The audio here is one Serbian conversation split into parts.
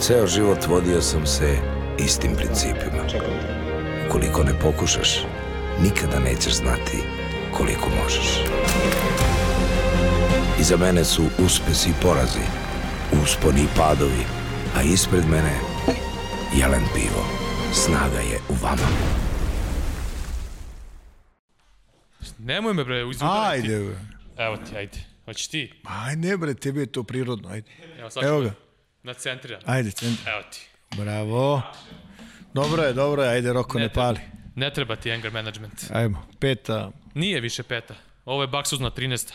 Ceo život vodio sam se istim principima. Ukoliko ne pokušaš, nikada nećeš znati koliko možeš. Iza mene su uspesi i porazi, usponi i padovi, a ispred mene jelen pivo. Snaga je u vama. Nemoj me bre, uzudariti. Ajde, bre. Evo ti, ajde. Hoćeš ti? Ajde, bre, tebi je to prirodno, ajde. Evo, sad Evo ću ga. Na centriran. Ajde, centar. Evo ti. Bravo. Dobro je, dobro je, ajde, Roko, ne, Ne pali. Ne treba ti anger management. Ajmo, peta. Nije više peta. Ovo je baksuzna 13.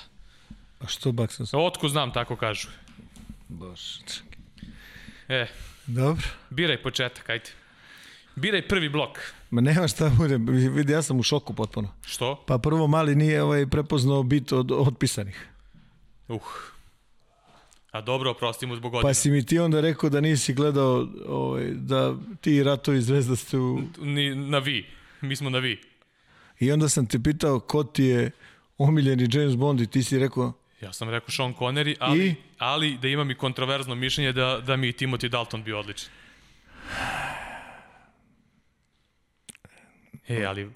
A što baksa sam? Otko znam, tako kažu. Bože. čekaj. E, Dobro. biraj početak, ajde. Biraj prvi blok. Ma nema šta bude, vidi, ja sam u šoku potpuno. Što? Pa prvo mali nije ovaj prepoznao bit od otpisanih. Uh. A dobro, oprosti mu zbog godina. Pa si mi ti onda rekao da nisi gledao ovaj, da ti ratovi zvezda ste u... Ni, na vi. Mi smo na vi. I onda sam te pitao ko ti je omiljeni James Bond i ti si rekao Ja sam rekao Sean Connery, ali, I? ali da imam i kontroverzno mišljenje da, da mi Timothy Dalton bio odličan. E, ali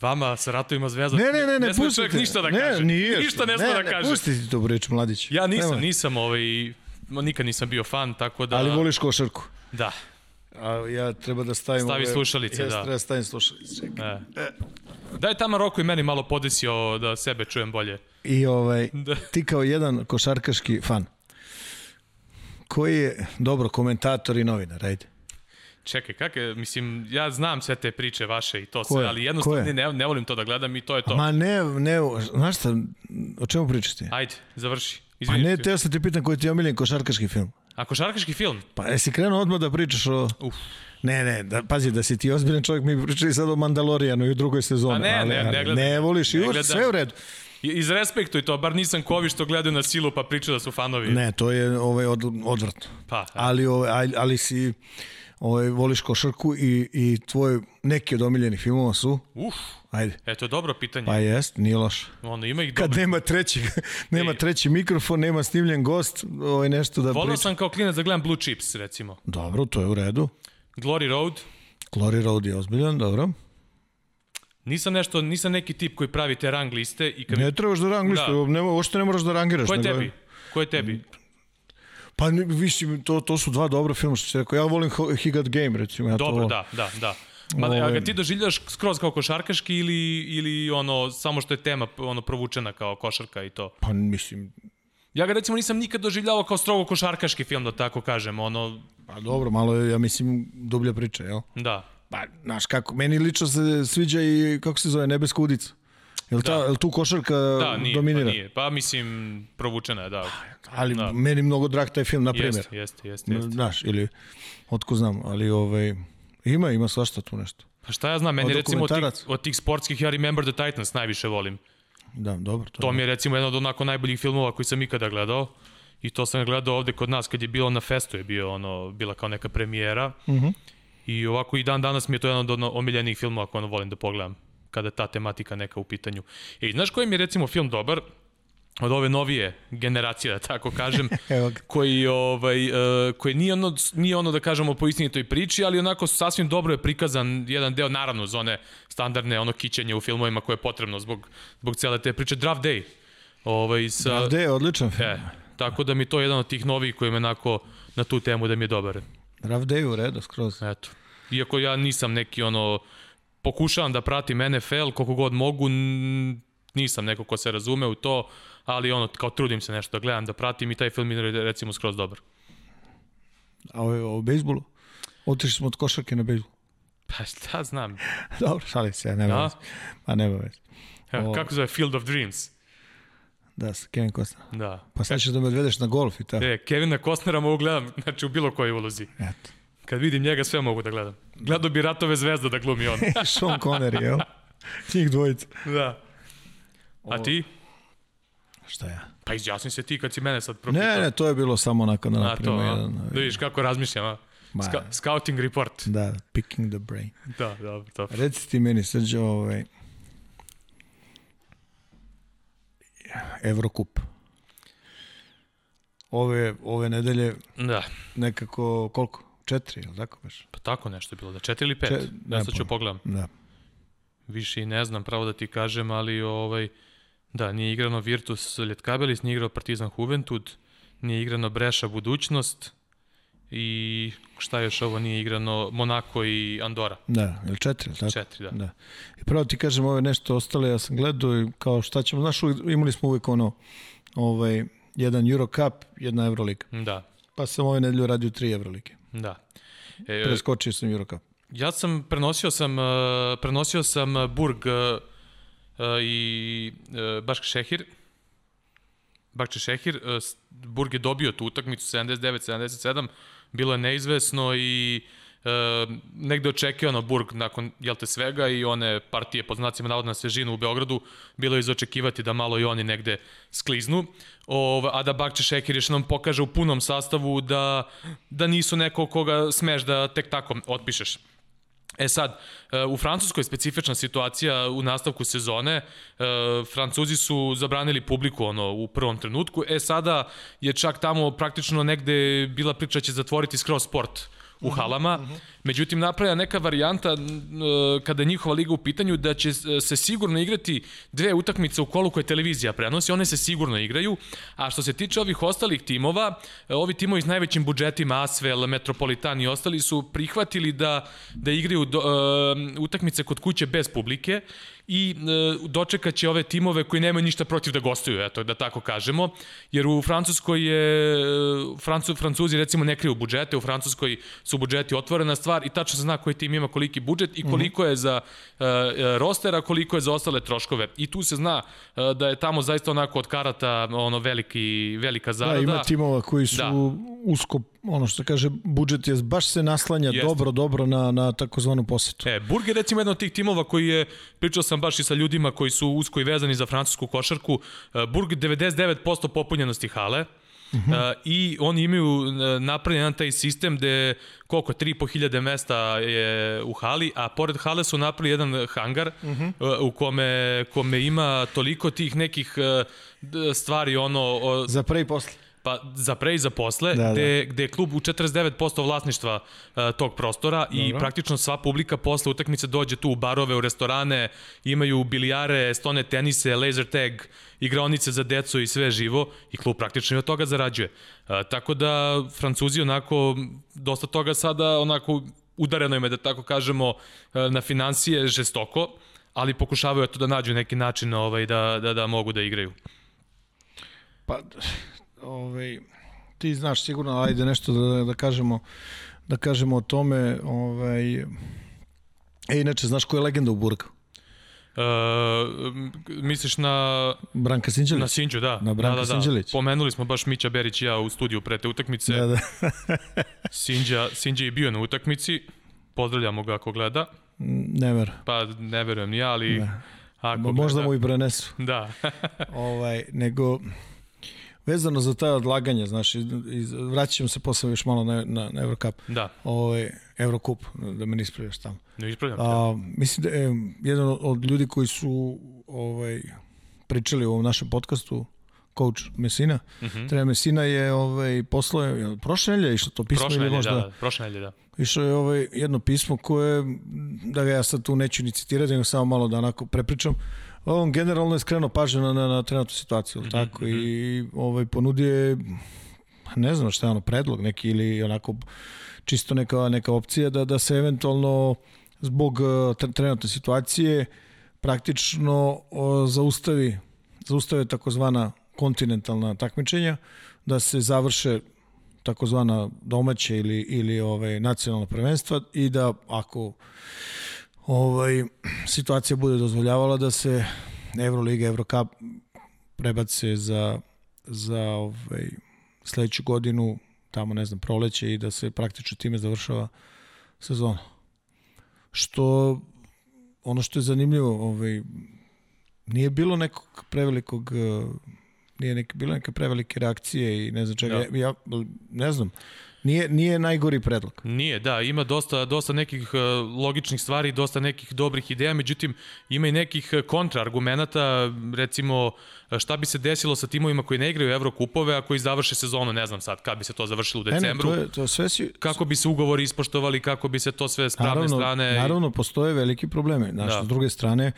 vama sa ratovima zvezda... Ne, ne, ne, ne, ne pustite. čovjek ništa da ne, kaže. Nije, ništa ne sme da kaže. Ne, pusti ti to reč, mladić. Ja nisam, Nemoj. nisam ovaj, nikad nisam bio fan, tako da... Ali voliš košarku. Da, A ja treba da stavim... Stavi ove- slušalice, ja da. treba da stavim slušalice, čekaj. e. Daj tamo Roko i meni malo podesio da sebe čujem bolje. I ovaj, Da. ti kao jedan košarkaški fan, koji je, dobro, komentator i novinar, ajde. Čekaj, kak je, mislim, ja znam sve te priče vaše i to sve, je? ali jednostavno je? ne, ne volim to da gledam i to je to. Ma ne, ne, znaš šta, o čemu pričaš ti? Ajde, završi. Pa Izvini. ne, teo sam ti pitan koji ti je omiljen košarkaški film. A košarkaški film? Pa jesi krenuo odmah da pričaš o... Uf. Ne, ne, da, pazi, da si ti ozbiljan čovjek, mi pričali sad o Mandalorijanu i u drugoj sezoni. A ne, ali, ne, ne gledam. ne voliš i gledam. sve u redu. I- Izrespektuj to, bar nisam kovi što gledaju na silu pa pričaju da su fanovi. Ne, to je ovaj, od, odvratno. Pa, Ali, ovaj, ali, ali si ovaj, voliš košarku i, i tvoj neki od omiljenih filmova su, uf, ajde, eto dobro pitanje. pa jest, nije loš. Ono, ima ih Kad dobro. nema treći, nema Ej. treći mikrofon, nema snimljen gost, ovaj, nešto da Volao priča. sam kao klinac da gledam Blue Chips, recimo. Dobro, to je u redu. Glory Road. Glory Road je ozbiljan, dobro. Nisam nešto, nisam neki tip koji pravi te rang liste i kad. Ne trebaš da rang listu, Da. ne, uopšte ne moraš da rangiraš. Ko je nego- tebi? Ko je tebi? Pa mislim, to, to su dva dobra filma što si rekao. Ja volim He Got Game, recimo. Ja to Dobro, volim. da, da, da. Ma, Ovaj- a ga ti doživljaš skroz kao košarkaški ili, ili ono, samo što je tema ono, provučena kao košarka i to? Pa mislim, Ja ga recimo nisam nikad doživljavao kao strogo košarkaški film, da tako kažem, ono, pa dobro, malo je, ja mislim, dublja priča, jel? da. Pa, znaš kako, meni lično se sviđa i, kako se zove, Nebeska udica. Jel, ta, Da. jel tu košarka Da, nije, dominira? pa nije. Pa mislim, provučena je, da. Ali Da. meni mnogo drag taj film, na primjer. Jeste, jeste, jeste. jeste. Znaš, ili, otko znam, ali ovaj, ima, ima svašta tu nešto. Pa šta ja znam, meni Od recimo od tih, od tih sportskih ja Remember the Titans najviše volim. Da, dobro. To, To mi je recimo jedan od onako najboljih filmova koji sam ikada gledao. I to sam gledao ovde kod nas kad je bilo na festu, je bio ono, bila kao neka premijera. Mhm. -huh. I ovako i dan danas mi je to jedan od ono, omiljenih filmova koje ono volim da pogledam kada ta tematika neka u pitanju. I znaš koji mi je recimo film dobar? Od ove novije generacije, da tako kažem, koji, ovaj, uh, koji nije, ono, nije ono da kažemo po istinitoj priči, ali onako sasvim dobro je prikazan jedan deo, naravno, za one standardne ono kićenje u filmovima koje je potrebno zbog, zbog cele te priče. Draft Day. Ovaj, sa, Gde je odličan film. E, tako da mi je to jedan od tih novih koji me onako na tu temu da mi je dobar. Draft Day u redu, skroz. Eto. Iako ja nisam neki ono, pokušavam da pratim NFL koliko god mogu, nisam neko ko se razume u to, ali ono, kao trudim se nešto da gledam, da pratim i taj film je recimo skroz dobar. A o, o bejsbolu? Otišli smo od košarke na bejsbol. Pa šta znam, Dobro, šalim se, ja, nema Da? veze. Pa nema veze. O. kako zove Field of Dreams? Da, sa Kevin Costner. Da. Pa sad ćeš da me odvedeš na golf i tako. E, Kevina Costnera mogu gledam, znači u bilo kojoj ulozi. Eto. Kad vidim njega sve mogu da gledam. Gledao bi Ratove zvezda da glumi on. Sean Connery, jel? Njih dvojica. da. A ti? Šta ja? Pa izjasni se ti kad si mene sad propitao. Ne, ne, to je bilo samo onako da A, to, napravimo jedan... Da vidiš kako razmišljam, a? Ma. Ska, scouting report. Da, picking the brain. Da, dobro, dobro. Reci ti meni, Srđo, ovaj... Evrokup. Ove, ove nedelje Da, nekako, koliko? Četiri, ili tako baš? pa tako nešto je bilo, da četiri ili pet. Če- Če, ne ne, sad ću pojma. pogledam. Da. Više i ne znam pravo da ti kažem, ali ovaj, da, nije igrano Virtus Lietkabelis, nije igrao Partizan Juventud, nije igrano Breša Budućnost i šta još ovo nije igrano Monako i Andora. Da, ili četiri, ili tako? Četiri, da. Da. I pravo ti kažem, ove nešto ostale, ja sam gledao i kao šta ćemo, znaš, imali smo uvijek ono, ovaj, jedan Eurocup, jedna Euroliga. Da, Pa sam ove nedelje radio tri Eurolike. da. E, Preskočio sam Eurocup. Ja sam prenosio sam uh, prenosio sam Burg uh, i uh, Bašk Šehir. Bašk Šehir, Burg je dobio tu utakmicu 79-77, bilo je neizvesno i uh, negde očekivano Burg nakon jel te svega i one partije pod znacima navodna na svežinu u Beogradu bilo je izočekivati da malo i oni negde skliznu. Ov, a da Bakče Šekir još nam pokaže u punom sastavu da, da nisu neko koga smeš da tek tako otpišeš. E sad, e, u Francuskoj je specifična situacija u nastavku sezone. E, Francuzi su zabranili publiku ono u prvom trenutku. E sada je čak tamo praktično negde bila priča da će zatvoriti skroz sport u halama. Međutim, napravlja neka varijanta kada je njihova liga u pitanju da će se sigurno igrati dve utakmice u kolu koje televizija prenosi, one se sigurno igraju, a što se tiče ovih ostalih timova, e, ovi timovi s najvećim budžetima, Asvel, Metropolitan i ostali su prihvatili da, da igraju do, e, utakmice kod kuće bez publike i e, dočekat će ove timove koji nemaju ništa protiv da gostuju, eto, da tako kažemo, jer u Francuskoj je, e, Francu, Francuzi recimo ne kriju budžete, u Francuskoj su budžeti otvorena stvar i tačno se zna koji tim ima koliki budžet i koliko je za e, e, roster, a koliko je za ostale troškove. I tu se zna e, da je tamo zaista onako od karata ono veliki, velika Da, zarada. ima timova koji su Da. usko, ono što kaže, budžet je baš se naslanja Jeste. dobro, dobro na, na takozvanu posetu. E, Burg je recimo jedan od tih timova koji je, pričao sam baš i sa ljudima koji su usko i vezani za francusku košarku, Burg 99% popunjenosti hale, Uh -huh. I oni imaju e, napravljen jedan taj sistem gde koliko, 3.500 mesta je u hali, a pored hale su napravili jedan hangar uh -huh. u kome, kome ima toliko tih nekih d- stvari, ono, o, Za pre i posle. Pa za pre i za posle, Da, da, da. gde, gde je klub u 49% vlasništva uh, tog prostora Dobro. i praktično sva publika posle utakmice dođe tu u barove, u restorane, imaju bilijare, stone tenise, laser tag, igraonice za decu i sve živo i klub praktično i od toga zarađuje. Uh, tako da Francuzi onako dosta toga sada onako udareno im je da tako kažemo uh, na financije žestoko, ali pokušavaju to da nađu neki način ovaj, da, da, da mogu da igraju. Pa, ovaj, ti znaš sigurno, ajde nešto da, da kažemo da kažemo o tome. Ovaj, e, inače, znaš ko je legenda u Burgu? Uh, misliš na Branka Sinđelić? Na Sinđu, da. Na Branka da, da, da. Sinđelić. Pomenuli smo baš Mića Berić i ja u studiju pre te utakmice. Da, da. Sinđa, Sinđa je bio na utakmici. Pozdravljamo ga ako gleda. Ne ver. Pa ne verujem ni ja, ali... Da. Ako Možda gleda, mu i prenesu. Da. ovaj, nego vezano za taj odlaganje, znaš, iz, vraćam se posle još malo na, na, na Eurocup, da. ovaj, Eurocup, da me ne ispravljaš tamo. Ne ispravljam. A, mislim da je jedan od ljudi koji su ovaj, pričali u ovom našem podcastu, coach Mesina, uh Mhm. -huh. trener Mesina je ovaj, poslao, je, prošle nedelje je išlo to pismo Prošle ili možda... da, da. Prošle nedelje, da. Išlo je ovaj jedno pismo koje, da ga ja sad tu neću ni citirati, nego samo malo da onako prepričam. On generalno je skrenuo pažnju na, na, na trenutnu situaciju, mm -hmm. tako, i ovaj, ponudio je, ne znam šta je ono, predlog neki ili onako čisto neka, neka opcija da, da se eventualno zbog uh, trenutne situacije praktično uh, zaustavi, zaustave takozvana kontinentalna takmičenja, da se završe takozvana domaće ili ili ovaj nacionalna prvenstva i da ako ovaj situacija bude dozvoljavala da se Evroliga, Evrocup prebace za za ovaj sledeću godinu tamo ne znam proleće i da se praktično time završava sezona. Što ono što je zanimljivo, ovaj nije bilo nekog prevelikog nije neke, bilo neke prevelike reakcije i ne znam čega. Da. Ja, ne znam, nije, nije najgori predlog. Nije, da, ima dosta, dosta nekih uh, logičnih stvari, dosta nekih dobrih ideja, međutim ima i nekih uh, kontraargumenata, recimo uh, šta bi se desilo sa timovima koji ne igraju Evrokupove, a koji završe sezonu, ne znam sad kad bi se to završilo u decembru, Ne, ne, to, je, to sve si, kako bi se ugovori ispoštovali, kako bi se to sve s pravne naravno, strane... Naravno, postoje veliki probleme. Znaš, Da. s druge strane,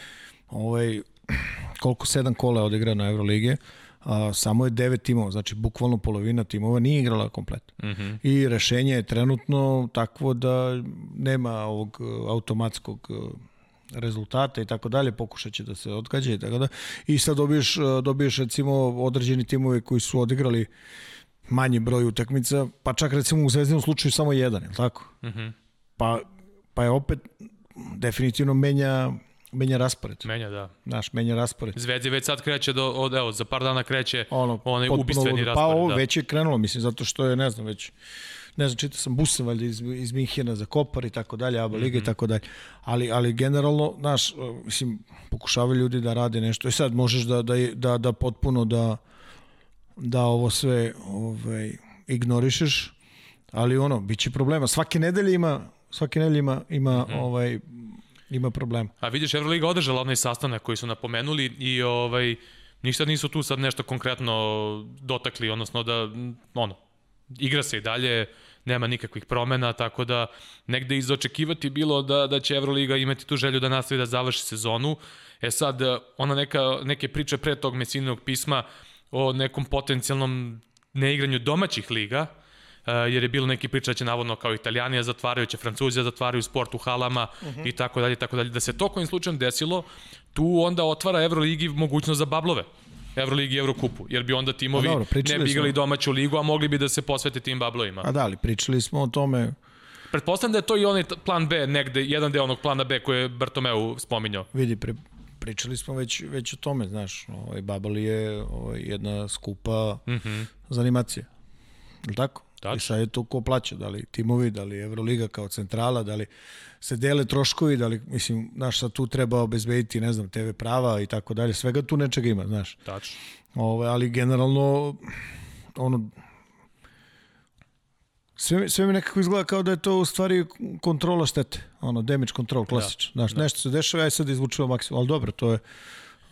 ovaj, koliko sedam kola je odigrano Evrolige, a, samo je devet timova, znači bukvalno polovina timova nije igrala komplet. Mm. -hmm. I rešenje je trenutno takvo da nema ovog e, automatskog e, rezultata i tako dalje, pokušat će da se odgađa i tako da. I sad dobiješ, e, dobiješ recimo određeni timovi koji su odigrali manji broj utakmica, pa čak recimo u Zvezdinom slučaju samo jedan, je li tako? Mm. -hmm. pa, pa je opet definitivno menja, menja raspored. Menja, da. Naš, menja raspored. Zvezdi već sad kreće, do, od, evo, za par dana kreće Ono, onaj ubistveni ludo. raspored. Pa ovo da. već je krenulo, mislim, zato što je, ne znam, već ne znam, čitao sam busem valjda iz, iz Minhena za Kopar i tako dalje, Aba Liga mm -hmm. i tako dalje. Ali, ali generalno, znaš, mislim, pokušavaju ljudi da rade nešto. I sad možeš da, da, da, da potpuno da, da ovo sve ovaj, ignorišeš, ali ono, bit će problema. Svake nedelje ima, svake nedelje ima, ima, mm -hmm. ovaj, ima problema. A vidiš, Euroliga održala onaj sastanak koji su napomenuli i ovaj, ništa nisu tu sad nešto konkretno dotakli, odnosno da, ono, igra se i dalje, nema nikakvih promena, tako da negde izočekivati bilo da, da će Euroliga imati tu želju da nastavi da završi sezonu. E sad, ona neka, neke priče pre tog mesinog pisma o nekom potencijalnom neigranju domaćih liga, jer je bilo neki priča da će navodno kao Italijanija zatvaraju, će Francuzija zatvaraju sport u halama uh -huh. i tako dalje, tako dalje. Da se to kojim slučajem desilo, tu onda otvara Euroligi mogućnost za bablove. Euroligi i Eurokupu, jer bi onda timovi dobro, ne bi igrali smo. domaću ligu, a mogli bi da se posvete tim bablovima. A da, ali pričali smo o tome Pretpostavljam da je to i onaj plan B negde, jedan deo onog plana B koje je Bartomeu spominjao. Vidi, pre, pričali smo već, već o tome, znaš, ovaj, Babel je ovaj, jedna skupa mm -hmm. za animacije. Je li tako? Tačno. I sad je to ko plaća, da li timovi, da li Euroliga kao centrala, da li se dele troškovi, da li, mislim, znaš, sad tu treba obezbediti, ne znam, TV prava i tako dalje, svega tu nečega ima, znaš. Tačno. Ove, ali generalno, ono, sve, sve mi nekako izgleda kao da je to u stvari kontrola štete, ono, damage control, klasično. Da, znaš, da. nešto se dešava, aj sad izvučemo maksimum, ali dobro, to je,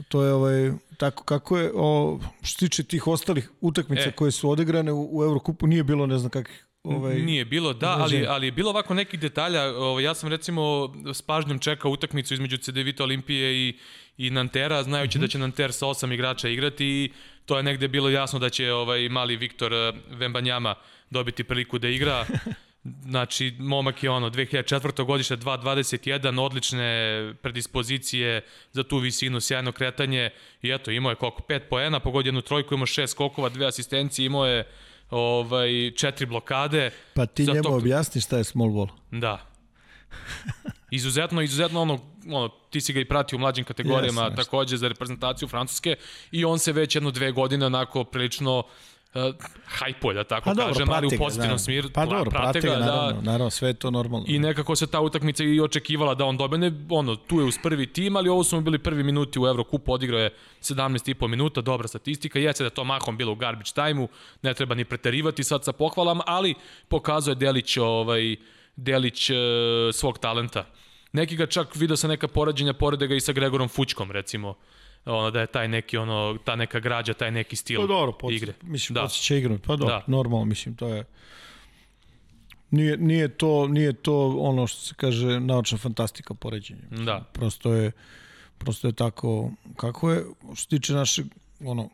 to je ovaj, tako kako je, o, što se tiče tih ostalih utakmica E. koje su odigrane u, u Evrokupu, nije bilo ne znam kakvih ovaj, Nije bilo, da, ali, ali je bilo ovako nekih detalja. Ovaj, ja sam recimo s pažnjom čekao utakmicu između CDVita Olimpije i, i Nantera, znajući mm -hmm. da će Nanter sa osam igrača igrati i to je negde bilo jasno da će ovaj mali Viktor eh, Vembanjama dobiti priliku da igra. Znači, momak je ono, 2004. godište 2.21, odlične predispozicije za tu visinu, sjajno kretanje i eto, imao je koliko, 5 poena, pogodio jednu trojku, imao 6 skokova, dve asistencije, imao je ovaj, četiri blokade. Pa ti njemu to- objasni šta je small ball. Da. Izuzetno, izuzetno ono, ono, ti si ga i pratio u mlađim kategorijama, jesam. takođe za reprezentaciju Francuske i on se već jedno dve godine onako prilično uh, hajpuje, da tako Pa dobro, kažem, ali u pozitivnom da. smiru. Pa dobro, prati ga, naravno, da, naravno, sve je to normalno. I nekako se ta utakmica i očekivala da on dobene, ono, tu je uz prvi tim, ali ovo su mu bili prvi minuti u Evrokupu, odigrao je 17,5 minuta, dobra statistika, jeste da to mahom bilo u garbage time-u, ne treba ni preterivati sad sa pohvalama, ali pokazuje Delić, ovaj, Delić e, svog talenta. Neki ga čak video sa neka poređenja, porede ga i sa Gregorom Fućkom, recimo, ono, da je taj neki, ono, ta neka građa, taj neki stil Pa dobro, podsje, igre. Mislim, Da. će igrat. Pa dobro, Da. normalno, mislim, to je... Nije, nije, to, nije to ono što se kaže naučna fantastika poređenja. Mislim, Da. Prosto je, prosto je tako kako je. Što se tiče našeg ono,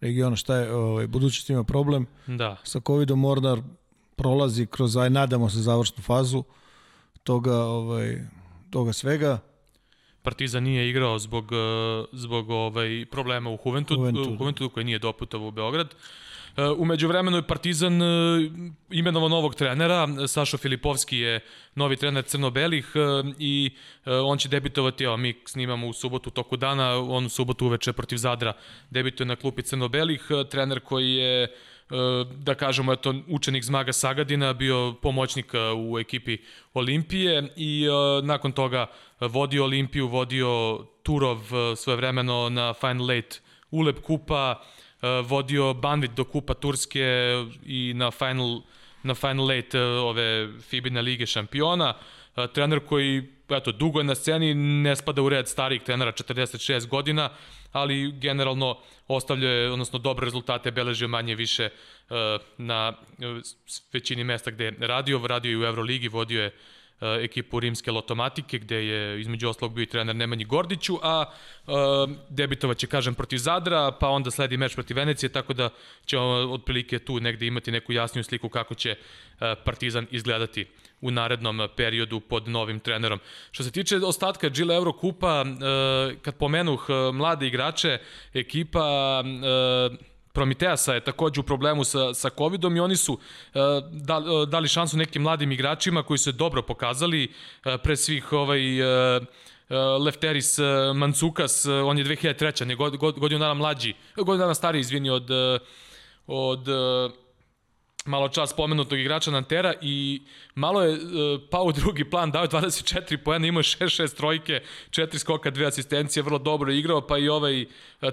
regiona, šta je, ovaj, budućnost ima problem. Da. Sa covidom prolazi kroz, aj nadamo se, završnu fazu toga, ovaj, toga svega. Partizan nije igrao zbog, eh, zbog ovaj, problema u Juventudu, Juventudu. u Juventudu koji nije doputovao u Beograd. Eh, Umeđu vremenu je Partizan eh, imenovao novog trenera, Sašo Filipovski je novi trener crno-belih i on će debitovati, evo mi snimamo u subotu toku dana, on u subotu uveče protiv Zadra debituje na klupi crno-belih, trener koji je da kažemo, eto, učenik Zmaga Sagadina, bio pomoćnik eh, u ekipi Olimpije i eh, nakon toga vodio Olimpiju, vodio Turov eh, svoje vremeno na Final Eight Ulep Kupa, vodio Banvit do Kupa Turske i na final, na final eight ove Fibina lige šampiona. Trener koji, eto, dugo je na sceni, ne spada u red starih trenera, 46 godina, ali generalno ostavljaju, odnosno dobre rezultate, beležio manje više na većini mesta gde je radio, radio i u Euroligi, vodio je E, ekipu rimske lotomatike, gde je između oslog bio i trener Nemanji Gordiću, a e, debitovaće, kažem, protiv Zadra, pa onda sledi meč protiv Venecije, tako da ćemo otprilike tu negde imati neku jasniju sliku kako će e, Partizan izgledati u narednom periodu pod novim trenerom. Što se tiče ostatka Gila Eurokupa, kad pomenuh mlade igrače, ekipa Prometeasa je takođe u problemu sa, sa COVID-om i oni su uh, dali šansu nekim mladim igračima koji se dobro pokazali, pre svih ovaj, Lefteris Mancukas, on je 2003. Ne, god, god, godinu dana mlađi, godinu dana stariji, izvini, od, od malo čas spomenutog igrača Nantera i malo je uh, pao u drugi plan, dao je 24 poena, imao je 6-6 trojke, 4 skoka, 2 asistencije, vrlo dobro igrao, pa i ovaj uh,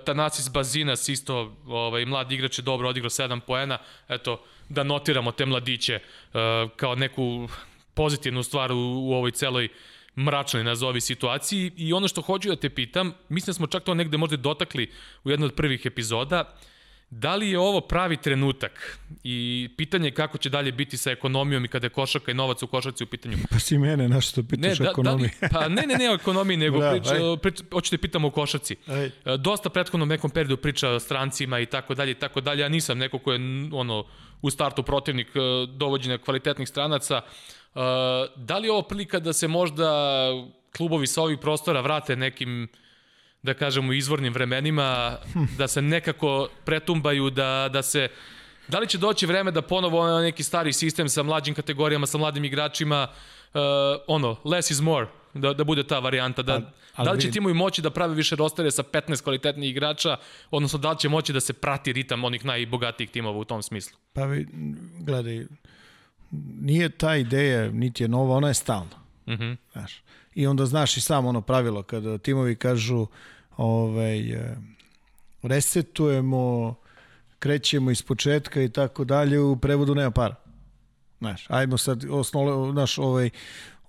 Tanasis Bazinas isto, ovaj, mlad igrač je dobro odigrao 7 poena, eto, da notiramo te mladiće uh, kao neku pozitivnu stvar u, u ovoj celoj mračnoj nazovi situaciji. I ono što hoću da te pitam, mislim da smo čak to negde možda dotakli u jednoj od prvih epizoda, uh, Da li je ovo pravi trenutak i pitanje je kako će dalje biti sa ekonomijom i kada je košaka i novac u košarci u pitanju? Pa si mene, na što pitaš ne, da, ekonomiji? Da li, pa ne, ne, ne o ekonomiji, nego da, priča, priča, hoćete pitamo o košarci. Aj. E, dosta prethodnom nekom periodu priča o strancima i tako dalje i tako dalje. Ja nisam neko ko je ono, u startu protivnik e, dovođenja kvalitetnih stranaca. E, da li je ovo prilika da se možda klubovi sa ovih prostora vrate nekim da kažemo, izvornim vremenima, da se nekako pretumbaju, da, da se... Da li će doći vreme da ponovo neki stari sistem sa mlađim kategorijama, sa mladim igračima, uh, ono, less is more, da, da bude ta varijanta, da, pa, ali, da li će timovi moći da prave više rostere sa 15 kvalitetnih igrača, odnosno da li će moći da se prati ritam onih najbogatijih timova u tom smislu? Pa vi, gledaj, nije ta ideja, niti je nova, ona je stalna. Mm -hmm. Znaš, I onda znaš i sam ono pravilo, kada timovi kažu ovaj, e, resetujemo, krećemo iz početka i tako dalje, u prevodu nema para. Znaš, ajmo sad, osnole, znaš, ovaj,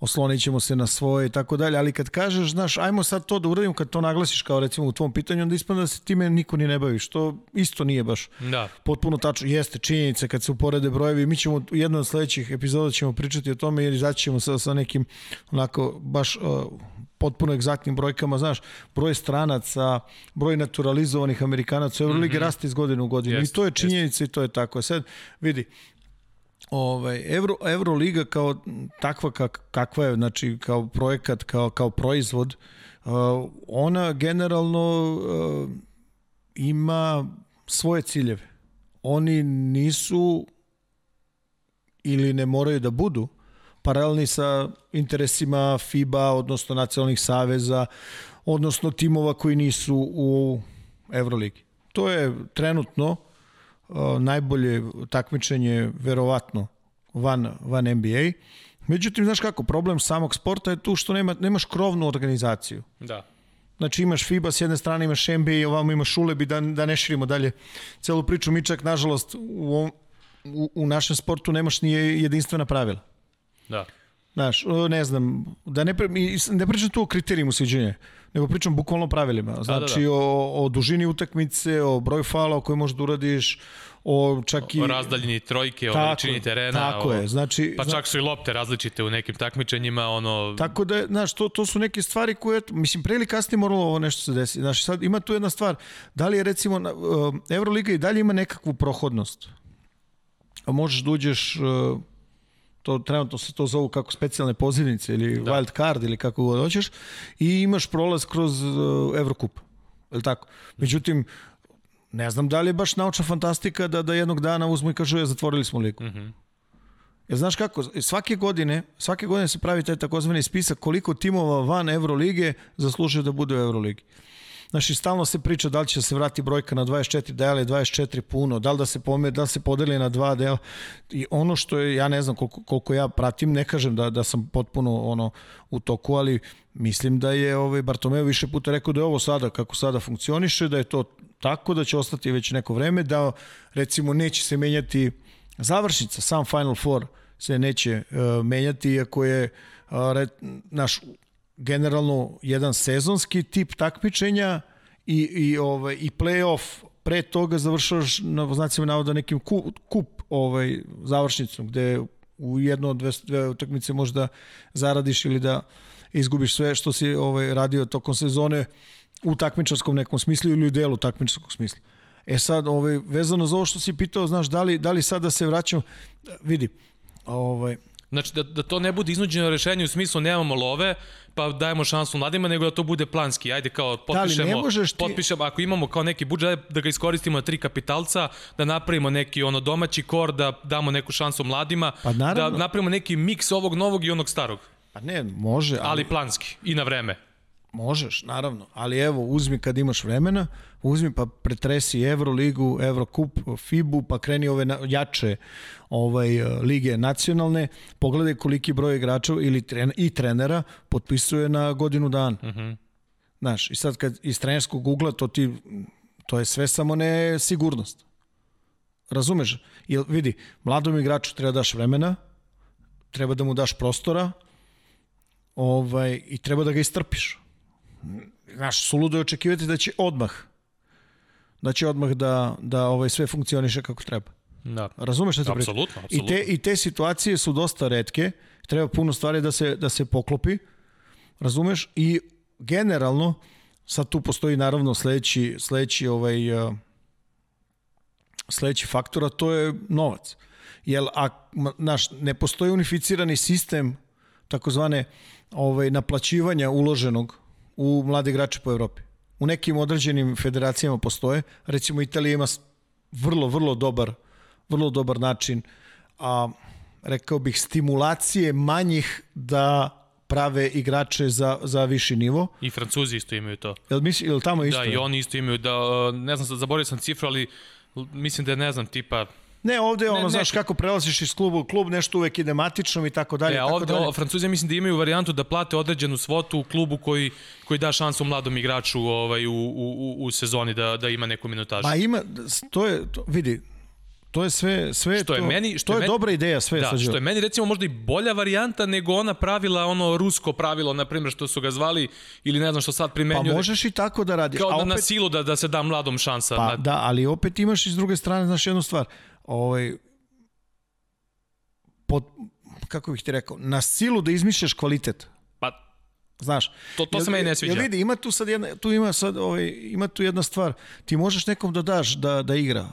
oslonit ćemo se na svoje i tako dalje, ali kad kažeš, znaš, ajmo sad to da uradimo, kad to naglasiš kao recimo u tvom pitanju, onda ispada da se time niko ni ne bavi, što isto nije baš da. potpuno tačno. Jeste činjenica kad se uporede brojevi, mi ćemo u jednom od sledećih epizoda ćemo pričati o tome jer izaći ćemo sa, sa nekim onako baš uh, potpuno egzaktnim brojkama, znaš, broj stranaca, broj naturalizovanih Amerikanaca u Euroligi mm -hmm. raste iz godine u godinu jest, i to je činjenica jest. i to je tako. Sad vidi, ovaj, Euro, Euroliga kao takva kak, kakva je, znači kao projekat, kao, kao proizvod, uh, ona generalno uh, ima svoje ciljeve. Oni nisu ili ne moraju da budu paralelni sa interesima FIBA, odnosno nacionalnih saveza, odnosno timova koji nisu u Euroligi. To je trenutno najbolje takmičenje verovatno van, van NBA. Međutim, znaš kako, problem samog sporta je tu što nema, nemaš krovnu organizaciju. Da. Znači imaš FIBA s jedne strane, imaš NBA, ovamo imaš Ulebi, da, da ne širimo dalje celu priču. Mi čak, nažalost, u, u, u našem sportu nemaš ni jedinstvena pravila. Da. Znaš, ne znam, da ne, ne pričam tu o kriterijumu sviđenja, nego pričam bukvalno o pravilima. Znači, da, da, da. O, o dužini utakmice, o broju fala koje možeš da uradiš, o čak i... O razdaljini trojke, o veličini terena. Tako o, je, znači... Pa čak su i lopte različite u nekim takmičenjima, ono... Tako da, znaš, to, to su neke stvari koje, mislim, pre ili kasnije moralo ovo nešto se desi. Znaš, sad ima tu jedna stvar, da li je recimo, Euroliga i dalje ima nekakvu prohodnost. A možeš da uđeš... To trenutno se to zovu kako specijalne pozivnice ili da. wild card ili kako god hoćeš i imaš prolaz kroz uh, Evrokup. Je tako? Međutim, ne znam da li je baš naučna fantastika da, da jednog dana uzmu i kažu je zatvorili smo ligu. Mm -hmm. Jer znaš kako, svake godine, svake godine se pravi taj takozvani spisak koliko timova van Evrolige zaslužuje da bude u Euroligi. Znaš, i stalno se priča da li će se vrati brojka na 24 dela i 24 puno, da li da se pomeri, da li se podeli na dva dela. I ono što je, ja ne znam koliko, koliko ja pratim, ne kažem da, da sam potpuno ono u toku, ali mislim da je ovaj Bartomeu više puta rekao da je ovo sada, kako sada funkcioniše, da je to tako da će ostati već neko vreme, da recimo neće se menjati završnica, sam Final Four se neće uh, menjati, iako je uh, re, naš generalno jedan sezonski tip takmičenja i, i, ovaj, i play-off pre toga završavaš na znacima navoda nekim kup, kup ovaj, završnicom, gde u jedno od dve, dve utakmice možda zaradiš ili da izgubiš sve što si ovaj, radio tokom sezone u takmičarskom nekom smislu ili u delu takmičarskog smisla. E sad, ovaj, vezano za ovo što si pitao, znaš, da li, da li sad da se vraćam, vidi, ovaj, Znači da, da to ne bude iznuđeno rešenje u smislu nemamo love, pa dajemo šansu mladima, nego da to bude planski. Ajde kao potpišemo, Da ti... potpišemo ako imamo kao neki budžet, da ga iskoristimo na tri kapitalca, da napravimo neki ono domaći kor, da damo neku šansu mladima, Pa naravno. da napravimo neki miks ovog novog i onog starog. pa ne, može, ali, Ali planski i na vreme. Možeš, naravno, ali evo, uzmi kad imaš vremena, uzmi pa pretresi Euroligu, Eurocup, FIBU, pa kreni ove jače ovaj, eh, lige nacionalne, pogledaj koliki broj igrača ili tren, i trenera potpisuje na godinu dana. Uh -huh. Znaš, i sad kad iz trenerskog ugla to ti, to je sve samo ne sigurnost. Razumeš? Jel, vidi, mladom igraču treba daš vremena, treba da mu daš prostora, ovaj, i treba da ga istrpiš znaš, suludo je očekivati da će odmah da će odmah da, da ovaj sve funkcioniše kako treba. Da. Razumeš šta ti pričam? Apsolutno, I apsolutno. te, I te situacije su dosta redke, treba puno stvari da se, da se poklopi, razumeš? I generalno, sad tu postoji naravno sledeći, sledeći, ovaj, uh, sledeći faktor, a to je novac. Jer a, naš, ne postoji unificirani sistem takozvane ovaj, naplaćivanja uloženog u mlade igrače po Evropi. U nekim određenim federacijama postoje, recimo Italija ima vrlo, vrlo dobar, vrlo dobar način, a rekao bih stimulacije manjih da prave igrače za, za viši nivo. I Francuzi isto imaju to. Jel, misli, jel tamo isto? Da, i oni isto imaju, da, uh, ne znam, zaboravio sam cifru, ali mislim da je, ne znam, tipa Ne, ovde je ono, Ne, ne, znaš, kako prelaziš iz kluba u klub, nešto uvek ide matičnom i tako dalje. E, a tako ovde, dalje. o, Francuzi mislim da imaju varijantu da plate određenu svotu u klubu koji, koji da šansu mladom igraču ovaj, u, u, u, u sezoni da, da ima neku minutažu. Ma ima, to je, to, vidi, to je sve, sve Što je to, meni- što to je je, meni- dobra ideja, sve Da, Srđo. što je meni recimo možda i bolja varijanta nego ona pravila, ono rusko pravilo, na primjer, što su ga zvali, ili ne znam što sad Pa primenjuju. možeš i tako da radiš. kao a da, na opet, silu da, da se da mladom šansa. pa, na, da, ali opet imaš i s druge strane, znaš, jednu stvar. Ovaj, pod, kako bih ti rekao, na silu da izmišljaš kvalitet. pa Znaš, To- to se meni ne jel sviđa. vidi, ima tu sad jedna, tu ima sad, ovaj, ima tu jedna stvar. Ti možeš nekom da daš da, da igra,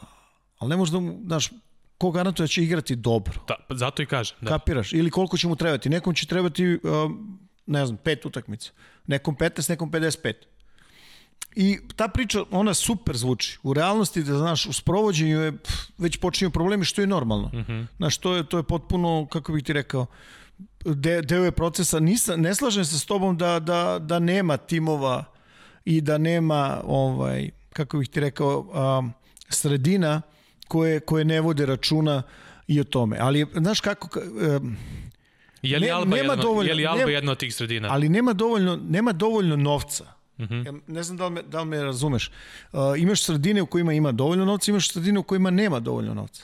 ali ne možeš da mu, znaš, ko garantuje da će igrati dobro. da, pa zato i kažem. Da. Kapiraš? Ili koliko će mu trebati. Nekom će trebati, um, ne znam, pet utakmica. Nekom 15, nekom 55. I ta priča, ona super zvuči. U realnosti, da znaš, u sprovođenju je, pff, već počinju problemi, što je normalno. Mm -hmm. Znaš, to je, to je potpuno, kako bih ti rekao, de, deo je procesa. Nisa, ne slažem se s tobom da, da, da nema timova i da nema, ovaj, kako bih ti rekao, um, sredina koje, koje ne vode računa i o tome. Ali, znaš kako, ka- um, Je li Ne- Alba, nema jedna, dovoljno- je li Alba nema- jedna od tih sredina? ali nema dovoljno, nema dovoljno novca. Mm -hmm. ja ne znam da li me, da li me razumeš. Uh, imaš sredine u kojima ima dovoljno novca, imaš sredine u kojima nema dovoljno novca.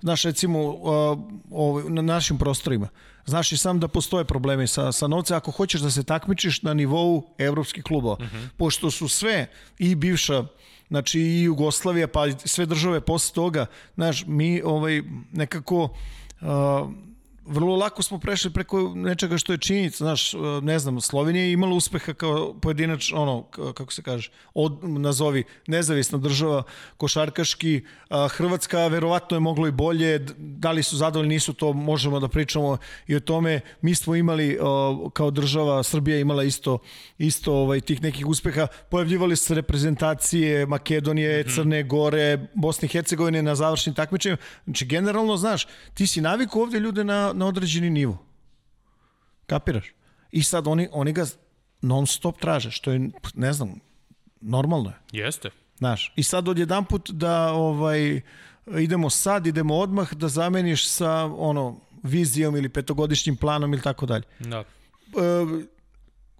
Znaš, recimo, uh, ovaj, na našim prostorima. Znaš i sam da postoje problemi sa, sa novca ako hoćeš da se takmičiš na nivou evropskih klubova. Mm -hmm. Pošto su sve i bivša znači i Jugoslavija, pa sve države posle toga, znaš, mi ovaj, nekako uh, vrlo lako smo prešli preko nečega što je činjenica, znaš, ne znam, Slovenija je imala uspeha kao pojedinač, ono, kako se kaže, od, nazovi, nezavisna država, košarkaški, Hrvatska verovatno je moglo i bolje, da li su zadovoljni, nisu, to možemo da pričamo i o tome. Mi smo imali, a, kao država, Srbija imala isto, isto ovaj, tih nekih uspeha, pojavljivali se reprezentacije Makedonije, Crne Gore, Bosne i Hercegovine na završnim takmičenjima. Znači, generalno, znaš, ti si naviku ovde ljude na, na određeni nivo. Kapiraš? I sad oni, oni ga non stop traže, što je, ne znam, normalno je. Jeste. Znaš, i sad odjedan put da ovaj, idemo sad, idemo odmah, da zameniš sa ono, vizijom ili petogodišnjim planom ili tako dalje. Da. E,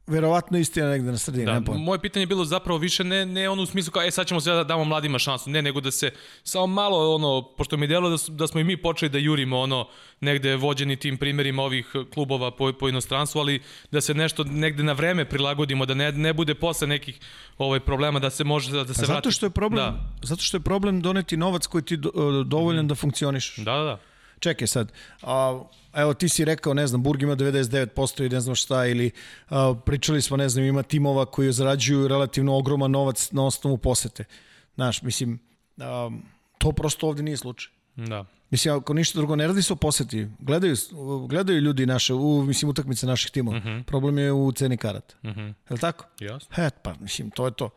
verovatno istina negde na sredini. Da, moje pitanje je bilo zapravo više ne, ne ono u smislu kao, e sad ćemo sve da damo mladima šansu, ne, nego da se samo malo, ono, pošto mi je delo da, su- da smo i mi počeli da jurimo, ono, negde vođeni tim primjerima ovih klubova po, po inostranstvu, ali da se nešto negde na vreme prilagodimo, da ne, ne bude posle nekih ovaj, problema, da se može da, da se A vrati. zato što je problem, Da, zato što je problem doneti novac koji ti do, dovoljan da funkcionišeš. da, da. da. Čekaj sad, a, evo ti si rekao, ne znam, Burg ima 99% i ne znam šta, ili a, pričali smo, ne znam, ima timova koji zarađuju relativno ogroman novac na osnovu posete. Znaš, mislim, a, to prosto ovde nije slučaj. da. Mislim, ako ništa drugo, ne radi se o poseti. Gledaju, gledaju ljudi naše, u, mislim, utakmice naših timova. Uh -huh. Problem je u ceni karata. Uh -huh. Je li tako? Jasno. He, pa, mislim, to je to.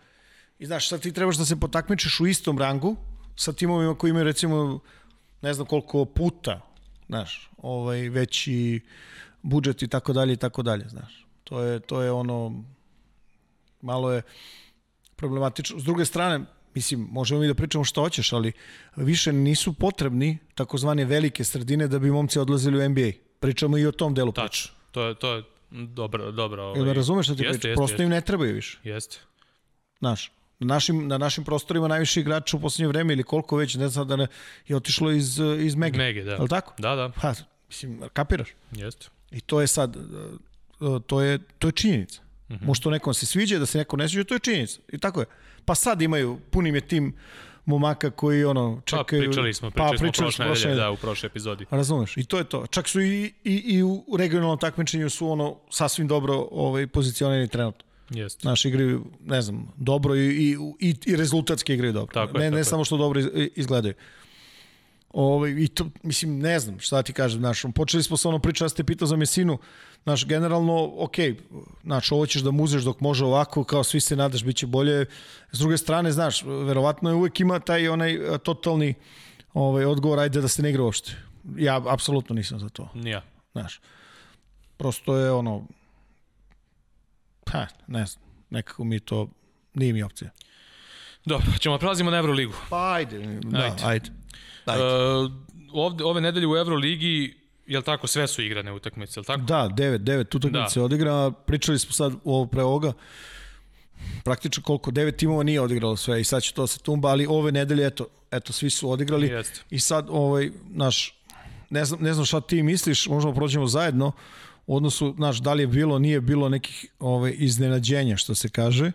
I znaš, sad ti trebaš da se potakmičeš u istom rangu sa timovima koji imaju, recimo, ne znam koliko puta, znaš, ovaj, veći budžet i tako dalje i tako dalje, znaš. To je, to je ono, malo je problematično. S druge strane, mislim, možemo mi da pričamo što hoćeš, ali više nisu potrebni takozvane velike sredine da bi momci odlazili u NBA. Pričamo i o tom delu. Tačno. To je, to je dobro, dobro. Ovaj. Jel me razumeš šta ti Jeste, pričam? jeste, Prosto jeste. im ne trebaju više. Jeste. Znaš, na našim, na našim prostorima najviše igrača u poslednje vreme ili koliko već, ne znam da ne, je otišlo iz, iz Mege. Mege, da. Je tako? Da, da, Pa, mislim, kapiraš? jeste. I to je sad, uh, to je, to je činjenica. Mhm. Uh -huh. Može to nekom se sviđa, da se nekom ne sviđa, to je činjenica. I tako je. Pa sad imaju, punim je tim momaka koji ono, Pa, čekaju... pričali smo, pričali, smo pričali prošle nedelje, da, u prošloj epizodi. Razumeš? I to je to. Čak su i, i, i u regionalnom takmičenju su ono sasvim dobro ovaj, pozicionirani trenutno. Jeste. Naši igraju, ne znam, dobro i, i, i, i rezultatski igraju dobro. Tako je, ne, tako ne je. samo što dobro iz, izgledaju. Ove, I to, mislim, ne znam šta ti kažem, znaš, počeli smo sa ono priča, ja ste pitao za Mesinu, znaš, generalno, ok, znaš, ovo ćeš da muzeš dok može ovako, kao svi se nadaš, bit će bolje. S druge strane, znaš, verovatno je uvek ima taj onaj totalni ovaj, odgovor, ajde da se ne igra uopšte. Ja apsolutno nisam za to, Nija. znaš. Prosto je ono, pa, ne znam, nekako mi to nije mi opcija. Dobro, ćemo prelazimo na Euroligu. Pa ajde, da, Ajde. ajde. ajde. Uh, ovde, ove nedelje u Euroligi, jel tako, sve su igrane utakmice, jel tako? Da, 9, 9 utakmice Da. se odigra. Pričali smo sad ovo pre ovoga. Praktično koliko, devet timova nije odigralo sve i sad će to se tumba, ali ove nedelje, eto, eto svi su odigrali. Jeste. I sad, ovaj, naš, ne znam, ne znam šta ti misliš, možemo prođemo zajedno, u odnosu, znaš, da li je bilo, nije bilo nekih ovaj, iznenađenja, što se kaže.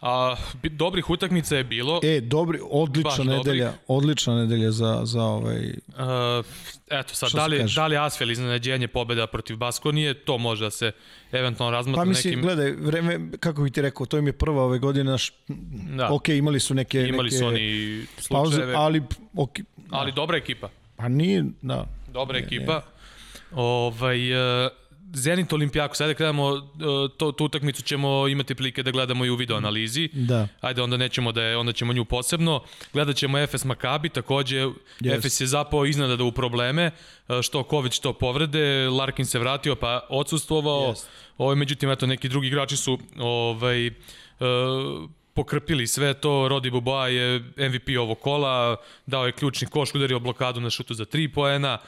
A, dobrih utakmica je bilo. E, dobri, odlična Baš dobrih. nedelja, odlična nedelja za, za ovaj, Uh, eto sad, da se li, da li Asfel iznenađenje pobeda protiv Baskonije, to može da se eventualno razmatra Pa mislim, nekim... gledaj, vreme, kako bi ti rekao, to im je prva ove godine, naš, Da. ok, imali su neke, Imali neke su oni pauze, slučajeve, ali, ok, ali dobra ekipa. pa nije, da, Dobra ekipa. Ovaj, uh, Zenit Olimpijakos, ajde krenemo, uh, to, tu utakmicu ćemo imati prilike da gledamo i u video analizi. da. Ajde, onda nećemo da je, onda ćemo nju posebno. Gledat ćemo Efes Makabi, takođe Yes. Efes je zapao iznenada u probleme, uh, što Ković, što povrede, Larkin se vratio pa odsustvovao. Yes. Ovaj, međutim, eto, neki drugi igrači su ovaj, uh, pokrpili sve to. Rodi Boboa je MVP ovog kola, dao je ključni koš, udario blokadu na šutu za 3 poena.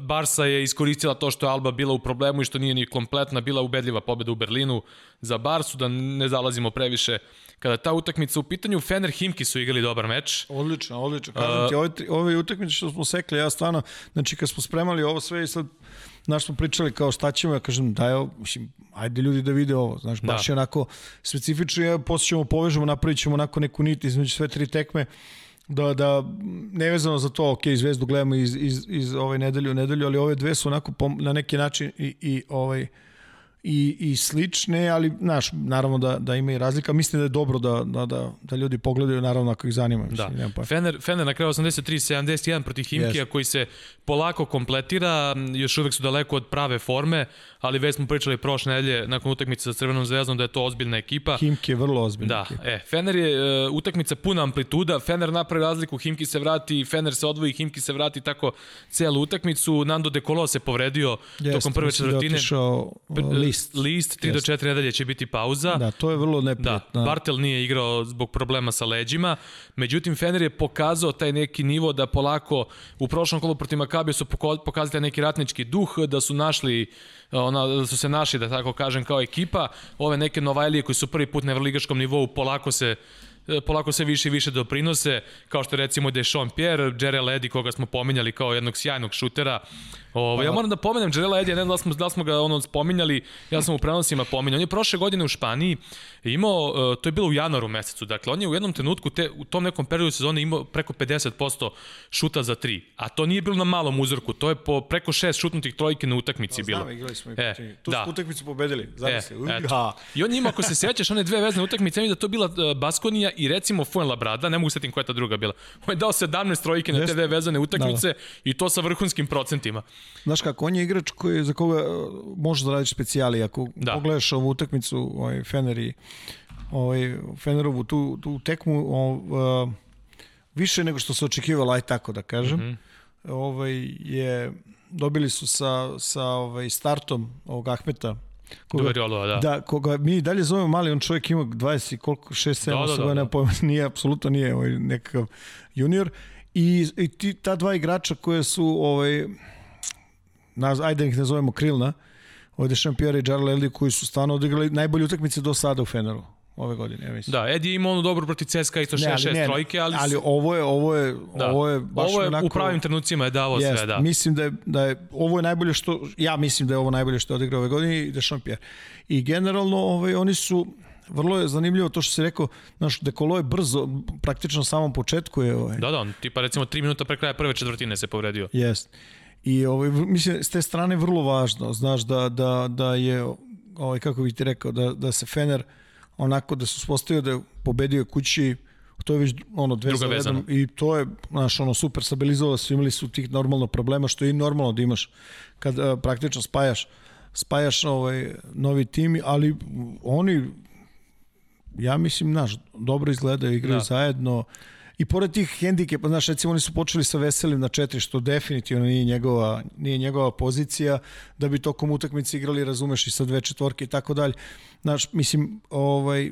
Barsa je iskoristila to što je Alba bila u problemu i što nije ni kompletna, bila ubedljiva pobeda u Berlinu za Barsu, da ne zalazimo previše kada ta utakmica u pitanju. Fener Himki su igrali dobar meč. Odlično, odlično. Kažem ti, ove, ove utakmice što smo sekli, ja stvarno, znači kad smo spremali ovo sve i sad, znaš, smo pričali kao šta ćemo, ja kažem, daj mislim, ajde ljudi da vide ovo, znaš, baš Da. je onako specifično, ja posle ćemo povežemo, napravit ćemo onako neku nit između sve tri tekme, da, da nevezano za to, ok, Zvezdu gledamo iz, iz, iz ove nedelje u nedelju, ali ove dve su onako pom, na neki način i, i ovaj, i, i slične, ali znaš, naravno da, da ima i razlika. Mislim da je dobro da, da, da, da ljudi pogledaju, naravno ako ih zanima. Da. Mislim, nema pojma. Fener, Fener na kraju 83-71 protiv Himkija Jeste. koji se polako kompletira, još uvek su daleko od prave forme, ali već smo pričali prošle nedelje nakon utakmice sa Crvenom zvezdom da je to ozbiljna ekipa. Himki je vrlo ozbiljna Da, ekipa. e, Fener je e, utakmica puna amplituda, Fener napravi razliku, Himki se vrati, Fener se odvoji, Himki se vrati, tako celu utakmicu. Nando De Colo se povredio Jeste, tokom prve da četvrtine. otišao Pr- uh. List. list, 3 do 4 nedelje će biti pauza. Da, to je vrlo Da, neprijatno. Bartel nije igrao zbog problema sa leđima, međutim Fener je pokazao taj neki nivo da polako u prošlom kolu protiv Makabija su pokazali taj neki ratnički duh, da su našli ona, da su se našli, da tako kažem, kao ekipa. Ove neke Novajlije koji su prvi put na evroligaškom nivou polako se polako se više i više doprinose, kao što je recimo Dešon Pierre, Jerel Eddy, koga smo pominjali kao jednog sjajnog šutera. Ovo, ja moram da pomenem Jerela Eddy, ne znam da smo, da smo ga ono spominjali, ja sam u prenosima pominjao. On je prošle godine u Španiji imao, e, to je bilo u januaru mesecu, dakle on je u jednom trenutku, te, u tom nekom periodu sezone imao preko 50% šuta za tri, a to nije bilo na malom uzorku, to je po preko šest šutnutih trojke na utakmici bilo. Znam, igrali smo i E. Tu da. su utakmicu pobedili. E, Zamisli. eto. Ha. I on ima, ako se sećaš, one dve vezne utakmice, da je to bila uh, Baskonija i recimo Fuenlabrada, ne mogu setim koja je ta druga bila. On je dao 17 trojke na te dve vezane utakmice i to sa vrhunskim procentima. Znaš kako, on je igrač koji, za koga možeš da radiš specijali. Ako Da. da. pogledaš ovu utakmicu, ovaj, Fener i ovaj, Fenerovu tu, tu tekmu, o, uh, više nego što se očekivalo, aj tako da kažem, mm. -hmm. ovaj, je, dobili su sa, sa ovaj, startom ovog Ahmeta, koga, Duveriolova, da. da, koga mi dalje zovemo mali, on čovjek ima 20 i koliko, 6, 7, Da, da, 8 da, godina, da. pojma, nije, apsolutno nije ovaj, nekakav junior. I, i ti, ta dva igrača koje su, ovaj, naz, ajde da ih nazovemo krilna, ovde Šampijera i Jarl Eldi koji su stvarno odigrali najbolje utakmice do sada u Feneru ove godine, ja mislim. Da, Edi je imao onu dobru protiv CSKA isto 6-6 trojke, ali, ali ovo je ovo je da. ovo je baš ovo je onako, u pravim trenucima je davao jest, sve, da. Mislim da je, da je ovo je najbolje što ja mislim da je ovo najbolje što je odigrao ove godine i da Šampijer. I generalno ovaj oni su vrlo je zanimljivo to što si rekao, naš Dekolo je brzo, praktično samom početku je ovaj. Da, da, on tipa recimo 3 minuta pre kraja prve četvrtine se povredio. Jest. I ovaj, mislim, s te strane vrlo važno, znaš, da, da, da je, ovaj, kako bih ti rekao, da, da se Fener onako da se uspostavio da je pobedio kući, to je već ono dve za vezana. i to je znaš, ono super stabilizovalo se, imali su tih normalno problema što je i normalno da imaš kad uh, praktično spajaš spajaš ovaj novi tim, ali oni ja mislim, znaš, dobro izgledaju, igraju da. zajedno i pored tih hendikepa, znaš, recimo oni su počeli sa Veselim na četiri, što definitivno nije njegova, nije njegova pozicija, da bi tokom utakmice igrali, razumeš, i sa dve četvorke i tako dalje. Znaš, mislim, ovaj,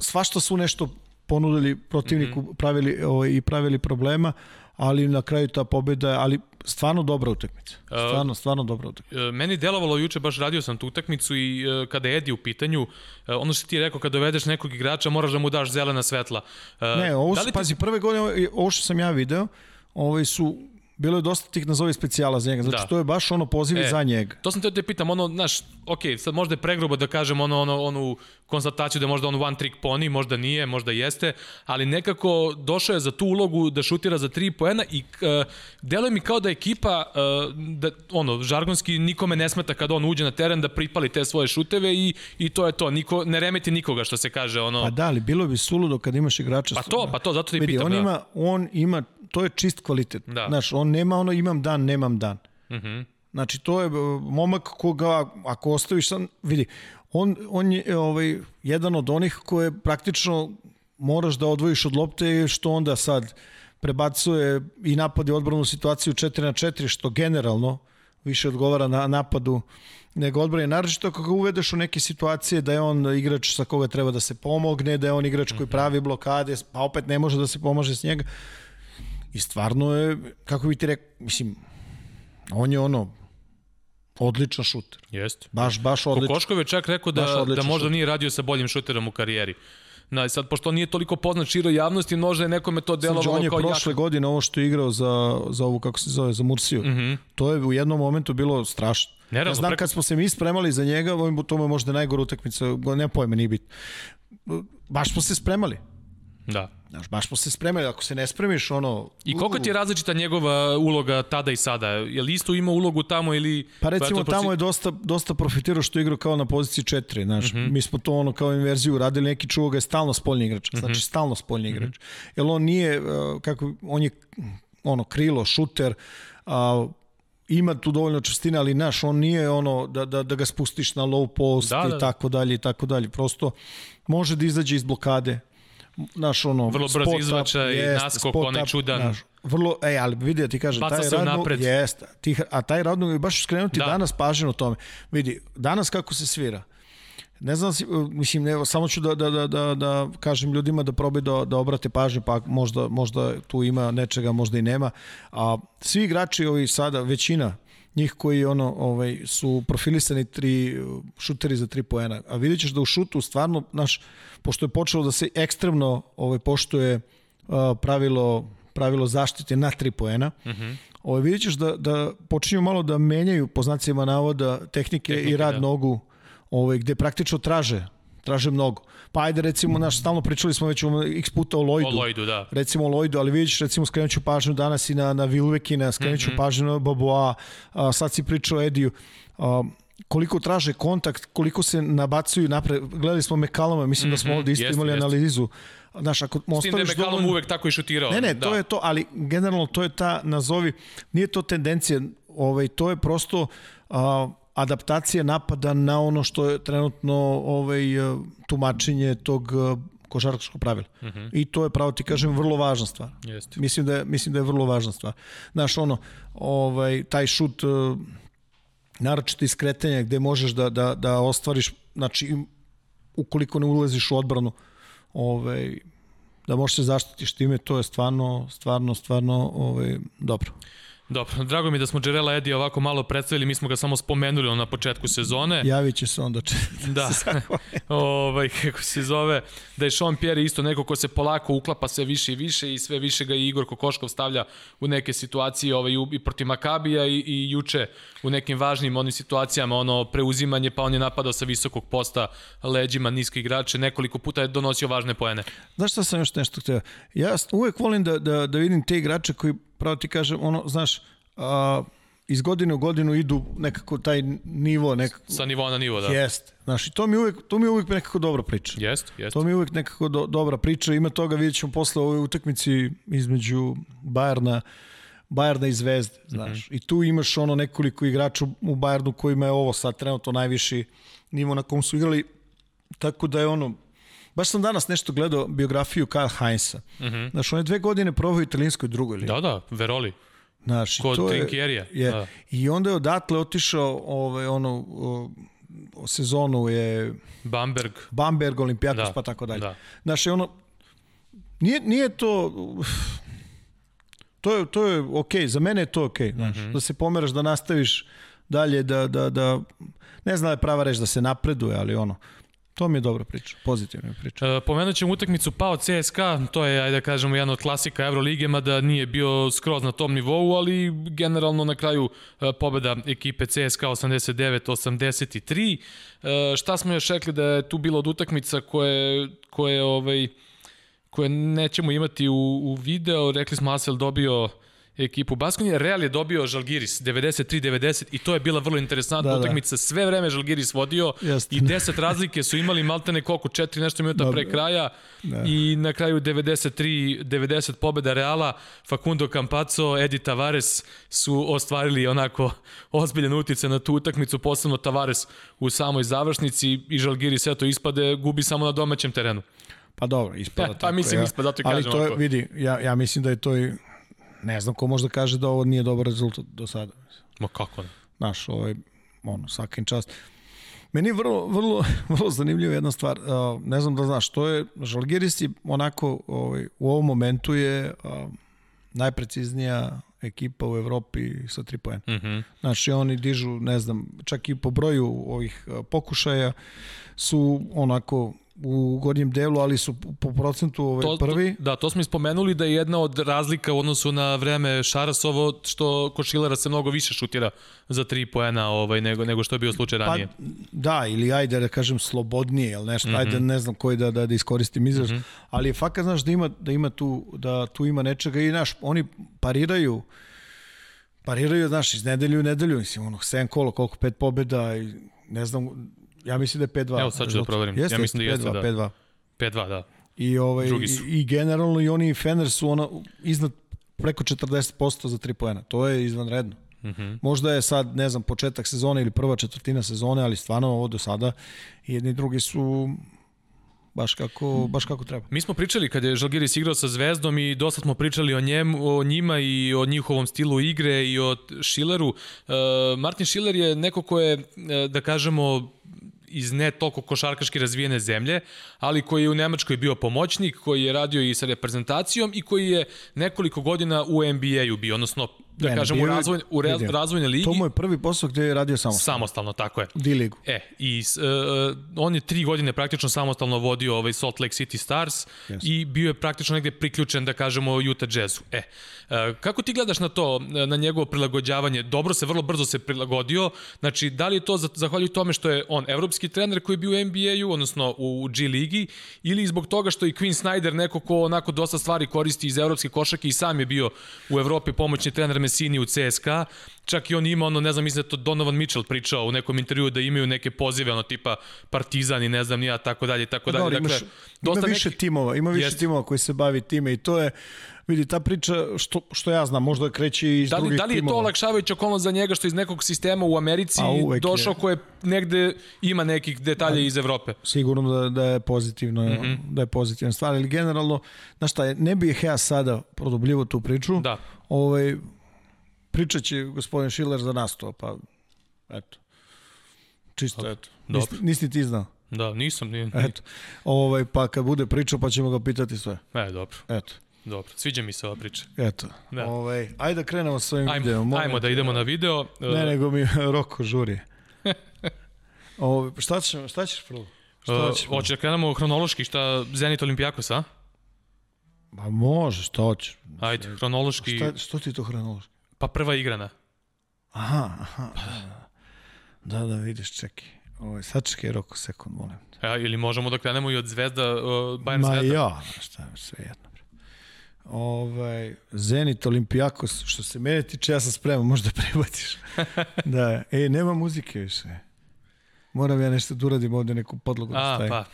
svašta su nešto ponudili protivniku, mm -hmm. pravili, ovaj, i pravili problema, ali na kraju ta pobeda, ali stvarno dobra utakmica. Stvarno, stvarno dobra utakmica. E, Meni delovalo juče, baš radio sam tu utakmicu i e, kada je Edi u pitanju, e, ono što ti je rekao, kada dovedeš nekog igrača, moraš da mu daš zelena svetla. E, Ne, ovo da su, li ti- pazi, prve godine, ovo što sam ja video, ovaj su, bilo je dosta tih nazovi specijala za njega, znači Da. to je baš ono poziv E, za njega. To sam te te pitam, ono, znaš, ok, sad možda je pregrubo da kažem ono, ono, onu konstataciju da je možda on one trick pony, možda nije, možda jeste, ali nekako došao je za tu ulogu da šutira za tri poena i uh, deluje mi kao da ekipa, uh, da, ono, žargonski nikome ne smeta kada on uđe na teren da pripali te svoje šuteve i, i to je to, Niko, ne remeti nikoga što se kaže, ono, Pa da, ali bilo bi suludo kad imaš igrača. Pa to, pa to, zato ti Vidi, pitam, on da. ima, on ima, to je čist kvalitet. Da. Znaš, on nema ono imam dan, nemam dan. uh -huh. Znači, to je e, momak koga, ako ostaviš sam, vidi, on, on je ovaj, jedan od onih koje praktično moraš da odvojiš od lopte, što onda sad prebacuje i napadi odbranu situaciju 4 na 4, što generalno više odgovara na napadu nego odbrani. Naravno kako ga uvedeš u neke situacije da je on igrač sa koga treba da se pomogne, da je on igrač koji pravi blokade, pa opet ne može da se pomaže s njega. I stvarno je, kako bi ti rekao, mislim, on je ono, odličan šuter. Jeste. Baš, baš odličan. Kokoškov je čak rekao da, da možda šut. nije radio sa boljim šuterom u karijeri. Na, sad, pošto on nije toliko poznat široj javnosti, možda je nekome to delovalo on je kao prošle jak. godine ovo što je igrao za, za ovu, kako se zove, za Mursiju. Mm -hmm. To je u jednom momentu bilo strašno. Nerealno, ja znam preko- kad smo se mi spremali za njega, to mu je možda najgora utakmica, nema pojma, nije bit. Baš smo se spremali. Da. Znaš, baš smo se spremali, ako se ne spremiš, ono... I koliko ti je različita njegova uloga tada i sada? Je li isto ima ulogu tamo ili... Pa recimo to tamo je dosta, dosta profitirao što je igrao kao na poziciji 4, znaš, mm -hmm. mi smo to ono kao inverziju radili, neki čuo ga je stalno spoljni igrač, znači mm -hmm. stalno spoljni igrač. Mm -hmm. Jer on nije, uh, kako, on je ono krilo, šuter, a ima tu dovoljno čvrstine, ali naš, on nije ono da, da, da ga spustiš na low post Da, da, i da. tako dalje i tako dalje. Prosto može da izađe iz blokade, naš ono Vrlo brz izvačaj, jeste, naskok, onaj čudan. Naš, vrlo, ej, ali vidi, ja ti kažem, Baca taj radno, jeste, ti, a taj radno je baš skrenuti Da. da. danas pažnju o tome. Vidi, danas kako se svira, Ne znam, si, mislim, ne, samo ću da, da, da, da, da kažem ljudima da probaju da, da obrate pažnju, pa možda, možda tu ima nečega, možda i nema. A svi igrači ovi sada, većina njih koji ono ovaj su profilisani tri šuteri za tri poena. A vidjet ćeš da u šutu stvarno naš pošto je počelo da se ekstremno ovaj poštuje uh, pravilo pravilo zaštite na tri poena. Mhm. -hmm. Ovaj vidjet ćeš da da počinju malo da menjaju po znacima navoda tehnike, tehnike i rad da. nogu ovaj gde praktično traže traže mnogo. Pa ajde recimo, naš, stalno pričali smo već o x puta o Lloydu. O Lloydu, da. Recimo o Lloydu, ali vidiš, recimo skrenut ću pažnju danas i na, na Vilvekina, skrenut ću mm -hmm. pažnju na Baboa, a, sad si pričao o Ediju. A, koliko traže kontakt, koliko se nabacuju napred. Gledali smo Mekalama, mislim mm -hmm. da smo ovde isto Jeste, imali jeste. analizu. Znaš, ako S tim da je ostaviš dovoljno... uvek tako i šutirao. Ne, ne, da. to je to, ali generalno to je ta, nazovi, nije to tendencija, ovaj, to je prosto a, adaptacija napada na ono što je trenutno ovaj, tumačenje tog a, košarkaškog pravila. Uh -huh. I to je, pravo ti kažem, vrlo važna stvar. Jeste. Mislim da je, mislim da je vrlo važna stvar. Znaš, ono, ovaj, taj šut, uh, naročito iz kretanja gde možeš da, da, da ostvariš, znači, ukoliko ne ulaziš u odbranu, ovaj, da možeš se zaštitiš time, to je stvarno, stvarno, stvarno ovaj, dobro. Dobro, drago mi da smo Jarela Edi ovako malo predstavili, mi smo ga samo spomenuli na početku sezone. Javit će se onda če, da, ovaj, kako se zove, da je Sean Pierre isto neko ko se polako uklapa sve više i više i sve više ga i Igor Kokoškov stavlja u neke situacije ovaj, i protiv Makabija i, i juče u nekim važnim onim situacijama, ono preuzimanje, pa on je napadao sa visokog posta leđima niske igrače, nekoliko puta je donosio važne poene. Znaš šta sam još nešto htio? Ja uvek volim da, da, da vidim te igrače koji pravo ti kažem, ono, znaš, a, iz godine u godinu idu nekako taj nivo nekako sa nivoa na nivo da. Jest znači to mi uvek to mi uvek nekako dobra priča. Jest jest. To mi uvek nekako do, dobra priča. Ima toga videćemo posle ove utakmici između Bajerna Bajerna i Zvezde znaš. Mm -hmm. i tu imaš ono nekoliko igrača u Bajernu kojima je ovo sad trenutno najviši nivo na kom su igrali. Tako da je ono Baš sam danas nešto gledao biografiju Karl Heinza. Mm -hmm. Znaš, on je dve godine provao u italijanskoj drugoj ligi. Da, da, Veroli. Znaš, Kod to Trinkjerija. Je, da. I onda je odatle otišao ovaj, ono, o, o sezonu je Bamberg. Bamberg, Olimpijakos, da, pa tako dalje. Da. Znaš, ono, nije, nije to... To je, to je okej, okay. za mene je to okej, okay, znaš, mm -hmm. da se pomeraš, da nastaviš dalje, da, da, da ne znam da je prava reč da se napreduje, ali ono, To mi je dobra priča, pozitivna priča. E, pomenut ćemo utakmicu Pao CSKA, to je, ajde da kažemo, jedan od klasika Evrolige, mada nije bio skroz na tom nivou, ali generalno na kraju e, pobeda ekipe CSKA 89-83. E, šta smo još rekli da je tu bilo od utakmica koje, koje, ovaj, koje nećemo imati u, u video, rekli smo Asel dobio ekipu Baskonije. Real je dobio Žalgiris 93-90 i to je bila vrlo interesantna da, utakmica. Da. Sve vreme Žalgiris vodio Jest. i 10 razlike su imali maltene koliko, 4 nešto minuta Dobre. pre kraja da. i na kraju 93-90 pobeda Reala. Facundo Campazzo, Edi Tavares su ostvarili onako ozbiljan utice na tu utakmicu, posebno Tavares u samoj završnici i Žalgiris eto ispade, gubi samo na domaćem terenu. Pa dobro, ispada ja, tako. Pa mislim, ja. ispada, zato i Ali kažem. to je, ovako. vidi, ja, ja mislim da je to i ne znam ko može da kaže da ovo nije dobar rezultat do sada. Ma kako ne? Naš, ovaj, ono, svakim čast. Meni je vrlo, vrlo, vrlo zanimljiva jedna stvar. Uh, ne znam da znaš, to je, Žalgiris je onako, ovaj, u ovom momentu je uh, najpreciznija ekipa u Evropi sa tri poena. Mm. -hmm. Znači, oni dižu, ne znam, čak i po broju ovih pokušaja su onako u gornjem delu, ali su po procentu ovaj to, prvi. To, da, to smo ispomenuli da je jedna od razlika u odnosu na vreme Šarasovo što kod Šilera se mnogo više šutira za tri poena ovaj, nego, nego što je bio slučaj ranije. Pa, da, ili ajde da kažem slobodnije, ili nešto, mm -hmm. ajde ne znam koji da, da, da iskoristim izraz, mm -hmm. ali je fakat znaš da ima, da ima tu, da tu ima nečega i naš, oni pariraju pariraju, znaš, iz nedelju u nedelju, mislim, ono, 7 kola, koliko, pet pobjeda i ne znam, ja mislim da je 5-2. Evo sad ću da proverim. Jeste, ja mislim da jeste, 5-2, da. 5-2. 5-2, da. I, ovaj, i, i generalno i oni i Fener su ona, iznad preko 40% za 3 poena. To je izvanredno. Mm -hmm. Možda je sad, ne znam, početak sezone ili prva četvrtina sezone, ali stvarno ovo do sada jedni i drugi su baš kako, baš kako treba. Mi smo pričali kad je Žalgiris igrao sa Zvezdom i dosta smo pričali o, njemu, o njima i o njihovom stilu igre i o Šileru. Uh, Martin Šiler je neko ko je, uh, da kažemo, iz ne toliko košarkaški razvijene zemlje, ali koji je u Nemačkoj bio pomoćnik, koji je radio i sa reprezentacijom i koji je nekoliko godina u NBA-u bio, odnosno da Ne, kažem, u razvoj, u re, vidio. razvojnoj ligi. To mu je prvi posao gde je radio samostalno. Samostalno, tako je. D-ligu. E, i uh, on je tri godine praktično samostalno vodio ovaj Salt Lake City Stars Yes. i bio je praktično negde priključen, da kažemo, Utah Jazzu. E, uh, kako ti gledaš na to, na njegovo prilagođavanje? Dobro se, vrlo brzo se prilagodio. Znači, da li je to za- zahvaljujući tome što je on evropski trener koji je bio u NBA-u, odnosno u G ligi, ili zbog toga što i Quinn Snyder, neko ko onako dosta stvari koristi iz evropske košake i sam je bio u Evropi pomoćni trener Messini u CSKA, čak i on ima ono, ne znam, mislim da to Donovan Mitchell pričao u nekom intervju da imaju neke pozive, ono tipa Partizan i ne znam nija, tako dalje, tako dalje. Dobro, Dakle, imaš, ima više neki- timova, ima više Jeste. timova koji se bavi time i to je, vidi, ta priča, što, što ja znam, možda kreće iz Da li, drugih da li je to timova. olakšavajuća okolnost za njega što iz nekog sistema u Americi Pa uvek je. došao koje negde ima nekih detalja iz Evrope? sigurno da, da je pozitivno, mm. -hmm. da je pozitivna stvar, ali generalno, znaš šta, ne bih ja sada produbljivo tu priču, Da. ovaj, pričat će gospodin Šiler za nas to, pa eto. Čisto, eto. Nisi, nisi ni ti znao. Da, nisam. Nije, Eto. Ovaj, pa kad bude pričao, pa ćemo ga pitati sve. E, dobro, Eto. dobro. Sviđa mi se ova priča. Eto. Da. Ovaj, ajde da krenemo sa ovim Ajmo, videom. molim ajmo da idemo na video. Ne, E, nego mi Roko žuri. Ovo, šta, ćeš, šta ćeš prvo? Šta e, ćeš prvo? Hoće da krenemo hronološki, šta Zenit Olimpijakos, a? Ma može, šta hoćeš? Ajde, hronološki, Šta, što ti to hronološki? Pa prva igrana. Aha, aha. Da, da, vidiš, čekaj. Ovo, sad čekaj Roko sekund, molim. te. E, ili možemo da krenemo i od Zvezda, uh, Bayern Ma Zvezda. ja, šta je sve jedno. Ovaj, Zenit, Olimpijakos, što se mene tiče, ja sam spreman, možda prebaciš. da, e, nema muzike više. Moram ja nešto da uradim ovde, neku podlogu da A, stavim. pa.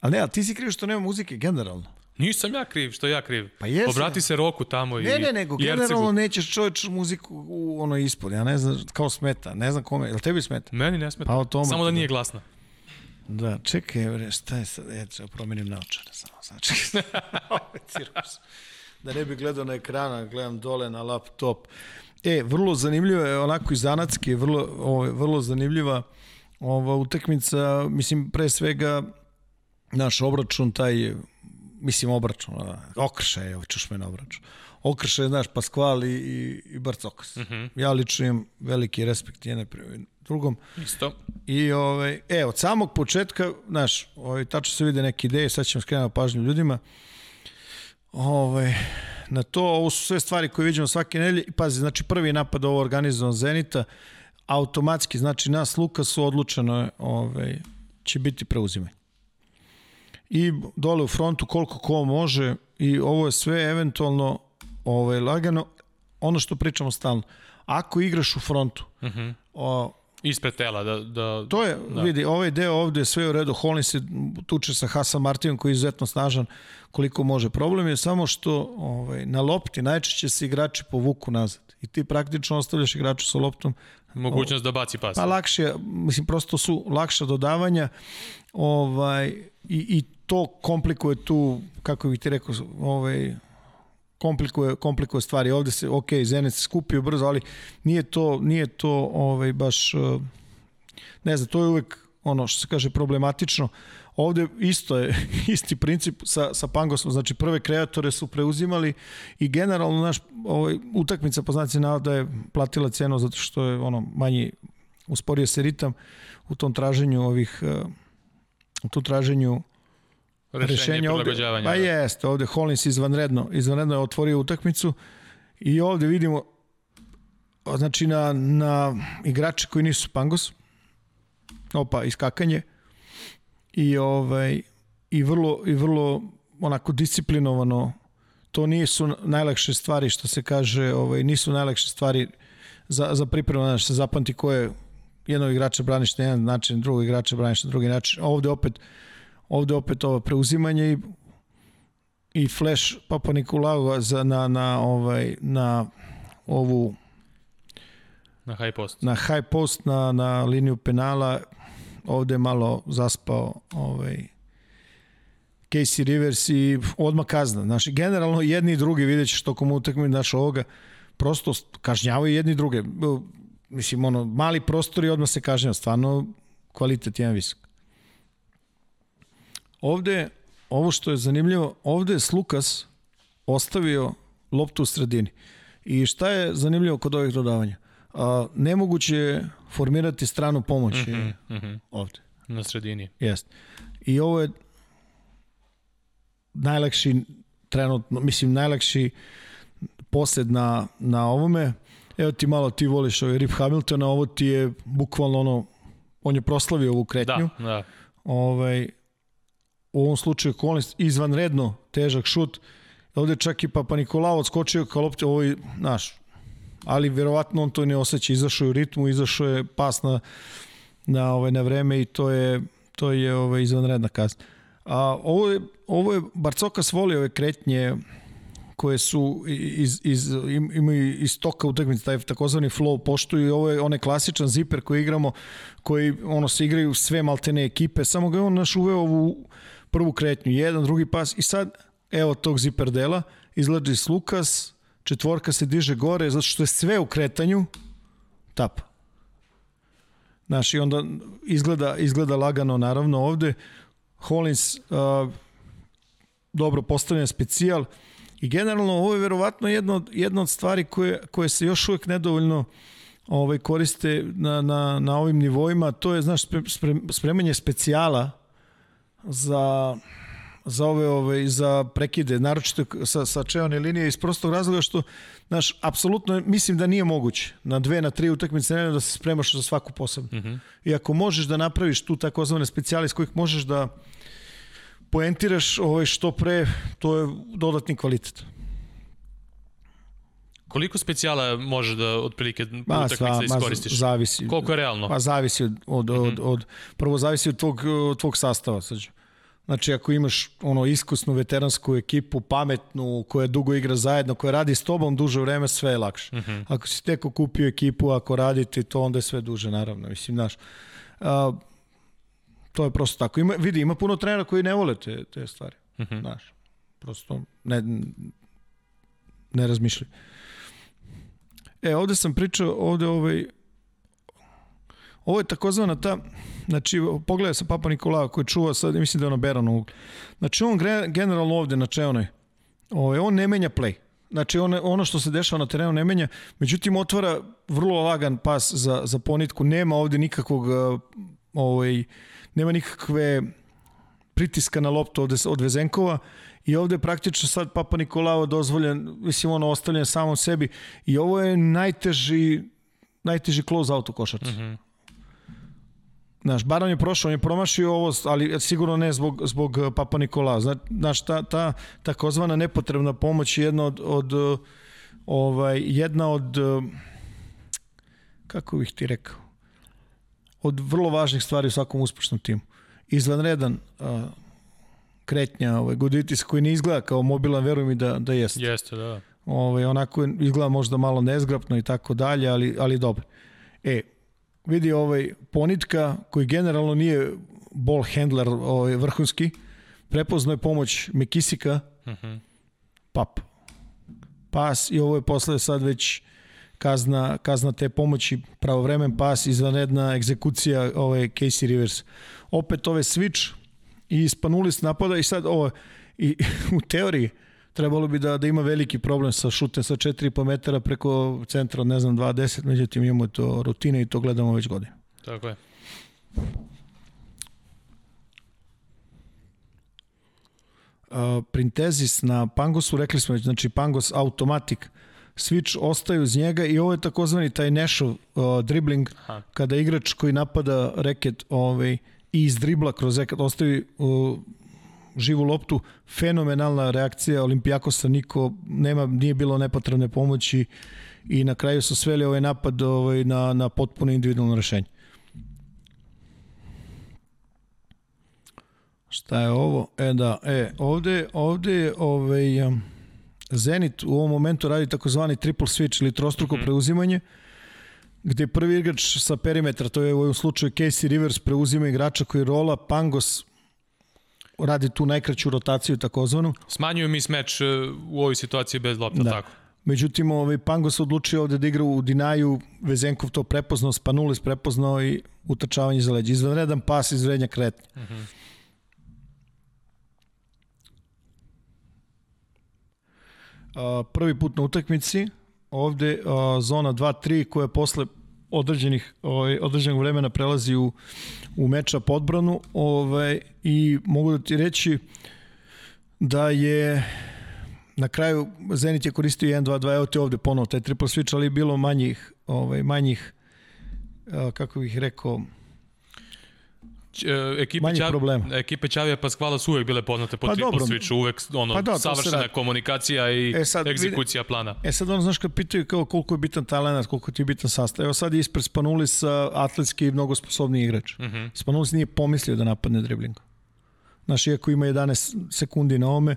Ali ne, a ti si kriv što nema muzike, generalno. Nisam ja kriv, što ja kriv. Pa jesam. Obrati se Roku tamo i Ne, ne, nego generalno nećeš čovječ muziku u ono ispod. Ja ne znam, kao smeta. Ne znam kome. Jel tebi smeta? Meni ne smeta. Pa o tome Samo da nije glasna. Da, čekaj, bre, šta je sad? Ja ću promenim naočare samo. Znači. Da ne bi gledao na ekrana, gledam dole na laptop. E, vrlo zanimljivo je, onako i zanatski, vrlo, ovaj, vrlo zanimljiva ova utakmica, mislim, pre svega naš obračun, taj, mislim, obračun, okršaj, na obračun. Okršaj, znaš, Paskval i, i, i Barcokas. Uh -huh. Ja lično imam veliki respekt jedne prema drugom. Isto. I ovaj, e, od samog početka, znaš, ovaj, tačno se vide neke ideje, sad ćemo skrenuti pažnju ljudima. Ovaj, na to, ovo su sve stvari koje vidimo svake nedelje. Pazi, znači prvi napad ovo organizovan Zenita, automatski, znači nas Lukasu odlučeno je, ovaj, će biti preuzimanje. I dole u frontu koliko ko može i ovo je sve eventualno ovaj, lagano, ono što pričamo stalno. Ako igraš u frontu, uh -huh. o, Ispred tela, da... da To je, da. vidi, ovaj deo ovde je sve u redu. Hollins se tuče sa Hasan Martinom koji je izuzetno snažan koliko može. Problem je samo što ovaj, na lopti najčešće se igrači povuku nazad. I ti praktično ostavljaš igrača sa loptom. Mogućnost da baci pas. Pa lakše, mislim, prosto su lakša dodavanja ovaj, i, i to komplikuje tu, kako bih ti rekao, ovaj, komplikuje, komplikuje stvari. Ovde se, ok, Zenit se skupio brzo, ali nije to, nije to ovaj, baš, eh, ne znam, to je uvek ono što se kaže problematično. Ovde isto je, isti princip sa, sa Pangosom, znači prve kreatore su preuzimali i generalno naš ovaj, utakmica po znaci navoda je platila cenu zato što je ono manji, usporio se ritam u tom traženju ovih, eh, u tom traženju Rešenje, rešenje ovde, prilagođavanja. pa da. jeste, ovde Hollins izvanredno, izvanredno je otvorio utakmicu i ovde vidimo znači na, na igrače koji nisu Pangos opa, iskakanje i ovaj i vrlo, i vrlo onako disciplinovano to nisu najlakše stvari što se kaže, ovaj, nisu najlakše stvari za, za pripremu, znaš, se zapamti ko je jednog igrača braniš na jedan način, drugog igrača braniš na drugi način. Ovde opet ovde opet ovo preuzimanje i i flash Papa Nikolau za na na ovaj na ovu Na high post. na high post na na liniju penala ovde je malo zaspao ovaj Casey Rivers i odmah kazna. Znači, generalno jedni i drugi vidjet ćeš tokom utakme naš ovoga, prosto kažnjavaju jedni i druge. Mislim, ono, mali prostor i odmah se kažnjava. Stvarno, kvalitet jedan visok. Ovde, ovo što je zanimljivo, ovde je Slukas ostavio loptu u sredini. I šta je zanimljivo kod ovih dodavanja? A, nemoguće je formirati stranu pomoć mm -hmm, mm -hmm. ovde. Na sredini. Jeste. I ovo je najlakši trenutno, mislim najlakši posled na, na ovome. Evo ti malo, ti voliš ovaj Rip Hamiltona, ovo ti je bukvalno ono, on je proslavio ovu kretnju. Da, da. Ovaj, u ovom slučaju Collins izvanredno težak šut. Ovde čak i Papa Nikolao odskočio lopte, ovo je, znaš, ali verovatno on to ne osjeća, izašao je u ritmu, izašao je pas na, na, ovaj, na vreme i to je, to je ovaj, izvanredna kazna. A, ovo, je, ovo je, Barcoka svoli ove kretnje koje su iz, iz, imaju iz toka utakmice, taj takozvani flow poštuju ovo je onaj klasičan ziper koji igramo, koji ono se igraju sve maltene ekipe, samo ga je on naš uveo ovu prvu kretnju, jedan, drugi pas i sad evo tog ziper dela, izlađi s Lukas, četvorka se diže gore, zato što je sve u kretanju, tap. Znaš, i onda izgleda, izgleda lagano, naravno, ovde. Hollins, uh, dobro postavljen specijal, i generalno ovo je verovatno jedna od, jedna od stvari koje, koje se još uvek nedovoljno ovaj, koriste na, na, na ovim nivoima, to je, znaš, spremanje specijala za za ove, ove za prekide, naročito sa, sa čeone linije iz prostog razloga što, znaš, apsolutno mislim da nije moguće na dve, na tri utakmice da se spremaš za svaku posebno. Mm -hmm. I ako možeš da napraviš tu takozvane specijale s kojih možeš da poentiraš ovaj, što pre, to je dodatni kvalitet. Koliko specijala može da otprilike ma, utakmice da iskoristiš? Zavisi. Koliko je realno? Pa zavisi od, od, od, mhm. od, prvo zavisi od tvog, od tvog sastava. Sađe. Znači, ako imaš ono iskusnu veteransku ekipu, pametnu, koja dugo igra zajedno, koja radi s tobom duže vreme, sve je lakše. Mhm. -huh. Ako si teko kupio ekipu, ako radite to, onda je sve duže, naravno. Mislim, znaš, a, to je prosto tako. Ima, vidi, ima puno trenera koji ne vole te, te stvari. Mhm. -huh. Znaš, prosto ne, ne razmišljaju. E, ovde sam pričao, ovde ovaj, ovo je takozvana ta, znači, pogledaj sa Papa Nikolao koji čuva sad, mislim da je ono Beran ugl. Znači, on generalno ovde na čeonoj, ovaj, on ne menja play. Znači, on, ono što se dešava na terenu ne menja, međutim, otvara vrlo lagan pas za, za ponitku, nema ovde nikakvog, ovaj, nema nikakve pritiska na loptu od, od Vezenkova i ovde je praktično sad Papa Nikolao dozvoljen, mislim ono ostavljen samom sebi i ovo je najteži najteži close out u košarci. Mm -hmm. Znaš, Baran je prošao, on je promašio ovo, ali sigurno ne zbog, zbog uh, Papa Nikola. Znaš, ta, ta takozvana nepotrebna pomoć je jedna od, od uh, ovaj, jedna od uh, kako bih ti rekao od vrlo važnih stvari u svakom uspešnom timu. Izvanredan uh, kretnja, ovaj, Guditis koji ne izgleda kao mobilan, verujem mi da, da jeste. Jeste, da. Ovaj, onako izgleda možda malo nezgrapno i tako dalje, ali, ali dobro. E, vidi ovaj Ponitka koji generalno nije ball handler ovaj, vrhunski, prepoznao je pomoć Mekisika, uh mhm. -huh. pap, pas i ovo je posle sad već kazna, kazna te pomoći, pravovremen pas, izvanredna egzekucija ovaj Casey Rivers. Opet ove switch i Spanulis napada i sad ovo i u teoriji trebalo bi da, da ima veliki problem sa šutem sa 4,5 metara preko centra ne znam 2.10, međutim imamo to rutine i to gledamo već godine. Tako je. Uh, Printezis na Pangosu, rekli smo već, znači Pangos automatik, switch ostaju uz njega i ovo je takozvani taj Nashov uh, dribbling, Aha. kada igrač koji napada reket ovaj, i iz dribla kroz reket ostavi uh, živu loptu, fenomenalna reakcija Olimpijakosa, niko nema, nije bilo nepotrebne pomoći i na kraju su sveli ovaj napad ovaj, na, na potpuno individualno rešenje. Šta je ovo? E da, e, ovde, ovde je ovaj, um, Zenit u ovom momentu radi takozvani triple switch ili trostruko mm -hmm. preuzimanje, gde prvi igrač sa perimetra, to je u ovom slučaju Casey Rivers, preuzima igrača koji rola, Pangos radi tu najkraću rotaciju takozvanu. Smanjuju mi smeč u ovoj situaciji bez lopta, Da. tako. Međutim, ovaj, Pango se odlučio ovde da igra u Dinaju, Vezenkov to prepoznao, Spanulis prepoznao i utrčavanje za leđe. Izvanredan pas iz vrednja kretnja. Mm -hmm. prvi put na utakmici, ovde a, zona 2-3 koja posle određenih ovaj, određenog vremena prelazi u, u meča podbranu ovaj, i mogu da ti reći da je na kraju Zenit je koristio 1-2-2, evo te ovde ponovo taj triple switch, ali je bilo manjih, ovaj, manjih kako bih rekao, ekipe Manjih Čav- problema. Ekipe Čavija Pasquala su uvek bile poznate po Pa triple dobro. switchu, uvek ono, Pa da, savršena komunikacija i E sad, egzekucija plana. E sad ono, znaš, kad pitaju kao koliko je bitan talent, koliko ti je bitan sastav. Evo sad je ispred Spanulis atletski i mnogo sposobniji igrač. Mm -hmm. Spanulis nije pomislio da napadne dribling. Znaš, iako ima 11 sekundi na ome,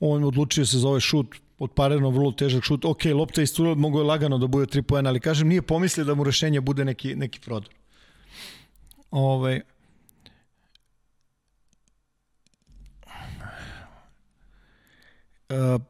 on odlučio se za ovaj šut, odpareno vrlo težak šut. Ok, lopta je isturila, mogo je lagano da bude 3 poena, ali kažem, nije pomislio da mu rešenje bude neki, neki prodor. Ovaj, Uh,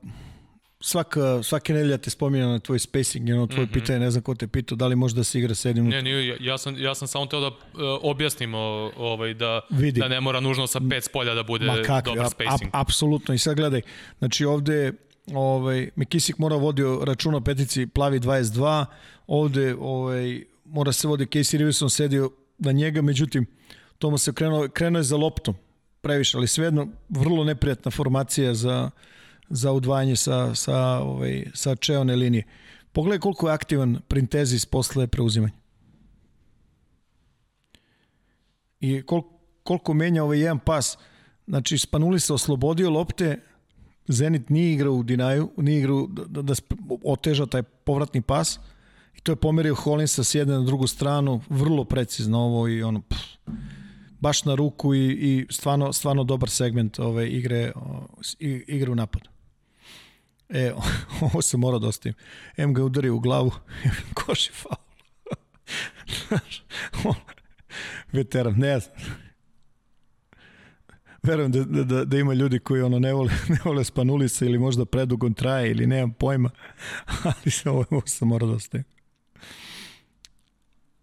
svaka, svake nedelja te spominja na tvoj spacing, jedno tvoje mm -hmm. pitanje, ne znam ko te pitao, da li može da se igra 7 minuta. Ne, nije, ja, ja, sam, ja sam samo teo da uh, objasnimo ovaj, da, Vidi. da ne mora nužno sa pet spolja da bude Ma kakvi, dobar ap, ap, spacing. apsolutno. I sad gledaj, znači ovde ovaj, Mekisik mora vodio računa o petici plavi 22, ovde ovaj, mora se vodi Casey Riverson sedio na njega, međutim, Tomas se krenuo, krenuo je za loptom previše, ali svejedno vrlo neprijatna formacija za, za udvajanje sa, sa, ovaj, sa čeone linije. Pogledaj koliko je aktivan Printezis posle preuzimanja. I koliko, koliko menja ovaj jedan pas. Znači, Spanuli se oslobodio lopte, Zenit nije igrao u Dinaju, nije igrao da, da, da oteža taj povratni pas i to je pomerio Hollinsa s jedne na drugu stranu, vrlo precizno ovo i ono, pff, baš na ruku i, i stvarno, stvarno dobar segment ove igre, igre u napadu. E, ovo se mora da ostavim. M ga udari u glavu, koš je faul. Veteran, ne znam. Verujem da, da, da, da ima ljudi koji ono ne vole, ne vole Spanulisa ili možda predugo traje ili nemam pojma, ali se ovo, ovo se mora da ostavim.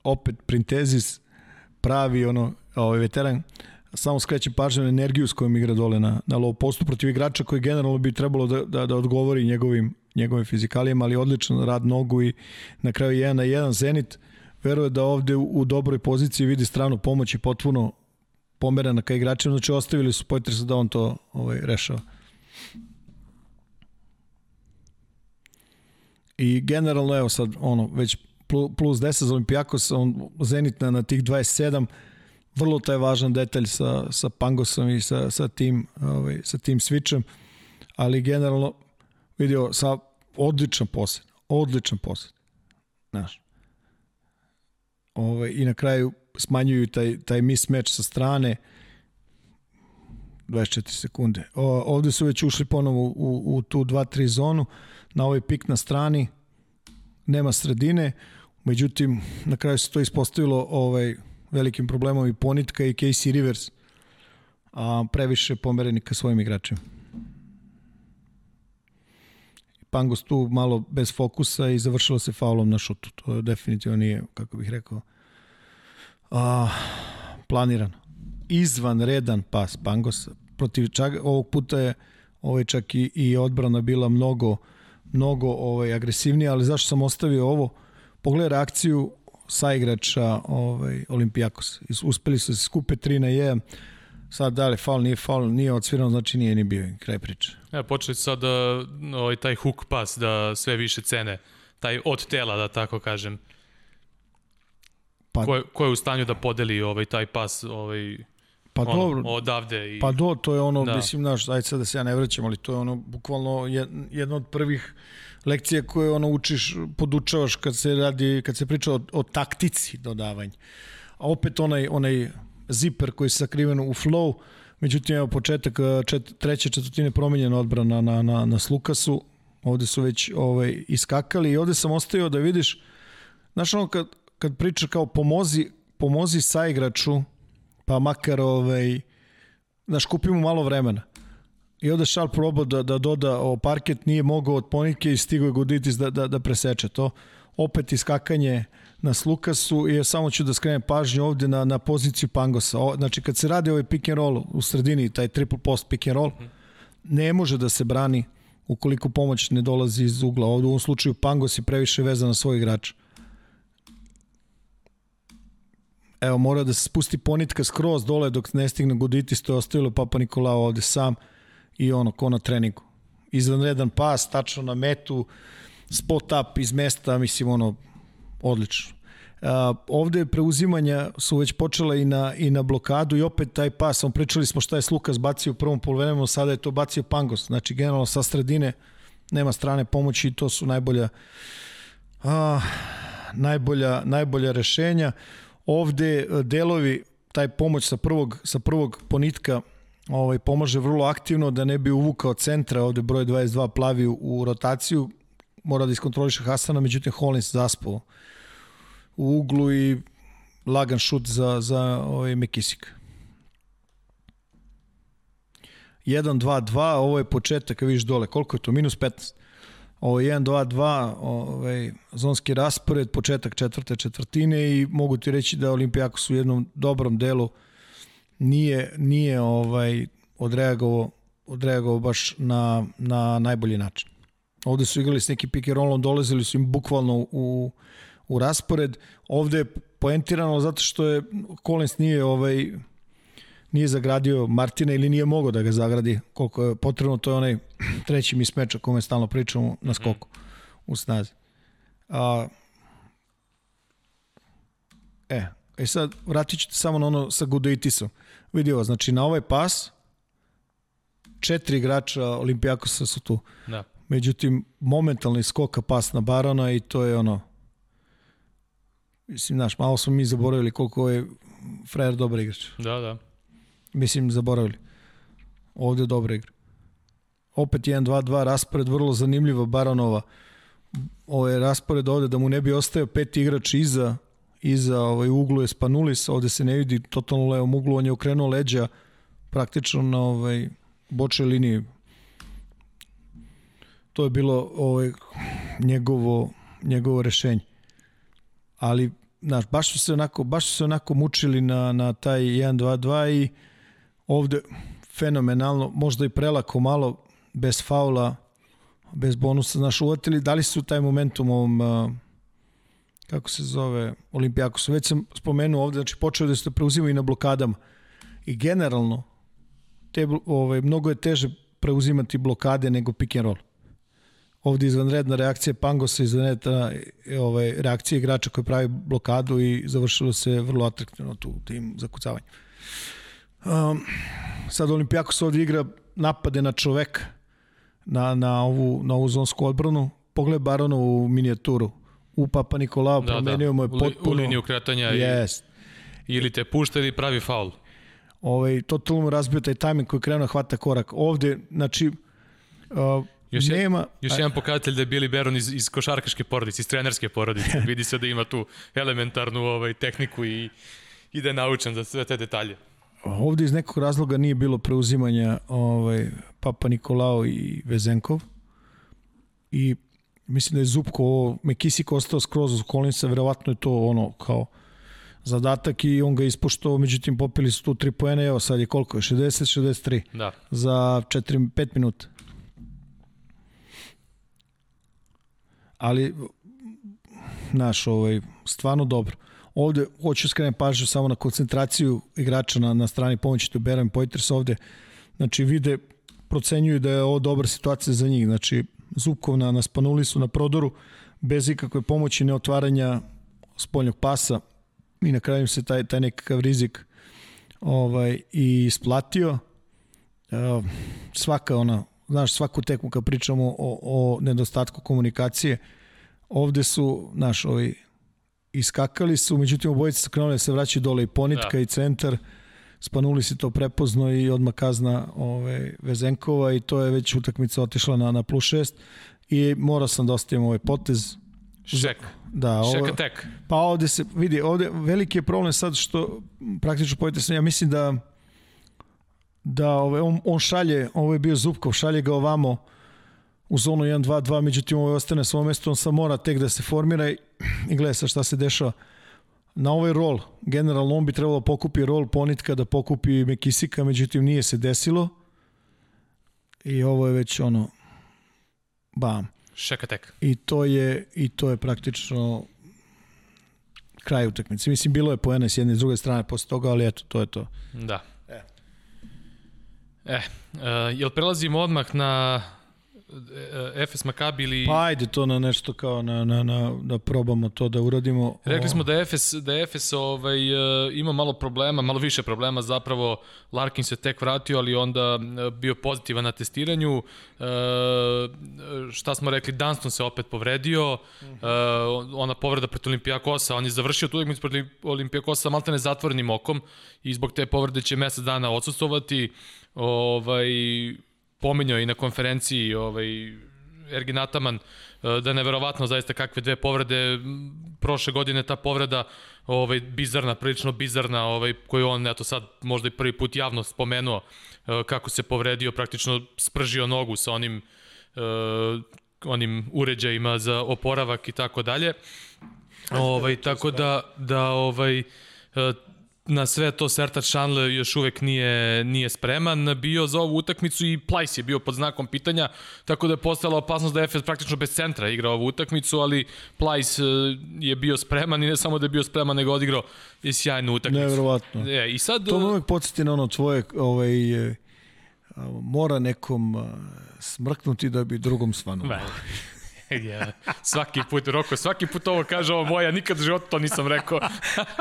Opet Printezis pravi ono, ovaj veteran, samo skreće pažnju na energiju s kojom igra dole na, na low postu protiv igrača koji generalno bi trebalo da, da, da odgovori njegovim, njegovim fizikalijama, ali odličan rad nogu i na kraju jedan na jedan Zenit veruje da ovde u, u dobroj poziciji vidi stranu pomoć i potpuno pomerana ka igračima, znači ostavili su Poitresa da on to ovaj, rešava. I generalno, evo sad, ono, već plu- plus 10 za Olimpijakos, on Zenit na, na tih 27, vrlo taj važan detalj sa, sa Pangosom i sa, sa tim, ovaj, sa tim switchem, ali generalno vidio sa odličan posed, odličan posed. Znaš. Ovaj, I na kraju smanjuju taj, taj mismatch sa strane 24 sekunde. O, ovde su već ušli ponovo u, u tu 2-3 zonu, na ovaj pik na strani nema sredine, međutim na kraju se to ispostavilo ovaj velikim problemom i Ponitka i Casey Rivers a previše pomereni ka svojim igračima. Pangos tu malo bez fokusa i završilo se faulom na šutu. To definitivno nije, kako bih rekao, a, planirano. Izvanredan pas Pangosa. Protiv čak, ovog puta je ovaj čak i, i odbrana bila mnogo mnogo ovaj agresivnija, ali zašto sam ostavio ovo? Pogledaj reakciju saigrača ovaj, Olimpijakos. Uspeli su da se skupe 3 na 1. Sad da li faul, nije faul, nije odsvirano, znači nije ni bio kraj priče. Ja, počeli su sad da, ovaj, taj hook pas da sve više cene. Taj od tela, da tako kažem. Pa- ko, je, ko je u stanju da podeli ovaj taj pas ovaj, Pa ono, dobro, odavde. I, Pa do, to je ono, Da. mislim, znaš, ajde sad da se ja ne vraćam, ali to je ono, bukvalno jed- jedna od prvih lekcija koje ono učiš, podučavaš kad se radi, kad se priča o, o taktici dodavanja. A opet onaj, onaj ziper koji je sakriven u flow, međutim, evo, početak čet, treće četvrtine promenjena odbrana na, na, na Slukasu, ovde su već ovaj, iskakali i ovde sam ostavio da vidiš, znaš ono kad, kad priča kao pomozi, pomozi saigraču, pa makar ovaj, znaš, kupimo malo vremena. I onda Šal probao da, da doda o parket, nije mogao od ponike i stigo je Guditis da, da, da preseče to. Opet iskakanje na Slukasu i samo ću da skrenem pažnju ovde na, na poziciju Pangosa. O, znači, kad se radi ovaj pick and roll u sredini, taj triple post pick and roll, ne može da se brani ukoliko pomoć ne dolazi iz ugla. Ovde u ovom slučaju Pangos je previše vezan na svoj igrač. Evo, mora da se spusti ponitka skroz dole dok ne stigne Guditis, to je ostavilo Papa Nikolao ovde sam i ono, ko na treningu. Izvanredan pas, tačno na metu, spot up iz mesta, mislim, ono, odlično. Uh, ovde preuzimanja su već počela i na, i na blokadu i opet taj pas, on pričali smo šta je Slukas bacio u prvom polovremenu, sada je to bacio Pangos, znači generalno sa sredine nema strane pomoći i to su najbolja uh, najbolja, najbolja rešenja. Ovde delovi, taj pomoć sa prvog, sa prvog ponitka ovaj, pomaže vrlo aktivno da ne bi uvukao centra, ovde broj 22 plavi u, rotaciju, mora da iskontroliše Hasana, međutim Hollins zaspao u uglu i lagan šut za, za ovaj Mekisik. 1, 2, 2, ovo je početak, vidiš dole, koliko je to? Minus 15. Ovo je 1, 2, 2, ovaj, zonski raspored, početak četvrte četvrtine i mogu ti reći da Olimpijakos u jednom dobrom delu nije, nije ovaj odreagovao odreagovao baš na, na najbolji način. Ovde su igrali s neki pick and rollom, dolazili su im bukvalno u, u raspored. Ovde je poentirano zato što je Collins nije ovaj nije zagradio Martina ili nije mogao da ga zagradi koliko je potrebno, to je onaj treći mi smeča kome stalno pričamo na skoku u snazi. A, e, e sad vratit ćete samo na ono sa Gudoitisom. Vidi ovo, znači na ovaj pas četiri igrača Olimpijakosa su tu. Da. Međutim, momentalni skoka pas na Barona i to je ono Mislim, znaš, malo smo mi zaboravili koliko je frajer dobar igrač. Da, da. Mislim, zaboravili. Ovde je dobra igra. Opet 1-2-2 raspored, vrlo zanimljiva Baranova. Ovo je raspored ovde da mu ne bi ostao peti igrač iza, iza ovaj, uglu je Spanulis, ovde se ne vidi totalno levom uglu, on je okrenuo leđa praktično na ovaj, bočoj liniji. To je bilo ovaj, njegovo, njegovo rešenje ali znaš, baš su se onako, baš su se onako mučili na, na taj 1-2-2 i ovde fenomenalno, možda i prelako malo, bez faula, bez bonusa, znaš, uvatili, da li su taj momentum ovom, kako se zove, Olimpijakosu, već sam spomenuo ovde, znači počeo da se preuzimaju i na blokadama i generalno te, ovaj, mnogo je teže preuzimati blokade nego pick and roll ovde izvanredna reakcija Pangosa, izvanredna ovaj, reakcija igrača koji pravi blokadu i završilo se vrlo atraktivno tu tim zakucavanjem. Um, sad Olimpijakos ovde igra napade na čoveka na, na, ovu, na ovu zonsku odbranu. Pogled Baronovu minijaturu. U Papa Nikolao da, promenio da. mu je potpuno... U liniju kretanja yes. i, ili te pušta ili pravi faul. Ovaj, totalno mu razbio taj tajming koji krenuo hvata korak. Ovde, znači, uh, Još, je, nema... još jedan pokazatelj da je Billy Baron iz, iz košarkaške porodice, iz trenerske porodice. Vidi se da ima tu elementarnu ovaj, tehniku i, i da je naučen za sve te detalje. Ovde iz nekog razloga nije bilo preuzimanja ovaj, Papa Nikolao i Vezenkov. I mislim da je Zupko Mekisik ostao skroz uz Kolinsa, verovatno je to ono kao zadatak i on ga ispoštovao, međutim popili su tu 3 poena, evo sad je koliko je, 60-63 da. za 4-5 minuta. ali naš ovaj stvarno dobro. Ovde hoću skrenem pažnju samo na koncentraciju igrača na, na strani pomoći tu Beran Poiters ovde. Znači vide, procenjuju da je ovo dobra situacija za njih. Znači Zubkov na, na Spanulisu na prodoru bez ikakve pomoći neotvaranja spoljnog pasa i na kraju se taj, taj nekakav rizik ovaj, i isplatio. Svaka ona znaš, svaku tekmu kad pričamo o, o nedostatku komunikacije, ovde su, znaš, ovi, iskakali su, međutim obojice su krenuli da se vraćaju dole i ponitka da. i centar, spanuli se to prepozno i odmah kazna ove, Vezenkova i to je već utakmica otišla na, na plus 6 i morao sam da ostavim ovaj potez. Šek. Da, ovo, Šek attack. Pa ovde se, vidi, ovde veliki je problem sad što praktično pojete sam, ja mislim da da ovaj, on, on šalje, ovo je bio Zubkov, šalje ga ovamo u zonu 1-2-2, međutim ovo ostane svoj mesto, on sam mora tek da se formira i, i gleda sa šta se dešava. Na ovaj rol, generalno on bi trebalo pokupi rol Ponitka da pokupi Mekisika, međutim nije se desilo i ovo je već ono bam. Šeka tek. I to je, i to je praktično kraj utakmice. Mislim, bilo je poena s jedne i s druge strane posle toga, ali eto, to je to. Da. E. E, uh, jel prelazimo odmah na Efes Makabi ili... Pa ajde to na nešto kao na, na, na, da probamo to da uradimo. Rekli smo da Efes, da Efes ovaj, ima malo problema, malo više problema zapravo. Larkin se tek vratio, ali onda bio pozitivan na testiranju. E, šta smo rekli, Dunston se opet povredio. E, ona povreda pred Olimpijakosa, on je završio tu utakmicu pred Olimpijakosa maltene zatvorenim okom i zbog te povrede će mesec dana odsustovati. Ovaj, pominjao i na konferenciji ovaj, Ergin Ataman, e, da je neverovatno zaista kakve dve povrede prošle godine ta povreda ovaj bizarna, prilično bizarna, ovaj koju on eto sad možda i prvi put javno spomenuo e, kako se povredio, praktično spržio nogu sa onim uh, onim uređajima za oporavak i tako dalje. Ovaj tako da da ovaj na sve to Sertač Šanle još uvek nije, nije spreman bio za ovu utakmicu i Plajs je bio pod znakom pitanja, tako da je postala opasnost da je Efes praktično bez centra igra ovu utakmicu, ali Plajs e, je bio spreman i ne samo da je bio spreman, nego odigrao i sjajnu utakmicu. Nevjerovatno. E, i sad, to me uvek podsjeti na ono tvoje ovaj, e, mora nekom smrknuti da bi drugom svanuo. Ja, svaki put, Roko, svaki put ovo kaže ovo moja, nikad u životu to nisam rekao.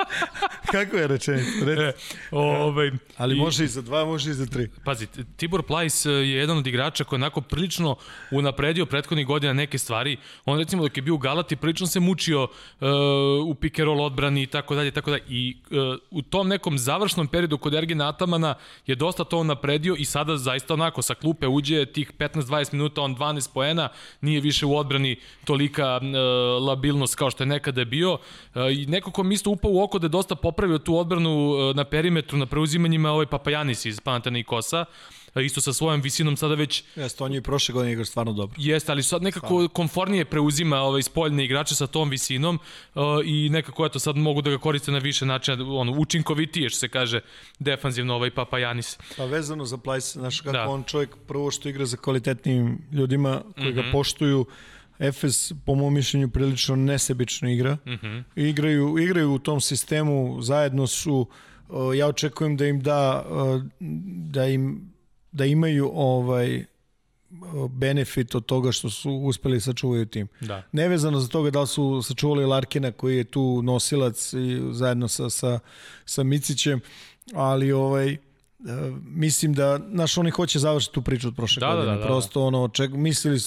Kako je rečenica? E, ovaj, Ali može i za dva, može i za tri. Pazi, Tibor Plajs je jedan od igrača koji je onako prilično unapredio prethodnih godina neke stvari. On recimo dok je bio u Galati prilično se mučio uh, u roll odbrani i tako dalje, tako dalje. I uh, u tom nekom završnom periodu kod Ergina Atamana je dosta to unapredio i sada zaista onako sa klupe uđe tih 15-20 minuta, on 12 poena, nije više u odbrani odbrani tolika uh, labilnost kao što je nekada bio. Uh, I neko ko mi isto upao u oko da je dosta popravio tu odbranu uh, na perimetru, na preuzimanjima ovaj Papajanis iz Panathinaikosa. Isto sa svojom visinom sada već... Jeste, on je i prošle godine igra stvarno dobro. Jeste, ali sad nekako stvarno. komfornije preuzima ovaj, spoljne igrače sa tom visinom uh, i nekako eto sad mogu da ga koriste na više načina, ono, učinkovitije što se kaže defanzivno ovaj Papajanis. Pa vezano za Plajs, znaš kako da. on čovjek prvo što igra za kvalitetnim ljudima koji mm -hmm. ga mhm. poštuju, Efes, po mom mišljenju, prilično nesebično igra. Mm -hmm. igraju, igraju u tom sistemu, zajedno su, ja očekujem da im da, da im da imaju ovaj benefit od toga što su uspeli sačuvaju tim. Da. Nevezano za toga da li su sačuvali Larkina koji je tu nosilac i zajedno sa, sa, sa Micićem, ali ovaj mislim da naš oni hoće završiti tu priču od prošle da, godine. Da, da, da, Prosto da. ono ček mislili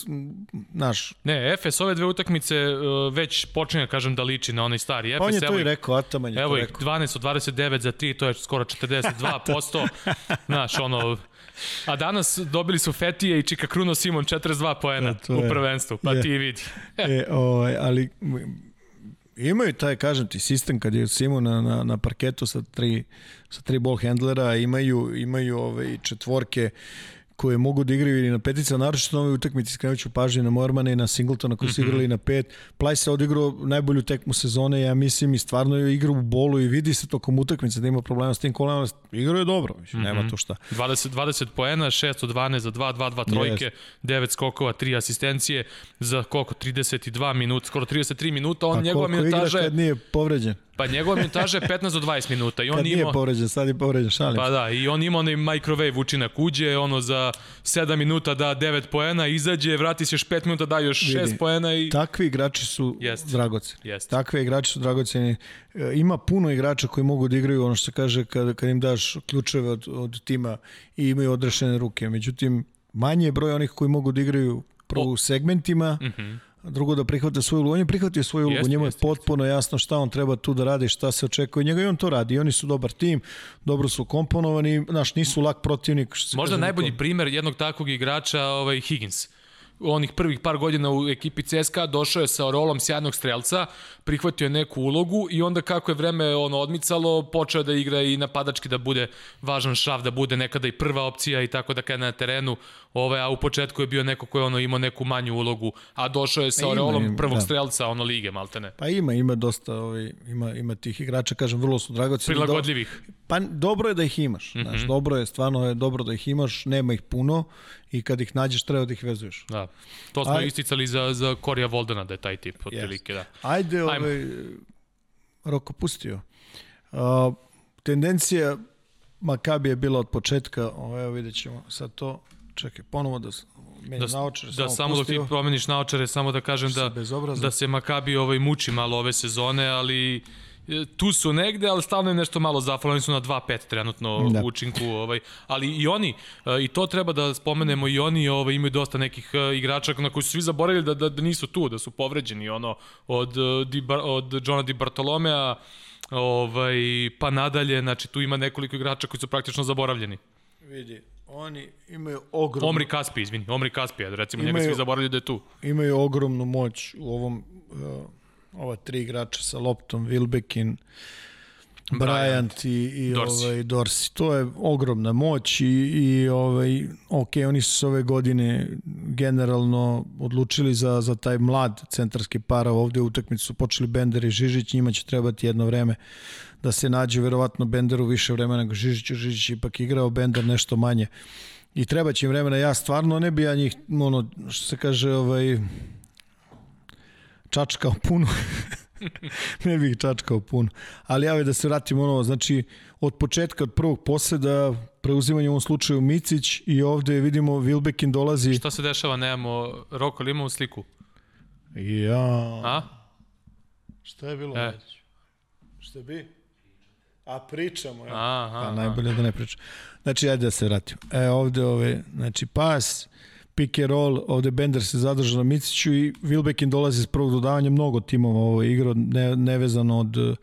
naš Ne, Efes ove dve utakmice uh, već počinje kažem da liči na onaj stari Efes. On je to i rekao, Ataman je evo to rekao. 12 od 29 za 3, to je skoro 42%. Znaš, ono A danas dobili su Fetije i Čika Kruno Simon 42 poena ja, u prvenstvu, pa je. ti vidi. e, ovaj, ali imaju taj, kažem ti, sistem kad je Simon na, na, na parketu sa tri, sa tri ball handlera, imaju, imaju ove četvorke koje mogu da igraju ili na petica, naročito na ovoj utakmici skrenut ću pažnje na Mormana i na Singletona koji su mm -hmm. igrali na pet. Plaj se odigrao najbolju tekmu sezone, ja mislim, i stvarno je igrao u bolu i vidi se tokom utakmice da ima problema s tim kolenom. Igrao je dobro, mislim, mm -hmm. nema mhm. tu šta. 20, 20 poena, 6 od 12 za 2, 2, 2 trojke, yes. 9 skokova, 3 asistencije za koliko? 32 minuta, skoro 33 minuta. On, A njegova minutaža... igra kad nije povređen? Pa njegova minutaža je 15 do 20 minuta. I on Kad nije ima... povređen, sad je povređen, šalim. Pa da, i on ima onaj microwave učinak uđe, ono za 7 minuta da 9 poena, izađe, vrati se još 5 minuta, da još 6 Vidi, poena i... Takvi igrači su jest, dragoceni. Jest. Takvi igrači su dragoceni. E, ima puno igrača koji mogu da igraju ono što se kaže kad, kad im daš ključeve od, od tima i imaju odrešene ruke. Međutim, manje je broj onih koji mogu da igraju prvo u segmentima, mm -hmm drugo da prihvate svoju ulogu. On je prihvatio svoju ulogu, njemu je potpuno jasno šta on treba tu da radi, šta se očekuje njega i on to radi. I oni su dobar tim, dobro su komponovani, naš nisu lak protivnik. Možda najbolji nikom. primer jednog takvog igrača ovaj Higgins onih prvih par godina u ekipi CSKA, došao je sa rolom sjajnog strelca, prihvatio je neku ulogu i onda kako je vreme ono odmicalo, počeo da igra i napadački da bude važan šaf, da bude nekada i prva opcija i tako da kada na terenu, ovaj, a u početku je bio neko ko je ono imao neku manju ulogu, a došao je sa Ima, rolom ima, prvog da. strelca ono lige, maltene. Pa ima, ima dosta, ovaj, ima, ima tih igrača, kažem, vrlo su dragoceni. Prilagodljivih. Pa dobro je da ih imaš, mm -hmm. znaš, dobro je, stvarno je dobro da ih imaš, nema ih puno i kad ih nađeš treba da ih vezuješ. Da. To smo Aj- isticali za, za Korija Voldena, da je taj tip, otprilike, da. Ajde, Ajmo. ovaj, Roko pustio. Uh, tendencija Makabi je bila od početka, ovaj, evo vidjet ćemo sad to, čekaj, ponovo da meni Da, naočare, da samo dok ti promeniš naočare, samo da kažem da, da se Makabi ovaj muči malo ove sezone, ali e, tu su negde, ali stalno je nešto malo zafalo, oni su na 2-5 trenutno Da. u učinku, ovaj, ali i oni, e, i to treba da spomenemo, i oni ovaj, imaju dosta nekih e, igrača na koji su svi zaboravili da, da, da nisu tu, da su povređeni, ono, od, Di, od Johna Di Bartolomea, ovaj, pa nadalje, znači tu ima nekoliko igrača koji su praktično zaboravljeni. Vidi, oni imaju ogromnu, Omri Kaspi, izvini, Omri Kaspi, recimo, njega Imaju- svi zaboravili da je tu. imaju ogromnu moć u ovom uh, ova tri igrača sa loptom, Wilbekin, Bryant i, i Dorsey. ovaj Dorsi. To je ogromna moć i, i ovaj ok, oni su se ove godine generalno odlučili za, za taj mlad centarski para ovde u utakmici su počeli Bender i Žižić, njima će trebati jedno vreme da se nađe verovatno Benderu više vremena nego Žižiću, Žižić ipak igrao, Bender nešto manje i treba će im vremena, ja stvarno ne bi ja njih, ono, što se kaže, ovaj, čačkao puno. ne bih čačkao puno. Ali ja da se vratim ono, znači od početka, od prvog poseda, preuzimanje u ovom slučaju Micić i ovde vidimo Wilbekin dolazi. Šta se dešava, nemamo, Roko, ali imamo sliku? Ja. A? Šta je bilo? E. Šta bi? A pričamo, ja. Aha, Pa aha. najbolje da ne pričam. Znači, ajde da se vratim. E, ovde, ove, znači, pas, pick and roll, ovde Bender se zadržao na Miciću i Wilbekin dolazi s prvog dodavanja, mnogo timova ovo je igrao, ne, nevezano od,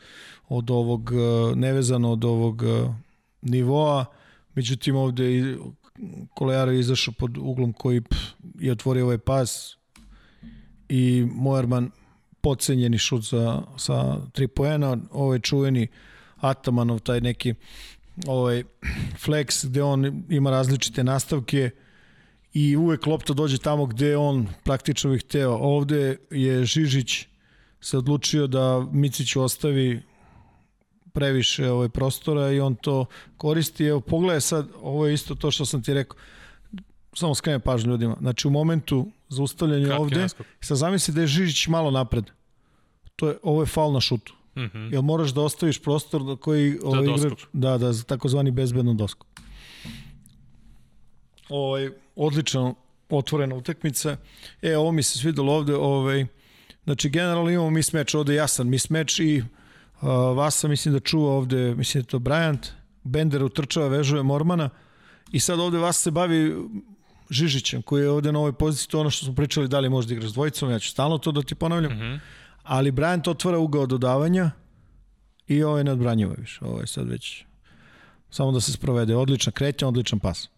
od ovog, nevezano od ovog eh, nivoa, međutim ovde i Kolejaro je izašao pod uglom koji pff, je otvorio ovaj pas i Moerman podcenjeni šut za, sa tri poena, ovaj čuveni Atamanov, taj neki ovaj flex gde on ima različite nastavke i uvek lopta dođe tamo gde on praktično bi hteo. Ovde je Žižić se odlučio da Miciću ostavi previše ovaj prostora i on to koristi. Evo, pogledaj sad, ovo je isto to što sam ti rekao. Samo skrenem pažnju ljudima. Znači, u momentu zaustavljanja Kratki ovde, naskok. sad zamisli da je Žižić malo napred. To je, ovo je faul na šutu. Mhm. Jel moraš da ostaviš prostor da koji ovaj igrač da da za takozvani bezbednu dosku. Ovaj odlično otvorena utakmica. E, ovo mi se svidelo ovde, ovaj znači generalno imamo mismeč ovde jasan mismeč i uh, Vasa mislim da čuva ovde, mislim da je to Bryant, Bender utrčava, vežuje Mormana i sad ovde Vasa se bavi Žižićem koji je ovde na ovoj poziciji, to ono što smo pričali da li može da igraš s dvojicom, ja ću stalno to da ti ponavljam. Mhm. Ali Bryant otvara ugao dodavanja i ovo je neodbranjivo više. Ovo je sad već samo da se sprovede. Odlična kretnja, odličan pas.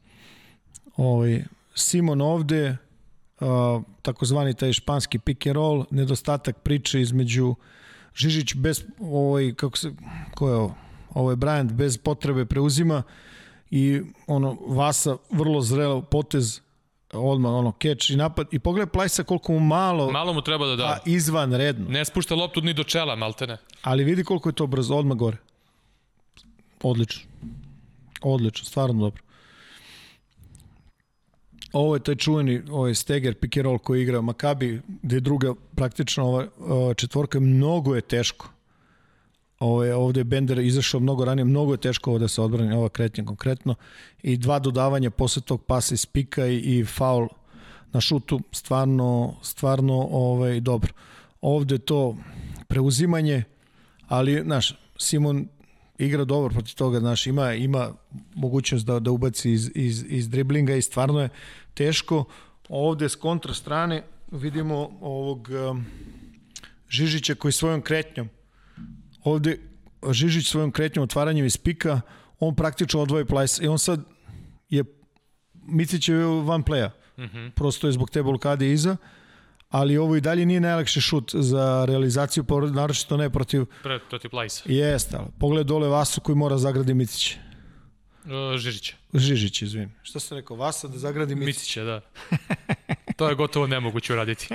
Ovaj, Simon ovde, a, takozvani taj španski pick and roll, nedostatak priče između Žižić bez, ovaj, kako se, ko je ovo? Ovo je Bryant bez potrebe preuzima i ono, Vasa vrlo zreo potez odmah ono catch i napad i pogledaj Plajsa koliko mu malo, Malo mu treba da da. a izvan redno. Ne spušta loptu ni do čela, maltene. Ali vidi koliko je to brzo, odmah gore. Odlično. Odlično, stvarno dobro. Ovo je taj čuveni ovaj Steger pick and roll koji igra Makabi, gde je druga praktično ova četvorka, mnogo je teško. Ovo je, ovde je Bender izašao mnogo ranije, mnogo je teško ovo da se odbrani, ova kretnja konkretno. I dva dodavanja posle tog pasa iz pika i, i faul na šutu, stvarno, stvarno ovaj, dobro. Ovde to preuzimanje, ali, znaš, Simon igra dobro protiv toga, znaš, ima, ima mogućnost da, da ubaci iz, iz, iz driblinga i stvarno je teško. Ovde s kontra strane vidimo ovog um, Žižića koji svojom kretnjom ovde Žižić svojom kretnjom otvaranjem iz pika on praktično odvoje plajs i on sad je Micić je van playa Mm -hmm. Prosto je zbog te blokade iza. Ali ovo i dalje nije najlakši šut za realizaciju, naročito ne protiv... Pre, protiv Plajsa. Jeste, ali pogled dole Vasu koji mora zagradi Micić. Uh, Žižića. Žižić, izvin. Šta sam rekao, Vasa da zagradi Micić? Micića, da. to je gotovo nemoguće uraditi.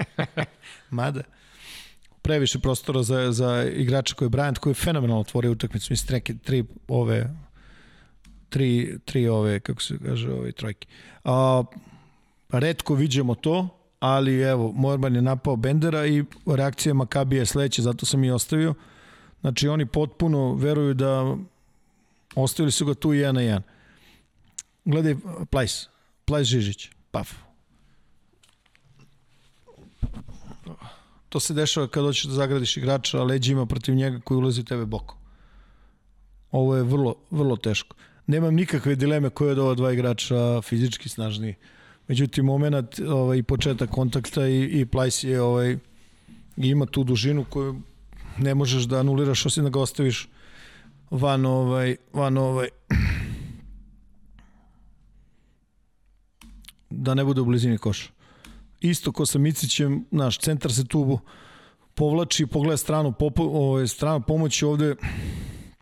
Mada previše prostora za, za igrača koji je Bryant, koji je fenomenalno otvorio utakmicu. Mislim, neke tri ove tri, tri ove, kako se kaže, ove trojke. A, redko viđemo to, ali evo, Morban je napao Bendera i reakcija Makabija je sledeća, zato sam i ostavio. Znači, oni potpuno veruju da ostavili su ga tu jedan na jedan. Gledaj, Plajs, Plajs Žižić, paf, To se dešava kad hoćeš da zagradiš igrača, a leđima protiv njega koji ulazi u tebe boko. Ovo je vrlo, vrlo teško. Nemam nikakve dileme koje od ova dva igrača fizički snažniji. Međutim, moment ovaj, početak kontakta i, i Plajs je ovaj, ima tu dužinu koju ne možeš da anuliraš osim da ga ostaviš van ovaj, van ovaj, da ne bude u blizini koša isto ko sa Micićem, naš centar se tu povlači, pogleda stranu, popo, ovaj, strana pomoći ovde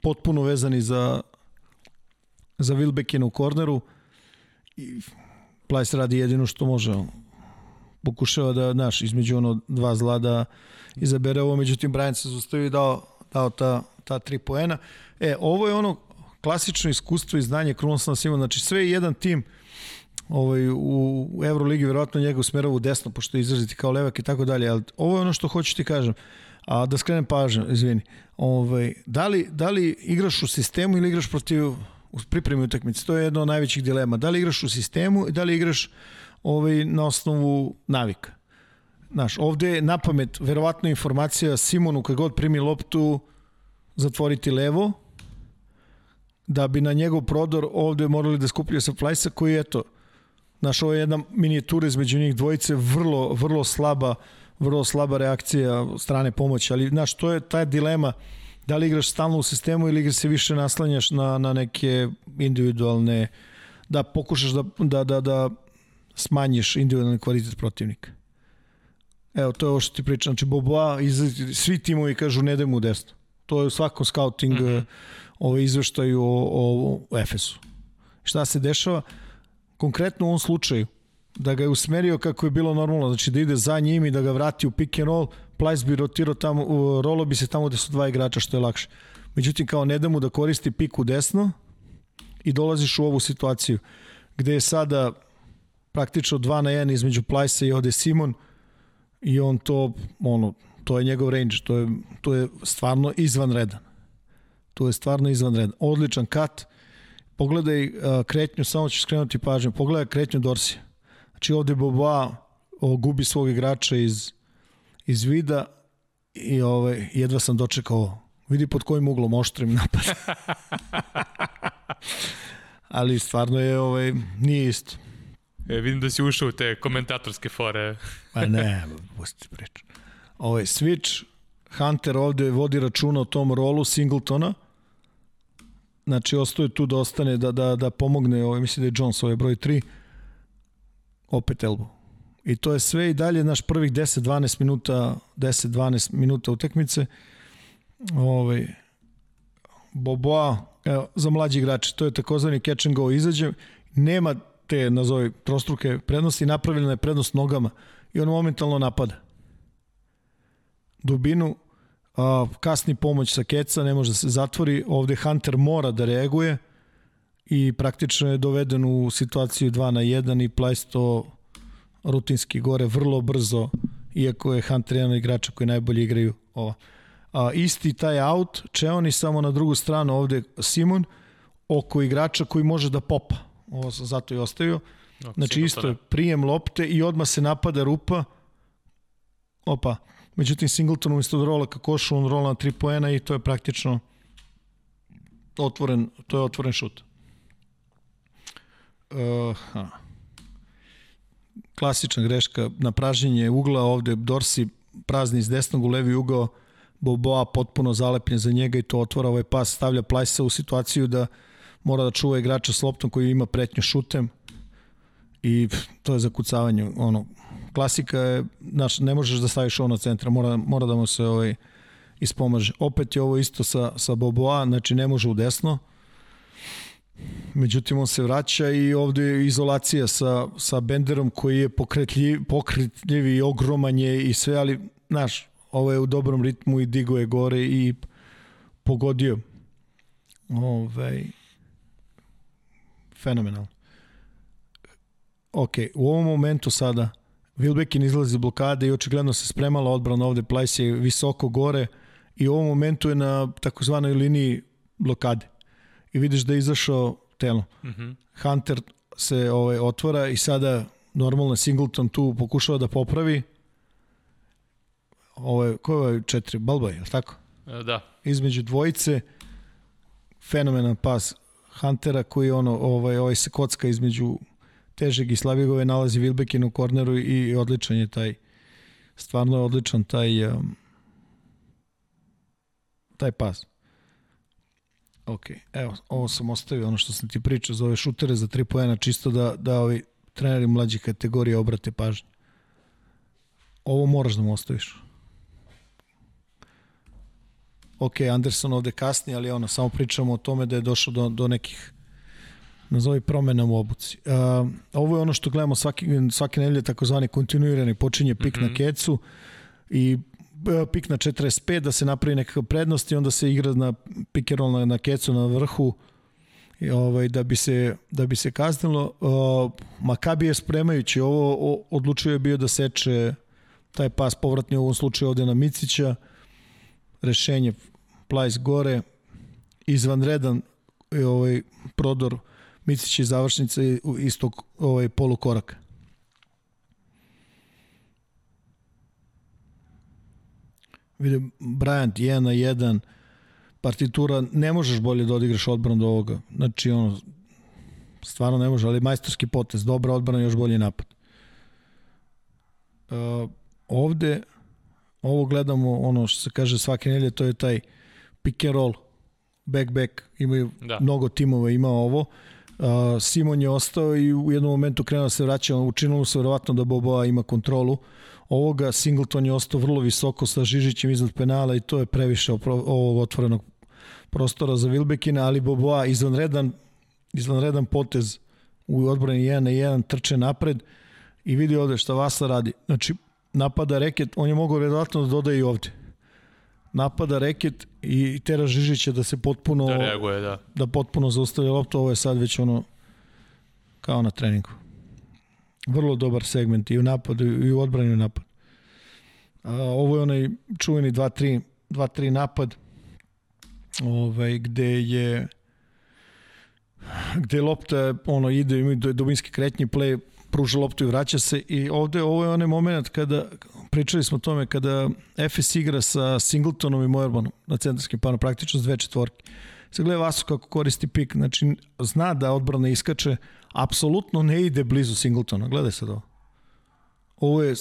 potpuno vezani za za Wilbekina u korneru i Plajs radi jedino što može pokušava da, naš, između ono dva zla da izabere ovo, međutim Brian se zustavio i dao, dao ta, ta tri poena. E, ovo je ono klasično iskustvo i znanje Krunosna Simon, znači sve je jedan tim ovaj, u Euroligi verovatno njega usmerava u desno, pošto je izraziti kao levak i tako dalje, ali ovo je ono što hoću ti kažem. A da skrenem pažnju, izvini, ovaj, da, li, da li igraš u sistemu ili igraš protiv u pripremi utakmice? To je jedno od najvećih dilema. Da li igraš u sistemu i da li igraš ovaj, na osnovu navika? Znaš, ovde je na pamet, verovatno informacija Simonu kad god primi loptu zatvoriti levo, da bi na njegov prodor ovde morali da skupljaju sa Flajsa koji je to Znaš, ovo je jedna minijatura između njih dvojice, vrlo, vrlo slaba, vrlo slaba reakcija strane pomoći, ali znaš, to je taj dilema da li igraš stalno u sistemu ili igraš se više naslanjaš na, na neke individualne, da pokušaš da, da, da, da smanjiš individualni kvalitet protivnika. Evo, to je ovo što ti pričam. Znači, Boboa, iz, svi timovi kažu ne daj mu desno. To je u svakom scouting mm -hmm. ovaj izveštaju o, o, o Efesu. Šta se dešava? Konkretno u ovom slučaju, da ga je usmerio kako je bilo normalno, znači da ide za njim i da ga vrati u pick and roll, Plajs bi rotirao tamo, rolo bi se tamo gde su dva igrača, što je lakše. Međutim, kao ne da mu da koristi piku desno i dolaziš u ovu situaciju gde je sada praktično 2 na 1 između Plajsa i Ode Simon i on to, ono, to je njegov range, to je, to je stvarno izvanredan. To je stvarno izvanredan. Odličan kat, pogledaj uh, kretnju, samo ću skrenuti pažnju, pogledaj kretnju Dorsija. Znači ovde Boba gubi svog igrača iz, iz vida i ovaj, jedva sam dočekao vidi pod kojim uglom oštrim napad. Ali stvarno je, ovaj, nije isto. E, vidim da si ušao u te komentatorske fore. Pa ne, pusti priču. Ovaj, Switch, Hunter ovde vodi računa o tom rolu Singletona, Znači, ostaje tu da ostane, da, da, da pomogne, ovaj, mislim da je Jones, ovaj broj 3, opet elbow. I to je sve i dalje naš prvih 10-12 minuta, 10-12 minuta utakmice. Ovaj, Boboa, evo, za mlađi igrače, to je takozvani catch and go, izađe, nema te, nazovi, trostruke prednosti, napravljena je prednost nogama i on momentalno napada. Dubinu, kasni pomoć sa keca, ne može da se zatvori, ovde Hunter mora da reaguje i praktično je doveden u situaciju 2 na 1 i Plajs to rutinski gore vrlo brzo, iako je Hunter jedan igrača koji najbolje igraju ova. A, isti taj out, Čeoni samo na drugu stranu ovde Simon, oko igrača koji može da popa. Ovo sam zato i ostavio. Znači isto je prijem lopte i odmah se napada rupa. Opa, Međutim, Singleton umjesto da rola ka košu, on rola na 3 poena i to je praktično otvoren, to je otvoren šut. Uh, ha. Klasična greška na pražnjenje ugla, ovde Dorsi prazni iz desnog u levi ugao, Boboa potpuno zalepljen za njega i to otvora ovaj pas, stavlja Plajsa u situaciju da mora da čuva igrača s loptom koji ima pretnju šutem i to je zakucavanje. Ono, klasika je, znaš, ne možeš da staviš na centra, mora, mora da mu se ovaj, ispomaže. Opet je ovo isto sa, sa Boboa, znači ne može u desno, Međutim, on se vraća i ovde je izolacija sa, sa Benderom koji je pokretljiv, pokretljiv i ogroman je i sve, ali, znaš, ovo je u dobrom ritmu i digo je gore i pogodio. Ovaj, fenomenalno. Ok, u ovom momentu sada Wilbekin izlazi iz blokade i očigledno se spremala odbrana ovde, Plajs je visoko gore i u ovom momentu je na takozvanoj liniji blokade i vidiš da je izašao telo. Mm -hmm. Hunter se ovaj, otvara i sada normalno Singleton tu pokušava da popravi ovo je, ko je ovaj četiri? Balba, je li tako? E, da. Između dvojice fenomenan pas Huntera koji ono, ovaj, ovaj se kocka između težeg i slabijeg ovaj nalazi Wilbekin u korneru i odličan je taj stvarno je odličan taj um, taj pas. Ok, evo, ovo sam ostavio, ono što sam ti pričao za ove šutere za 3 pojena, čisto da, da ovi treneri mlađih kategorija obrate pažnju. Ovo moraš da mu ostaviš. Ok, Anderson ovde kasni, ali ono, samo pričamo o tome da je došlo do, do nekih nazovi promena u obuci. Uh, ovo je ono što gledamo svaki, svake nedelje, takozvani kontinuirani, počinje pik mm -hmm. na mhm. kecu i E, pik na 45 da se napravi nekakva prednost i onda se igra na pick and roll na, na kecu na vrhu i ovaj da bi se da bi se kaznilo uh, Makabi je spremajući ovo o, odlučio je bio da seče taj pas povratni u ovom slučaju ovde na Micića rešenje Plajs gore izvanredan ovaj prodor Micić iz završnice istog ovaj polukoraka Vidim, Bryant 1 na 1, partitura, ne možeš bolje da odigraš odbranu do ovoga. Znači, ono, stvarno ne može, ali majstorski potez, dobra odbrana, još bolji napad. Uh, ovde, ovo gledamo, ono što se kaže svake nelje, to je taj pick and roll, back back, imaju da. mnogo timova, ima ovo. Uh, Simon je ostao i u jednom momentu krenuo da se vraća, učinilo se verovatno da Boboa ima kontrolu. Ovoga Singleton je ostao vrlo visoko sa Žižićem iznad penala i to je previše ovog otvorenog prostora za Vilbekina, ali Boboa izvanredan, izvanredan potez u odbrani 1 na 1 trče napred i vidi ovde šta Vasa radi. Znači, napada reket, on je mogao vjerojatno da dodaje i ovde. Napada reket i tera Žižića da se potpuno da reaguje, da. Da potpuno zaustavlja loptu, ovo je sad već ono kao na treningu vrlo dobar segment i u napadu i u odbrani u napadu. A, ovo je onaj čuveni 2-3 2-3 napad ovaj, gde je gde lopta ono ide ima dubinski kretnji play pruža loptu i vraća se i ovde ovo je onaj moment kada pričali smo o tome kada FS igra sa Singletonom i Moermanom na centarskim panu praktično s dve četvorke se gleda Vasu kako koristi pik znači zna da odbrana iskače apsolutno ne ide blizu Singletona. Gledaj sad ovo. Ovo je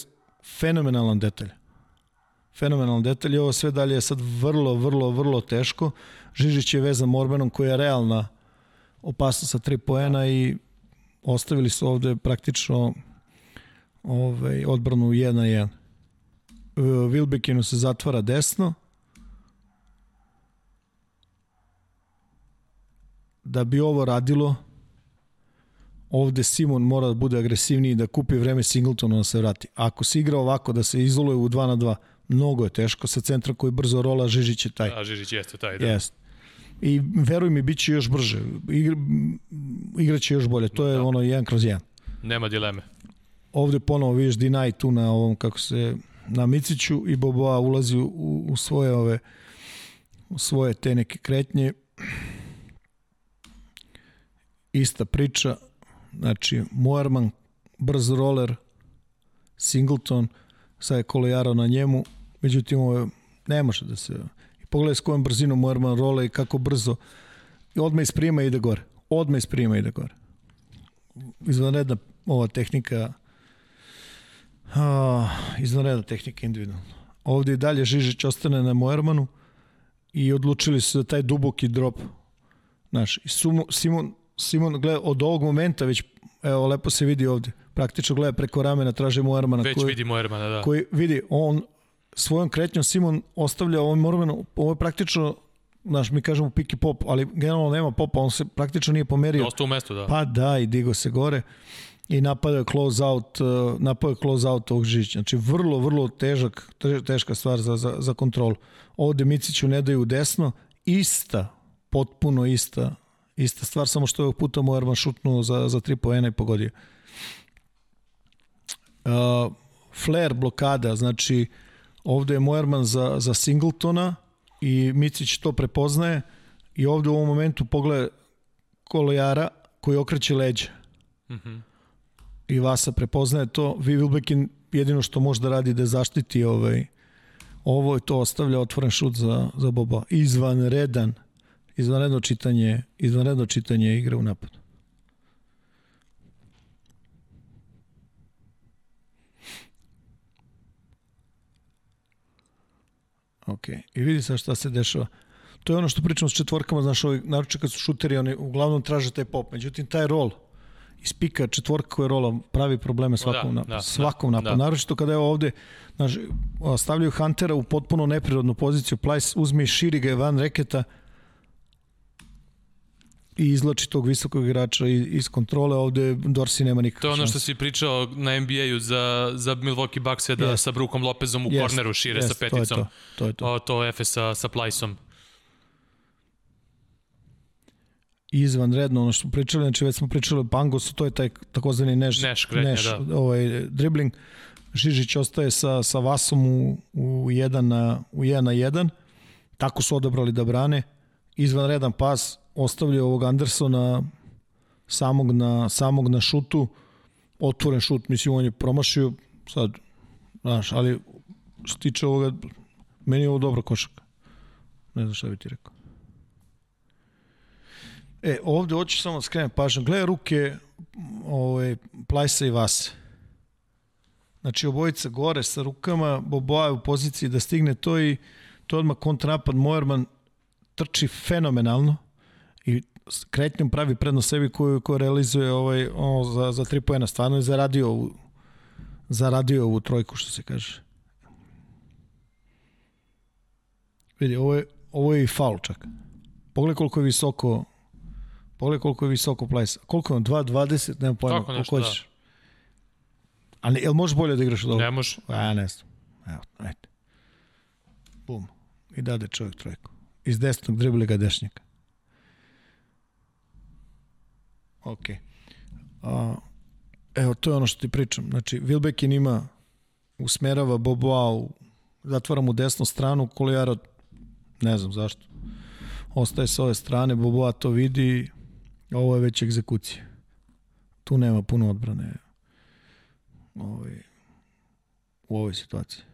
fenomenalan detalj. Fenomenalan detalj ovo sve dalje je sad vrlo, vrlo, vrlo teško. Žižić je vezan Morbenom koja je realna opasnost sa tri poena i ostavili su ovde praktično ovaj, odbranu 1 na 1. Wilbekinu se zatvara desno. Da bi ovo radilo, ovde Simon mora da bude agresivniji da kupi vreme Singletonu da se vrati. Ako se igra ovako da se izoluje u 2 na 2, mnogo je teško sa centra koji brzo rola, Žižić je taj. A Žižić jeste taj, da. Jeste. I veruj mi, bit će još brže. Igra, igraće još bolje. To je da. ono 1 kroz 1. Nema dileme. Ovde ponovo vidiš Dinaj tu na ovom, kako se, na Miciću i Boboa ulazi u, u svoje ove u svoje te neke kretnje. Ista priča, Znači, Moerman, brz roller, Singleton, sad je Kolejaro na njemu, međutim ovo ne može da se... I pogledaj s kojom brzinom Moerman role i kako brzo. I odmah iz prijema ide gore. Odmah iz prijema ide gore. Izvanredna ova tehnika a, izvanredna tehnika individualno. Ovde i dalje Žižić ostane na Moermanu i odlučili su da taj duboki drop Znaš, i Simon, Simon gleda, od ovog momenta već evo, lepo se vidi ovde. Praktično gleda preko ramena, traži Moermana. Već koji, vidimo Ermana, da. koji vidi, on svojom kretnjom Simon ostavlja ovaj Morman, ovo je praktično znaš, mi kažemo pick i pop, ali generalno nema popa, on se praktično nije pomerio. Dosta u mestu, da. Pa da, i digo se gore i napadao je close out, uh, napadao je close out ovog Žižića. Znači, vrlo, vrlo težak, te- teška stvar za, za, za kontrolu. Ovde Miciću ne daju desno, ista, potpuno ista, ista stvar, samo što je ovog puta Moerman šutnuo za, za tri poena i pogodio. Uh, flare blokada, znači ovde je Moerman za, za Singletona i Micić to prepoznaje i ovde u ovom momentu pogleda kolojara koji okreće leđa. Mhm. I Vasa prepoznaje to. Vi Wilbekin jedino što može da radi da zaštiti ovaj, ovo je to ostavlja otvoren šut za, za Boba. Izvanredan izvanredno čitanje, izvanredno čitanje igre u napadu. Ok, i vidi sad šta se dešava. To je ono što pričamo s četvorkama, znaš, ovi, naroče kad su šuteri, oni uglavnom traže taj pop. Međutim, taj rol iz pika četvorka koja rola pravi probleme svakom, da, da, da, svakom da, napadu. da. Naročito kada je ovde, znaš, stavljaju Huntera u potpuno neprirodnu poziciju, Plajs uzme i širi ga je van reketa i izlači tog visokog igrača iz, kontrole, ovde Dorsi nema nikakve To je ono što si pričao na NBA-u za, za Milwaukee Bucks da Jest. sa Brookom Lopezom u Jest, korneru šire jest, sa peticom. To je to. to, je to. O, to Efe sa, sa Plajsom. Izvanredno ono što smo pričali, znači već smo pričali o Pangosu, to je taj takozvani neš, Neš kretnja, da. ovaj, dribling. Žižić ostaje sa, sa Vasom u, u, jedan na, u jedan na jedan. Tako su odabrali da brane. Izvanredan pas, ostavlja ovog Andersona samog na, samog na šutu. Otvoren šut, mislim, on je promašio. Sad, znaš, ali što tiče ovoga, meni je ovo dobra košaka. Ne znam šta bi ti rekao. E, ovde hoću samo da skrenem pažnju. Gledaj ruke ovaj, Plajsa i Vase. Znači, obojica gore sa rukama, Boboa je u poziciji da stigne to i to odmah kontranapad. Moerman trči fenomenalno i kretnjom pravi prednost sebi koju, koju realizuje ovaj, ono, za, za tri pojena. Stvarno je zaradio ovu, zaradio ovu trojku, što se kaže. Vidi, ovo je, ovo je i faul čak. Pogledaj koliko je visoko Pogledaj koliko je visoko Plajs. Koliko je on? 2.20? Nema pojma. Tako nešto, hoćeš. A ne, jel možeš bolje da igraš od ovoga? Ne može. A, ne znam. Evo, ajde. Bum. I dade čovjek trojku. Iz desnog dribli ga dešnjaka. Ok. A, evo, to je ono što ti pričam. Znači, Wilbekin ima, usmerava Boboa, u, zatvara mu desnu stranu, Kolijara, ne znam zašto, ostaje sa ove strane, Boboa to vidi, ovo je već egzekucija. Tu nema puno odbrane ovaj, u ovoj situaciji.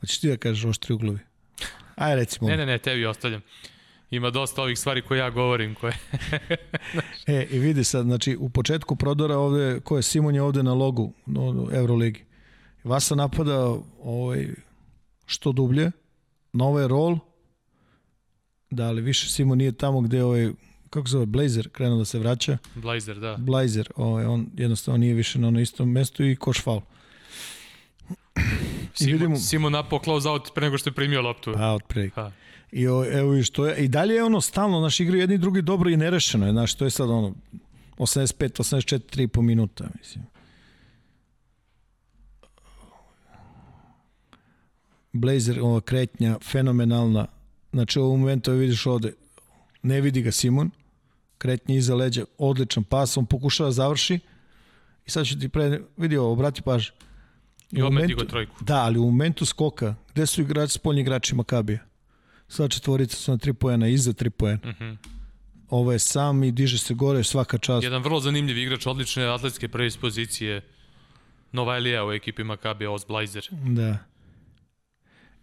Hoćeš ti da kažeš oštri uglovi? Aj recimo. Ne, ne, ne, tebi ostavljam. Ima dosta ovih stvari koje ja govorim, koje... E, i vidi sad, znači, u početku prodora ovde, ko je Simon je ovde na logu no, Euroligi. Vasa napada ovaj, što dublje, na ovaj rol, da, ali više Simon nije tamo gde je ovaj, kako se zove, Blazer krenuo da se vraća. Blazer, da. Blazer, ovaj, on jednostavno nije više na ono istom mestu i koš faul. Simo, vidimo- Simo napao close out pre nego što je primio loptu. Pa, otprilike. Pa. I o, evo i što je, i dalje je ono stalno, naš igraju jedni i drugi dobro i nerešeno je, znaš, to je sad ono 85, 84, 3 po minuta, mislim. Blazer, ova kretnja, fenomenalna. Znači, u ovom momentu vidiš ovde, ne vidi ga Simon, kretnja iza leđa, odličan pas, on pokušava da završi i sad ću ti pre, vidi ovo, obrati paž. I odmah digo trojku. Da, ali u momentu skoka, gde su igrači, spoljni igrači Makabija? Sva četvorica su na tri pojena, iza tri pojena. Uh -huh. Ovo je sam i diže se gore, svaka čast. Jedan vrlo zanimljiv igrač, odlične atletske predispozicije. Novajlija u ekipi Makabija, Oz Blazer. Da.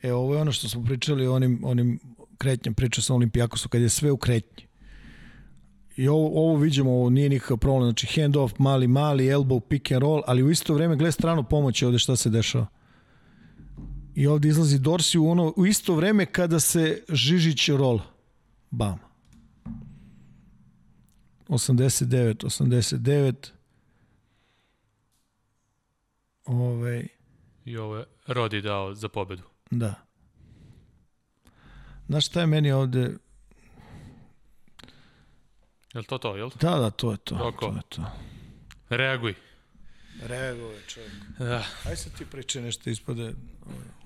E, ovo je ono što smo pričali o onim, onim kretnjama, pričao sam o Olimpijakosu, kad je sve u kretnji. I ovo, ovo vidimo, ovo nije nikakav problem. Znači, hand off, mali, mali, elbow, pick and roll, ali u isto vreme gleda stranu pomoći ovde šta se dešava. I ovde izlazi Dorsi u, ono, u isto vreme kada se Žižić rola. Bam. 89, 89. Ovaj, I ovo je Rodi dao za pobedu. da. Znaš šta je meni ovde? Jel to to, jel? Da, da, to je to. Oko. To je to. Reaguj. Reagove čovjek. Da. Aj sad ti priče nešto ispade.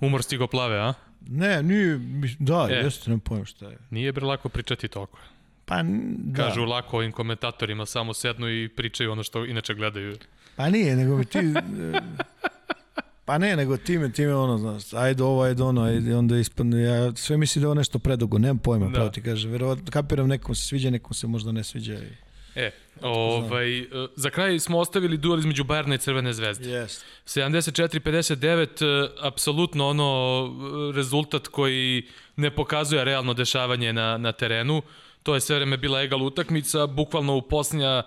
Umor stigo plave, a? Ne, nije, da, E. jeste, ne pojem šta je. Nije bre lako pričati toliko. Pa, n- da. Kažu lako ovim komentatorima, samo sednu i pričaju ono što inače gledaju. Pa nije, nego mi ti... Pa ne, nego time, time ono, znaš, ajde ovo, ajde ono, ajde, onda ispadne, ja sve mislim da je ovo nešto predugo, nemam pojma, Da. da. pravo ti kažem, verovatno, kapiram, nekom se sviđa, nekom se možda ne sviđa. I... E, ovaj, e, za kraj smo ostavili duel između Bajerna i Crvene zvezde. Yes. 74-59, e, apsolutno ono e, rezultat koji ne pokazuje realno dešavanje na, na terenu. To je sve vreme bila egal utakmica, bukvalno u posljednja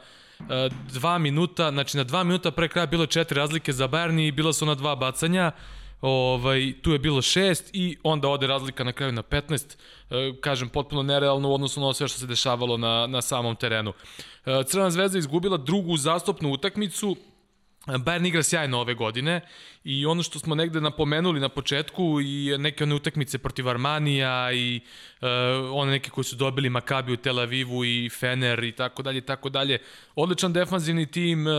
dva minuta, znači na dva minuta pre kraja bilo četiri razlike za Bayern i bila su na dva bacanja. Ovaj, tu je bilo šest i onda ode razlika na kraju na 15. E, kažem, potpuno nerealno u odnosu na sve što se dešavalo na, na samom terenu. E, Crvena zvezda izgubila drugu uzastopnu utakmicu, Bayern igra sjajno ove godine i ono što smo negde napomenuli na početku i neke one utakmice protiv Armanija i uh, one neke koji su dobili Makabi u Tel Avivu i Fener i tako dalje i tako dalje. Odličan defanzivni tim, uh,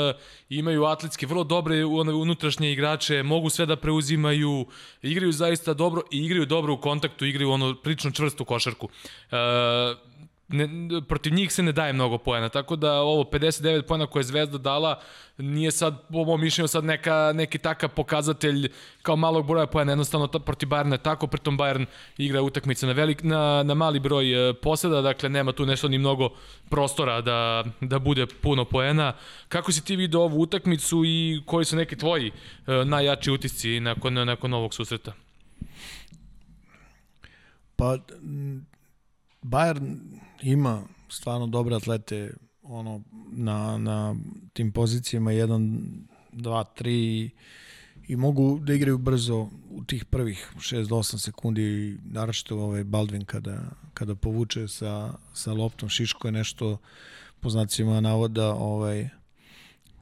imaju atletski vrlo dobre unutrašnje igrače, mogu sve da preuzimaju, igraju zaista dobro i igraju dobro u kontaktu, igraju ono prilično čvrstu košarku. Uh, ne, protiv njih se ne daje mnogo poena, tako da ovo 59 poena koje je Zvezda dala nije sad, po mom mišljenju, sad neka, neki takav pokazatelj kao malog broja poena, jednostavno to protiv Bayerna je tako, pritom Bayern igra utakmice na, velik, na, na mali broj e, poseda, dakle nema tu nešto ni mnogo prostora da, da bude puno poena. Kako si ti vidio ovu utakmicu i koji su neki tvoji e, najjači utisci nakon, nakon ovog susreta? Pa, Bayern ima stvarno dobre atlete ono, na, na tim pozicijama 1, 2, 3 i mogu da igraju brzo u tih prvih 6 do 8 sekundi, naročito ovaj Baldwin kada, kada povuče sa, sa loptom Šiško je nešto po znacima navoda ovaj,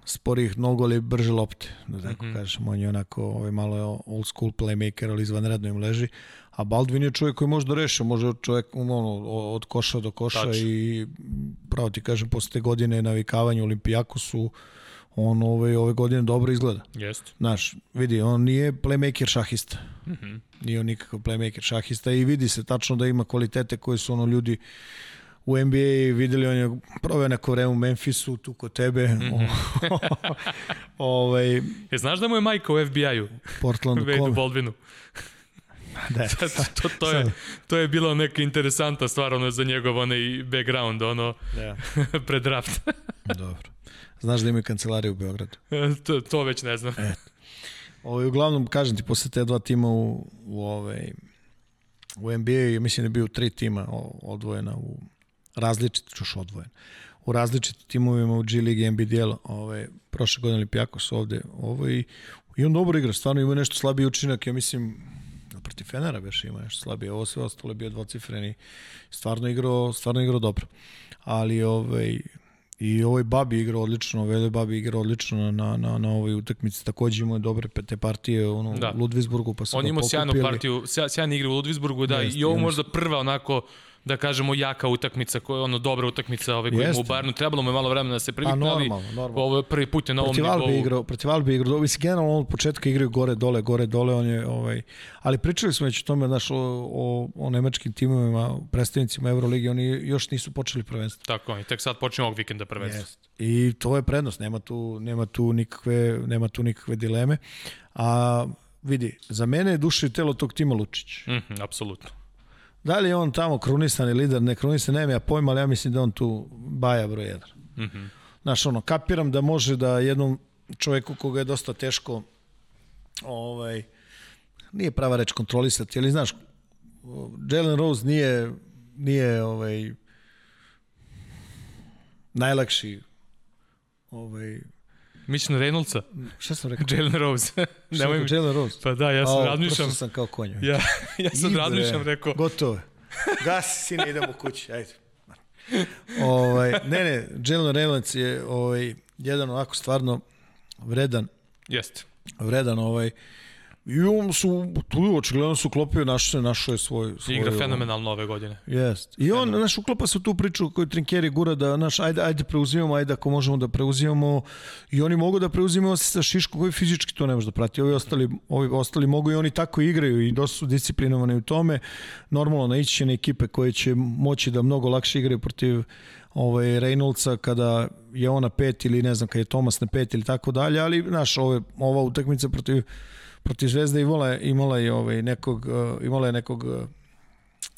sporih nogu, ali brže lopte, da tako mm -hmm. kažem. On je onako ovaj, malo old school playmaker, ali izvanredno im leži. A Baldwin je čovjek koji može da reše, može čovjek ono, od koša do koša Tačno. i pravo ti kažem, posle te godine navikavanja u Olimpijakosu, on ove, ove godine dobro izgleda. Jeste. Znaš, vidi, on nije playmaker šahista. Mm. -hmm. Nije on nikakav playmaker šahista i vidi se tačno da ima kvalitete koje su ono ljudi u NBA videli, on je proveo neko vreme u Memphisu, tu kod tebe. Mm -hmm. ovaj, Je, znaš da mu je majka u FBI-u? Portlandu Wade? Baldwinu. Da, to, to, je, to je bilo neka interesanta stvar ono, za njegov onaj background, ono, da. pred draft. Dobro. Znaš da imaju kancelariju u Beogradu? to, to već ne znam. E. Ovo, uglavnom, kažem ti, posle te dva tima u, u, ovaj, u NBA, mislim da je bio tri tima odvojena u različiti, čuš odvojen, u različitim timovima u G League i NBDL, ovaj, prošle godine Olimpijakos ovde, ovo i, i on dobro igra, stvarno ima nešto slabiji učinak, ja mislim, protiv Fenera već ima nešto slabije, ovo sve ostalo je bio dvocifreni, stvarno igrao, stvarno igrao dobro. Ali ovaj, i ovaj Babi igrao odlično, Vele Babi igrao odlično na, na, na ovoj utakmici, takođe imao dobre te partije ono, Da. u Ludvizburgu, pa su On ga imao sjajnu partiju, sja, sjajne igre u Ludvizburgu, da, Jeste, i ovo možda prva onako da kažemo jaka utakmica, koja ono dobra utakmica ove ima u. Bayernu, trebalo mu je malo vremena da se Pa privikne, ali normalno, normalno. ovo je prvi put je na ovom nivou. igrao, protiv Albe igrao, mislim generalno on od početka igraju gore dole, gore dole, on je ovaj ali pričali smo već o tome znaš o, o, o nemačkim timovima, predstavnicima Euroligi, oni još nisu počeli prvenstvo. Tako, oni tek sad počinje ovog vikenda prvenstvo. Jest. I to je prednost, nema tu, nema tu nikakve, nema tu nikakve dileme. A vidi, za mene je duša i telo tog tima Lučić. Mhm, apsolutno. Da li je on tamo krunisani lider, ne krunisan, nema ja pojma, ali ja mislim da on tu baja broj jedan. Mhm. Znaš, ono, kapiram da može da jednom čoveku koga je dosta teško ovaj, nije prava reč kontrolisati, ali znaš, Jalen Rose nije, nije ovaj, najlakši ovaj, Mislim na Reynoldsa, šta sam rekao? Jalen Rose. Nemoj mi... Jalen Rose. Pa da, ja sam razmišljam. prosto sam kao konj. Ja, ja sam Ibre, razmišljam, rekao, Gotovo je. Gasi, sine, idemo kući, ajde. ovaj, ovaj, ne, ne, Jalen Reynolds je ovaj, jedan onako stvarno vredan, Jeste. vredan ovaj, I on su, tu očigledno su klopio, našo, našo je svoj... svoj Igra fenomenalno ove godine. Jest. I on, naš, uklapa se u tu priču koju Trinkeri gura da, naš, ajde, ajde preuzimamo, ajde ako možemo da preuzimamo. I oni mogu da preuzimaju sa Šiško koji fizički to ne može da prati. Ovi ostali, ovi ostali mogu i oni tako igraju i dosta su disciplinovani u tome. Normalno, naići će na ekipe koje će moći da mnogo lakše igraju protiv ovaj, Reynoldsa kada je ona pet ili ne znam, kada je Tomas na pet ili tako dalje, ali naš, ove, ova utakmica protiv protiv Zvezde imala imala je ovaj nekog uh, imala je nekog uh,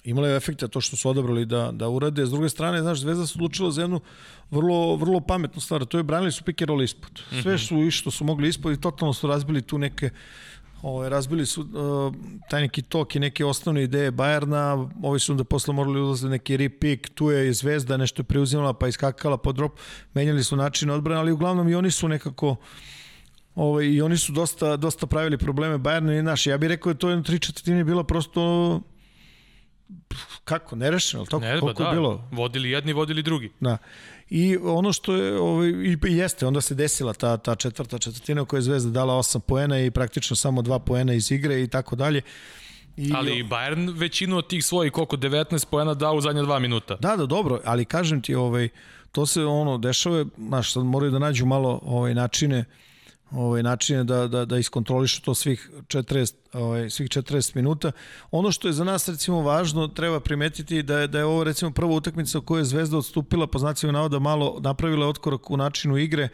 imala je efekta to što su odabrali da da urade. S druge strane, znaš, Zvezda se odlučila za jednu vrlo vrlo pametnu stvar, to je branili su pick and roll ispod. Sve su i što su mogli ispod i totalno su razbili tu neke Ove, razbili su uh, taj neki tok i neke osnovne ideje Bajerna, ovi su onda posle morali ulaziti neki repick, tu je Zvezda nešto preuzimala pa iskakala po drop, menjali su način odbrane, ali uglavnom i oni su nekako uh, Ovaj, I oni su dosta, dosta pravili probleme Bayernu i naši. Ja bih rekao da to jedno tri četvrtine bilo prosto kako, nerešeno, ali tako, Ne, pa koliko da, je bilo? vodili jedni, vodili drugi. Da. I ono što je, ovaj, i jeste, onda se desila ta, ta četvrta četvrtina u kojoj je Zvezda dala 8 poena i praktično samo 2 poena iz igre i tako dalje. I, Ali Bayern većinu od tih svojih koliko 19 poena dao u zadnja dva minuta. Da, da, dobro, ali kažem ti, ovaj, to se ono dešava, znaš, sad moraju da nađu malo ovaj, načine ovaj načine da da da iskontrolišu to svih 40 ovaj svih 40 minuta. Ono što je za nas recimo važno treba primetiti da je da je ovo recimo prva utakmica u kojoj je Zvezda odstupila po znacima navoda malo napravila otkorak u načinu igre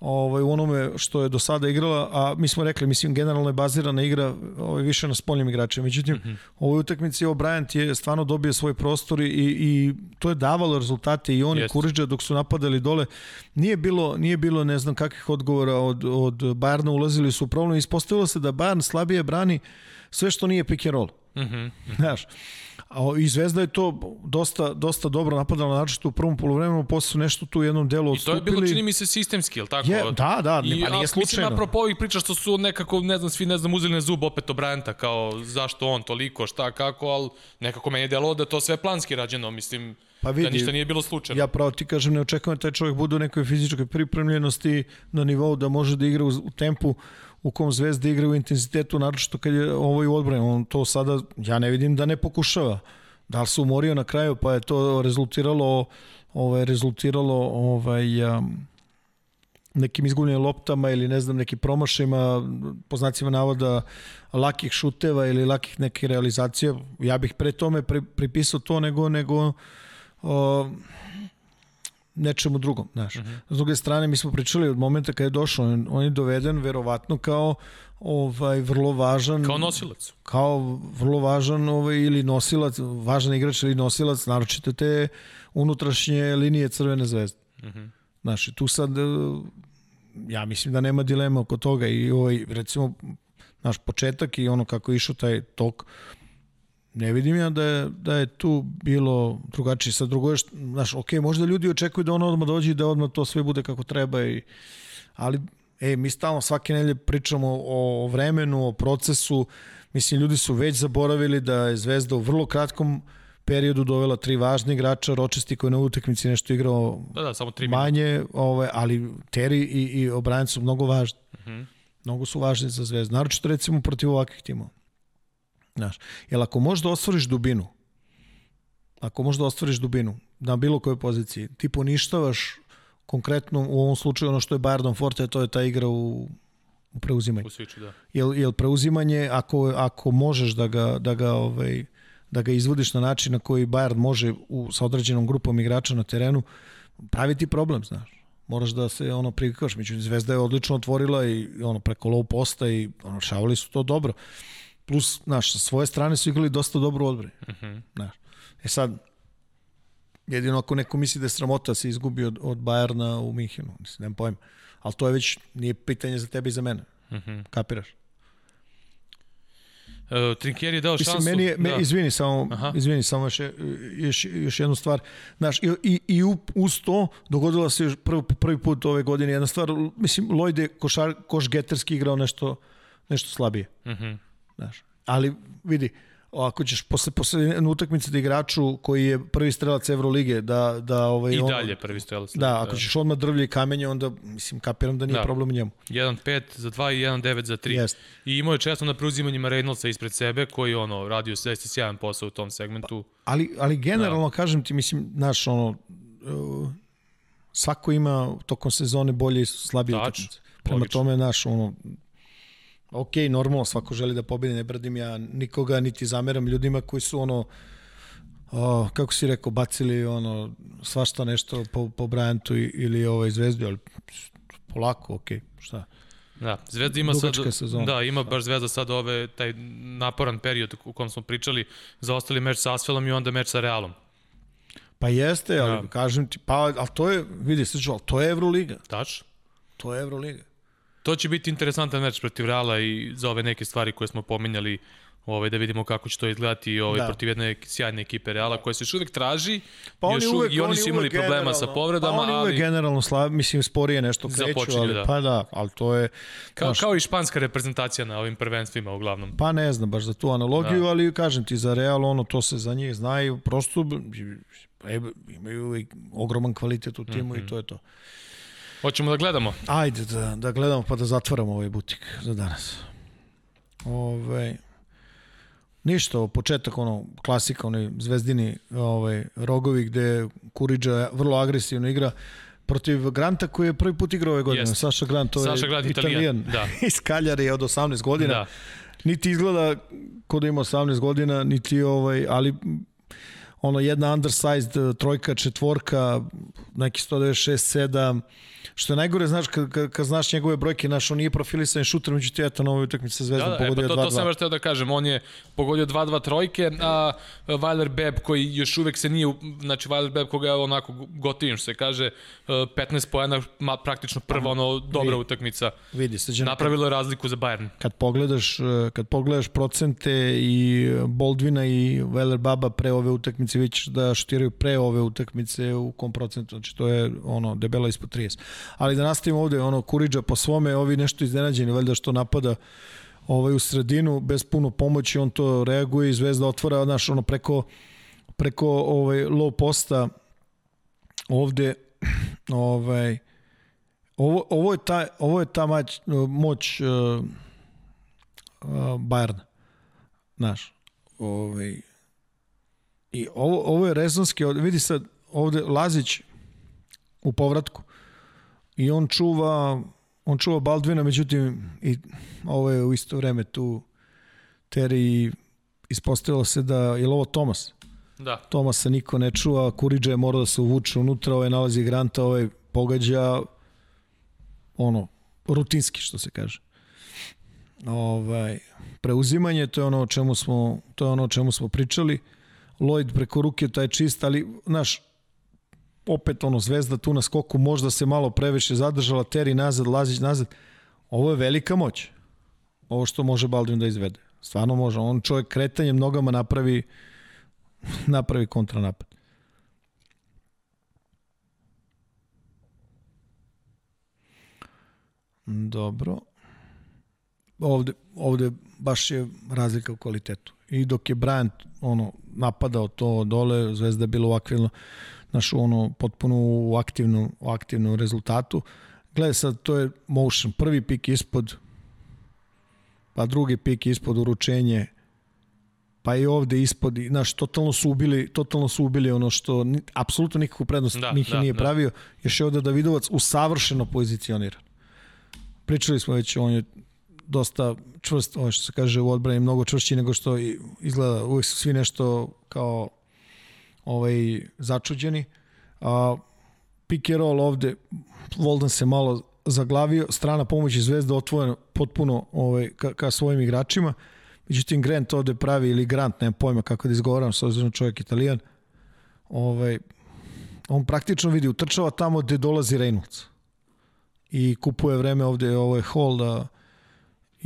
ovaj, u onome što je do sada igrala, a mi smo rekli, mislim, generalno je bazirana igra ovaj, više na spoljnim igračima. Međutim, mm -hmm. ovoj utakmici ovo Bryant je stvarno dobio svoj prostor i, i to je davalo rezultate i on i Kuriđa dok su napadali dole. Nije bilo, nije bilo ne znam kakvih odgovora od, od Bayerna, ulazili su u problem. Ispostavilo se da Bayern slabije brani sve što nije pick and roll. Mm -hmm. Znaš, A i Zvezda je to dosta, dosta dobro napadala, način u prvom polovremenu, posle su nešto tu u jednom delu odstupili. I to je bilo, čini mi se, sistemski, ili tako? Je, da, da, I, pa nije slučajno. Mislim, apropo ovih priča što su nekako, ne znam, svi, ne znam, uzeli na zub opet Obranta, kao zašto on toliko, šta, kako, ali nekako meni je delo da to sve planski rađeno, mislim, pa vidi, da ništa nije bilo slučajno. Ja pravo ti kažem, ne očekujem da taj čovjek bude u nekoj fizičkoj pripremljenosti na nivou da može da igra u, u tempu u kom Zvezda igra u intenzitetu, naročito kad je ovaj u odbrani. On to sada, ja ne vidim da ne pokušava. Da li se umorio na kraju, pa je to rezultiralo ovaj, rezultiralo ovaj, um, nekim izgubljenim loptama ili ne znam nekim promašajima po znacima navoda lakih šuteva ili lakih neke realizacije ja bih pre tome pri, pripisao to nego nego nečemu drugom, znaš. Uh -huh. S druge strane, mi smo pričali od momenta kada je došao, on, on je doveden verovatno kao ovaj vrlo važan kao nosilac. Kao vrlo važan ovaj ili nosilac, važan igrač ili nosilac naročito te unutrašnje linije Crvene zvezde. Mhm. Uh -huh. Znaš, tu sad ja mislim da nema dilema oko toga i ovaj recimo naš početak i ono kako je išao taj tok ne vidim ja da je, da je tu bilo drugačije. Sad drugo je, znaš, ok, možda ljudi očekuju da on odmah dođe i da odmah to sve bude kako treba, i, ali e, mi stalno svake nelje pričamo o vremenu, o procesu, mislim, ljudi su već zaboravili da je Zvezda u vrlo kratkom periodu dovela tri važne igrača, Ročesti koji na utakmici nešto igrao da, da, samo tri manje, ove, ali Terry i, i O'Brien su mnogo važni. Uh mhm. -huh. Mnogo su važni za Zvezdu. Naročito recimo protiv ovakvih timova. Znaš, jer ako možeš da ostvariš dubinu, ako možeš da ostvariš dubinu na bilo kojoj poziciji, ti poništavaš konkretno u ovom slučaju ono što je Bardon Forte, to je ta igra u, u preuzimanju. U switchu, da. Jel, jel preuzimanje, ako, ako možeš da ga, da ga ovaj, da ga izvodiš na način na koji Bayern može u, sa određenom grupom igrača na terenu, pravi ti problem, znaš. Moraš da se ono privikaš. Međutim, Zvezda je odlično otvorila i ono preko low posta i ono, šavali su to dobro. Plus, znaš, sa svoje strane su igrali dosta dobro odbrane. Uh mhm. -huh. Znaš. E sad, jedino ako neko misli da je sramota da se izgubi od, od Bajerna u Minhenu, mislim, nemam pojma. Ali to je već, nije pitanje za tebe i za mene. Uh mhm. -huh. Kapiraš? Uh, Trinkier je dao šansu. Meni je, me, da. izvini samo, Aha. izvini samo još, još, još jednu stvar. Znaš, i, i, i uz to dogodila se još prvi, prvi put ove godine jedna stvar. Mislim, Lloyd je košar, koš geterski igrao nešto, nešto slabije. Uh mhm. -huh. Znaš, ali vidi, ako ćeš posle, posle jedne utakmice da igraču koji je prvi strelac Evrolige, da, da ovaj, I on- dalje prvi strelac. Da, ako ćeš odmah drvlje i kamenje, onda, mislim, kapiram da nije Da. problem u njemu. 1-5 za 2 i 1-9 za 3. Jeste. I imao je često na preuzimanjima Reynoldsa ispred sebe, koji ono, radio zaista sjajan posao u tom segmentu. Ali, ali generalno, kažem ti, mislim, znaš, ono, uh, svako ima tokom sezone bolje i slabije Tačno, utakmice. Prema logično. tome, znaš, ono, ok, normalno, svako želi da pobedi, ne bradim ja nikoga, niti zameram ljudima koji su, ono, o, kako si rekao, bacili ono svašta nešto po, po Bryantu ili ovaj Zvezdi, ali polako, ok, šta? Da, Zvezda ima Dugačka sad, sezona. da, ima baš Zvezda sad ove, taj naporan period u kom smo pričali, zaostali meč sa Asfelom i onda meč sa Realom. Pa jeste, ali Da. kažem ti, pa, ali to je, vidi, slično, ali to je Euroliga, Tač? to je Euroliga. To će biti interesantan meč protiv Reala i za ove neke stvari koje smo pominjali, ovaj, da vidimo kako će to izgledati ovaj, Da. protiv jedne sjajne ekipe Reala koja se još uvek traži Pa još oni uvek, uvek, i oni su imali problema sa generalno- povredama, pa oni uvek ali generalno slab, mislim sporije nešto kreću, ali da. pa da, ali to je kao, znaš, kao i španska reprezentacija na ovim prvenstvima uglavnom. pa ne znam baš za tu analogiju, Da. ali kažem ti za Real ono to se za njih znaju, prosto e, imaju ogroman kvalitet u timu Mhm. i to je to. Hoćemo da gledamo. Ajde da, da gledamo pa da zatvaramo ovaj butik za danas. Ove, ništa, početak ono klasika, onaj zvezdini ovaj, rogovi gde Kuriđa vrlo agresivno igra protiv Granta koji je prvi put igrao ove godine. Jeste. Saša Grant, to je Saša Grant, Italijan, da. iz Kaljare je od 18 godina. Da. Niti izgleda kod da ima 18 godina, niti ovaj, ali ono jedna undersized trojka, četvorka, neki 196, 7, što je najgore, znaš, kad, kad, kad znaš njegove brojke, naš, on nije profilisan šuter, međutim, eto, na ovoj utakmici sa Da, Zvezdom da, e, pogodio pa to, to sam 2-2. baš teo da kažem. On je pogodio 2-2 trojke, a Weiler Beb koji još uvek se nije, znači Weiler Beb koga je onako gotivim što se kaže, e, 15 poena, ma, praktično prva ono dobra utakmica. Vidi, sad Napravilo je razliku za Bayern. kad pogledaš, eh, kad pogledaš procente i Boldvina i Weller Baba pre ove utakmice, vidiš da šutiraju pre ove utakmice u kom procentu, znači to je ono debelo ispod 30. Ali da nastavimo ovde, ono Kuriđa po svome, ovi nešto iznenađeni, valjda što napada ovaj u sredinu bez puno pomoći, on to reaguje i Zvezda otvara, znaš, ono preko preko ovaj low posta ovde ovaj ovo, ovo je ta ovo je ta mać, moć uh, uh, Bayerna. Znaš, ovaj i ovo, ovo je rezonski, vidi sad ovde Lazić u povratku i on čuva on čuva Baldvina, međutim i ovo je u isto vreme tu Terry ispostavilo se da je ovo Tomas Da. Tomasa niko ne čuva, Kuriđa je morao da se uvuče unutra, ovaj nalazi Granta, ovaj pogađa ono, rutinski što se kaže. Ovaj, preuzimanje, to je ono o čemu smo, to je ono o čemu smo pričali. Lloyd preko ruke, taj čist, ali, znaš, opet ono, zvezda tu na skoku, možda se malo previše zadržala, Terry nazad, Lazić nazad. Ovo je velika moć. Ovo što može Baldwin da izvede. Stvarno može. On čovjek kretanjem nogama napravi napravi kontranapad. Dobro. Ovde, ovde baš je razlika u kvalitetu. I dok je Bryant ono, napadao to dole, Zvezda je bila u aktivno, naš ono, potpuno u aktivnom, u aktivnom rezultatu. Gledaj sad, to je motion. Prvi pik ispod, pa drugi pik ispod uručenje, pa i ovde ispod, znaš, totalno su ubili, totalno su ubili ono što, ni, apsolutno nikakvu prednost da, Mihi da, nije da. pravio. Još je ovde Davidovac usavršeno pozicioniran. Pričali smo već, on je dosta čvrst, ovo što se kaže u odbrani, mnogo čvršći nego što izgleda, uvijek su svi nešto kao ovaj, začuđeni. A, pick and roll ovde, Volden se malo zaglavio, strana pomoći Zvezda otvorena potpuno ovaj, ka, ka svojim igračima. Međutim, Grant ovde pravi, ili Grant, nemam pojma kako da izgovaram, s obzirom čovjek italijan, ovaj, on praktično vidi, utrčava tamo gde dolazi Reynolds i kupuje vreme ovde, ovo je Hall da,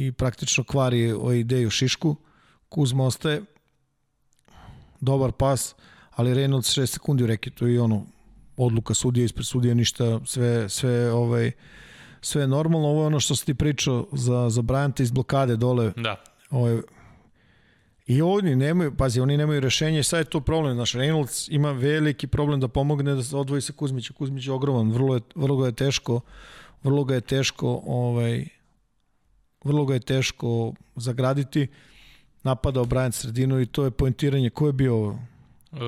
i praktično kvari o ideju Šišku. Kuzma ostaje, dobar pas, ali Reynolds 6 sekundi u reketu i ono, odluka sudija ispred sudija, ništa, sve, sve, ovaj, sve normalno. Ovo je ono što si ti pričao za, za Bryanta iz blokade dole, Da. ovaj, I oni nemaju, pazi, oni nemaju rešenje, sad je to problem, naš Reynolds ima veliki problem da pomogne da se odvoji sa Kuzmića, Kuzmić je ogroman, vrlo, je, vrlo ga je teško, vrlo ga je teško, ovaj, vrlo ga je teško zagraditi, napadao Bryant sredinu i to je poentiranje, ko je bio Uh,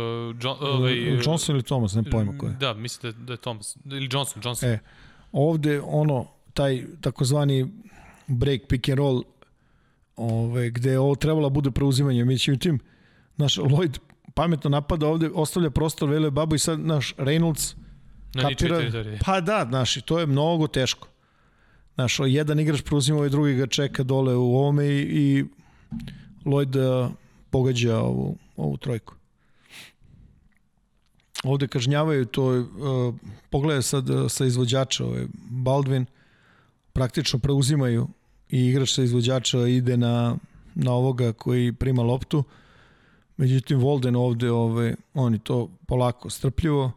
John, ovaj, Johnson ili Thomas, ne pojma ko je. Da, mislim da, je Thomas. Ili Johnson, Johnson. E, ovde ono, taj takozvani break, pick and roll, ove, gde je ovo trebalo da bude preuzimanje. Međutim, naš Lloyd pametno napada ovde, ostavlja prostor Vele Babu i sad naš Reynolds Na teritoriji. Pa da, znaš, i to je mnogo teško. Znaš, jedan igrač preuzima, ovaj drugi ga čeka dole u ovome i, i Lloyd uh, pogađa ovu, ovu trojku. Ovde kažnjavaju to, uh, pogledaj sad uh, sa izvođača, ovaj Baldwin, praktično preuzimaju i igrač sa izvođača ide na, na ovoga koji prima loptu. Međutim, Volden ovde, ove, oni to polako, strpljivo,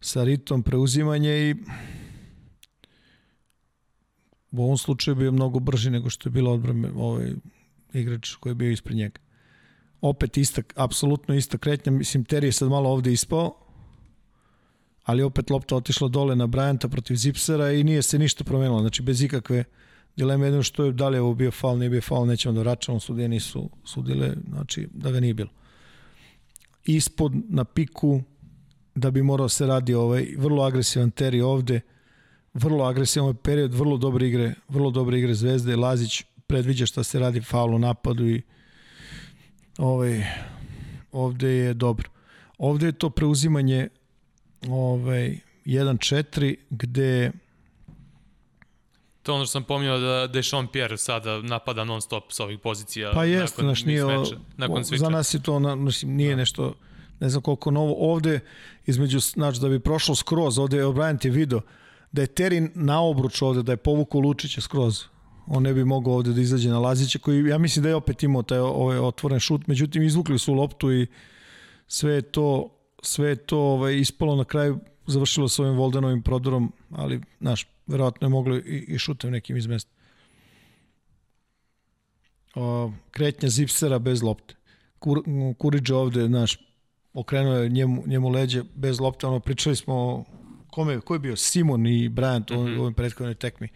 sa ritom preuzimanje i u ovom slučaju bio mnogo brži nego što je bilo odbrame ovaj igrač koji je bio ispred njega. Opet ista, apsolutno ista kretnja, mislim Terry je sad malo ovde ispao, ali opet lopta otišla dole na Bryanta protiv Zipsera i nije se ništa promenilo, znači bez ikakve dileme jedno što je da li je ovo bio faul, nije bio faul, nećemo da vraćamo, sudije nisu sudile, znači da ga nije bilo. Ispod na piku da bi morao se radi ovaj vrlo agresivan Terry ovde, vrlo agresivan ovaj period, vrlo dobre igre, vrlo dobre igre Zvezde, Lazić predviđa šta se radi faul u napadu i ovaj ovde je dobro. Ovde je to preuzimanje ovaj 1-4 gde To je ono što sam pominjao da, Sean Pierre sada napada non stop sa ovih pozicija. Pa jeste, nakon znaš, nije, mismatcha, nakon o, za nas je to, na, mislim, nije da. nešto, ne znam koliko novo. Ovde, između, znači, da bi prošlo skroz, ovde je O'Brien je video da je Terin na obruč ovde, da je povukao Lučića skroz. On ne bi mogao ovde da izađe na Lazića, koji ja mislim da je opet imao taj ovaj otvoren šut, međutim izvukli su loptu i sve je to, sve je to ovaj, ispalo na kraju, završilo sa ovim Voldenovim prodorom, ali, znaš, verovatno je moglo i, i šutem nekim iz mesta. O, kretnja Zipsera bez lopte. Kur, Kuriđa ovde, znaš, okrenuo je njemu, njemu leđe bez lopte, ono, pričali smo kome, ko je bio Simon i Bryant mm -hmm. u ovoj prethodnoj tekmi.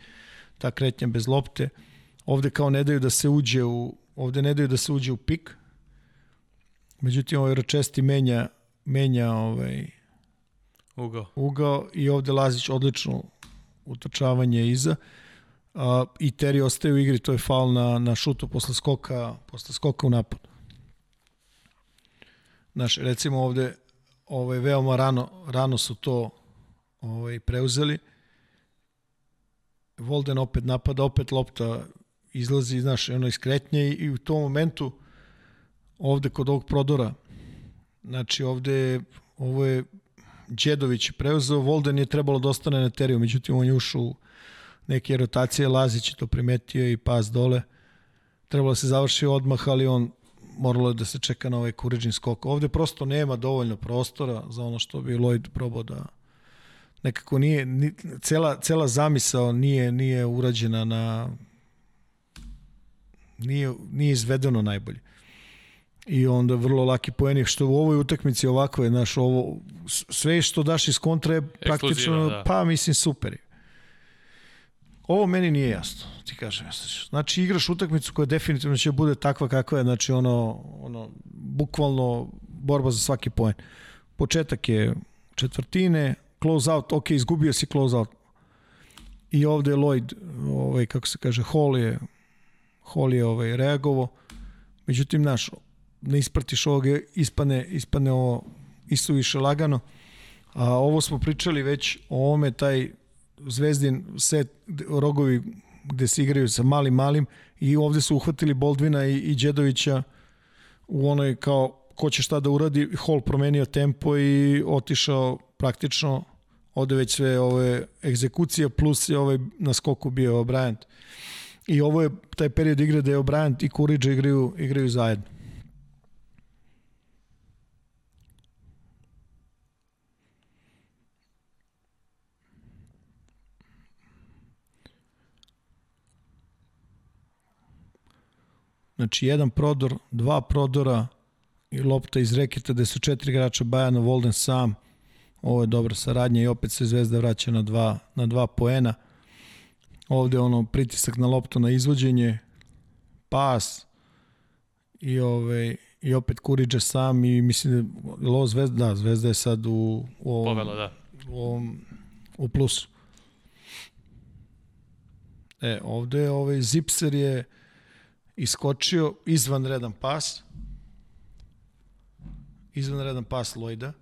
Ta kretnja bez lopte. Ovde kao ne daju da se uđe u, ovde ne daju da se uđe u pik. Međutim, ovaj Ročesti menja, menja ovaj, Ugao. ugao i ovde Lazić odlično utrčavanje iza. Uh, I Terry ostaje u igri, to je faul na, na šutu posle skoka, posle skoka u napad. Znaš, recimo ovde ovaj, veoma rano, rano su to ovaj, preuzeli. Volden opet napada, opet lopta izlazi, znaš, ono iskretnje i, i u tom momentu ovde kod ovog prodora znači ovde ovo je Đedović preuzeo, Volden je trebalo da ostane na teriju, međutim on je ušao u neke rotacije, Lazić je to primetio i pas dole. Trebalo da se završi odmah, ali on moralo je da se čeka na ovaj kuriđin skok. Ovde prosto nema dovoljno prostora za ono što bi Lloyd probao da nekako nije, ni, cela, cela zamisao nije, nije urađena na nije, nije izvedeno najbolje i onda vrlo laki poeni što u ovoj utakmici ovako je naš ovo sve što daš iz kontra je praktično da. pa mislim super je. Ovo meni nije jasno, ti kažem jasno. Znači igraš utakmicu koja definitivno će bude takva kakva je, znači ono, ono bukvalno borba za svaki poen. Početak je četvrtine, close out, ok, izgubio si close out. I ovde je Lloyd, ovaj, kako se kaže, Hall je, Hall je ovaj, reagovo. Međutim, naš, ne ispratiš ovog, ispane, ispane ovo više lagano. A ovo smo pričali već o ovome, taj zvezdin set rogovi gde se igraju sa malim malim i ovde su uhvatili Boldvina i, i Đedovića u onoj kao ko će šta da uradi, Hall promenio tempo i otišao praktično ovde već sve ove egzekucije plus je ovaj na skoku bio Bryant. I ovo je taj period igre da je Bryant i Kuriđa igraju, igraju zajedno. Znači, jedan prodor, dva prodora i lopta iz reketa gde su četiri igrača Bajana, Volden sam. Ovo je dobra saradnja i opet se Zvezda vraća na dva, na dva poena. Ovde ono pritisak na loptu na izvođenje, pas i ovaj i opet Kuriđa sam i mislim da Lo Zvezda, da, Zvezda je sad u, u ovom, Povelo, da. u, ovom, u plusu. E, ovde je ovaj Zipser je iskočio izvanredan pas. Izvanredan pas Lojda.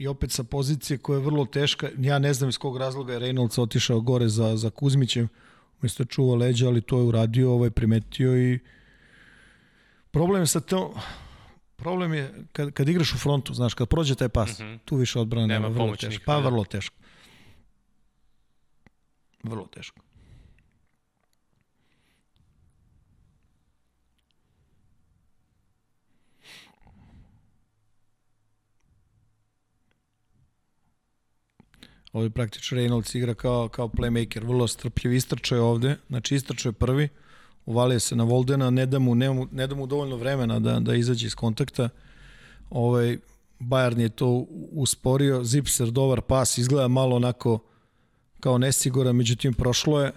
I opet sa pozicije koja je vrlo teška. Ja ne znam iz kog razloga je Reynolds otišao gore za, za Kuzmićem. Umesto čuva leđa, ali to je uradio, ovaj primetio i problem je sa to problem je kad, kad igraš u frontu, znaš, kad prođe taj pas, mm -hmm. tu više odbrana nema, nema vrlo teško. Pa vrlo teško. Vrlo teško. Ovdje praktično Reynolds igra kao, kao playmaker, vrlo strpljiv, istrčao je ovde, znači istrčao je prvi, uvalio se na Voldena, ne da mu, ne, ne da mu dovoljno vremena da, da izađe iz kontakta. Ovaj, Bayern je to usporio, Zipser dobar pas, izgleda malo onako kao nesiguran, međutim prošlo je.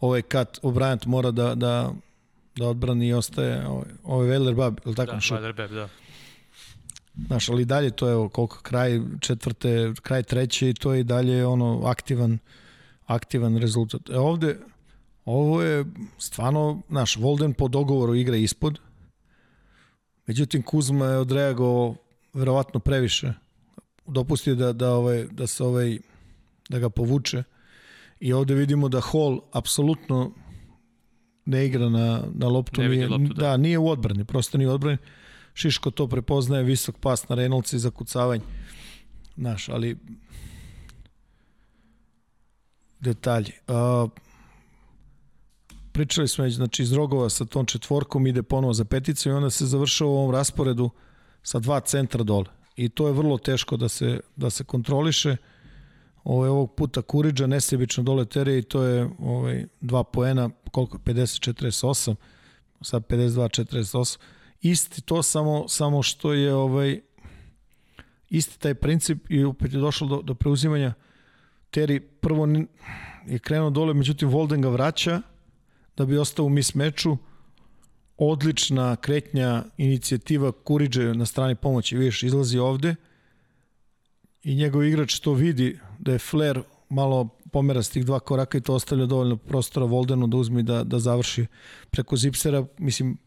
Ovaj kat O'Brien mora da, da, da odbrani i ostaje ovaj, ovaj Wellerbab, ili tako? Da, Wellerbab, da. Znaš, ali dalje to je koliko kraj četvrte, kraj treće i to je i dalje ono aktivan, aktivan rezultat. E ovde, ovo je stvarno, naš, Volden po dogovoru igra ispod, međutim Kuzma je odreagovao verovatno previše. Dopustio da, da, ovaj, da se ovaj, da ga povuče i ovde vidimo da Hall apsolutno ne igra na, na loptu. Ne nije, loptu, da. da. nije u odbrani, prosto nije u odbrani. Šiško to prepoznaje, visok pas na Reynolds i zakucavanje. Znaš, ali detalji. Uh, pričali smo već, znači iz Rogova sa tom četvorkom ide ponovo za peticu i onda se završava u ovom rasporedu sa dva centra dole. I to je vrlo teško da se, da se kontroliše. Ovo je ovog puta Kuriđa nesebično dole tere i to je ovaj, dva poena, koliko? 50-48, sad 52-48 isti to samo samo što je ovaj isti taj princip i opet je došlo do, do preuzimanja. Terry prvo je krenuo dole, međutim Volden ga vraća da bi ostao u mis meču. Odlična kretnja inicijativa Kuriđe na strani pomoći, vidiš, izlazi ovde i njegov igrač to vidi da je Flair malo pomera s tih dva koraka i to ostavlja dovoljno prostora Voldenu da uzme da, da završi preko Zipsera, mislim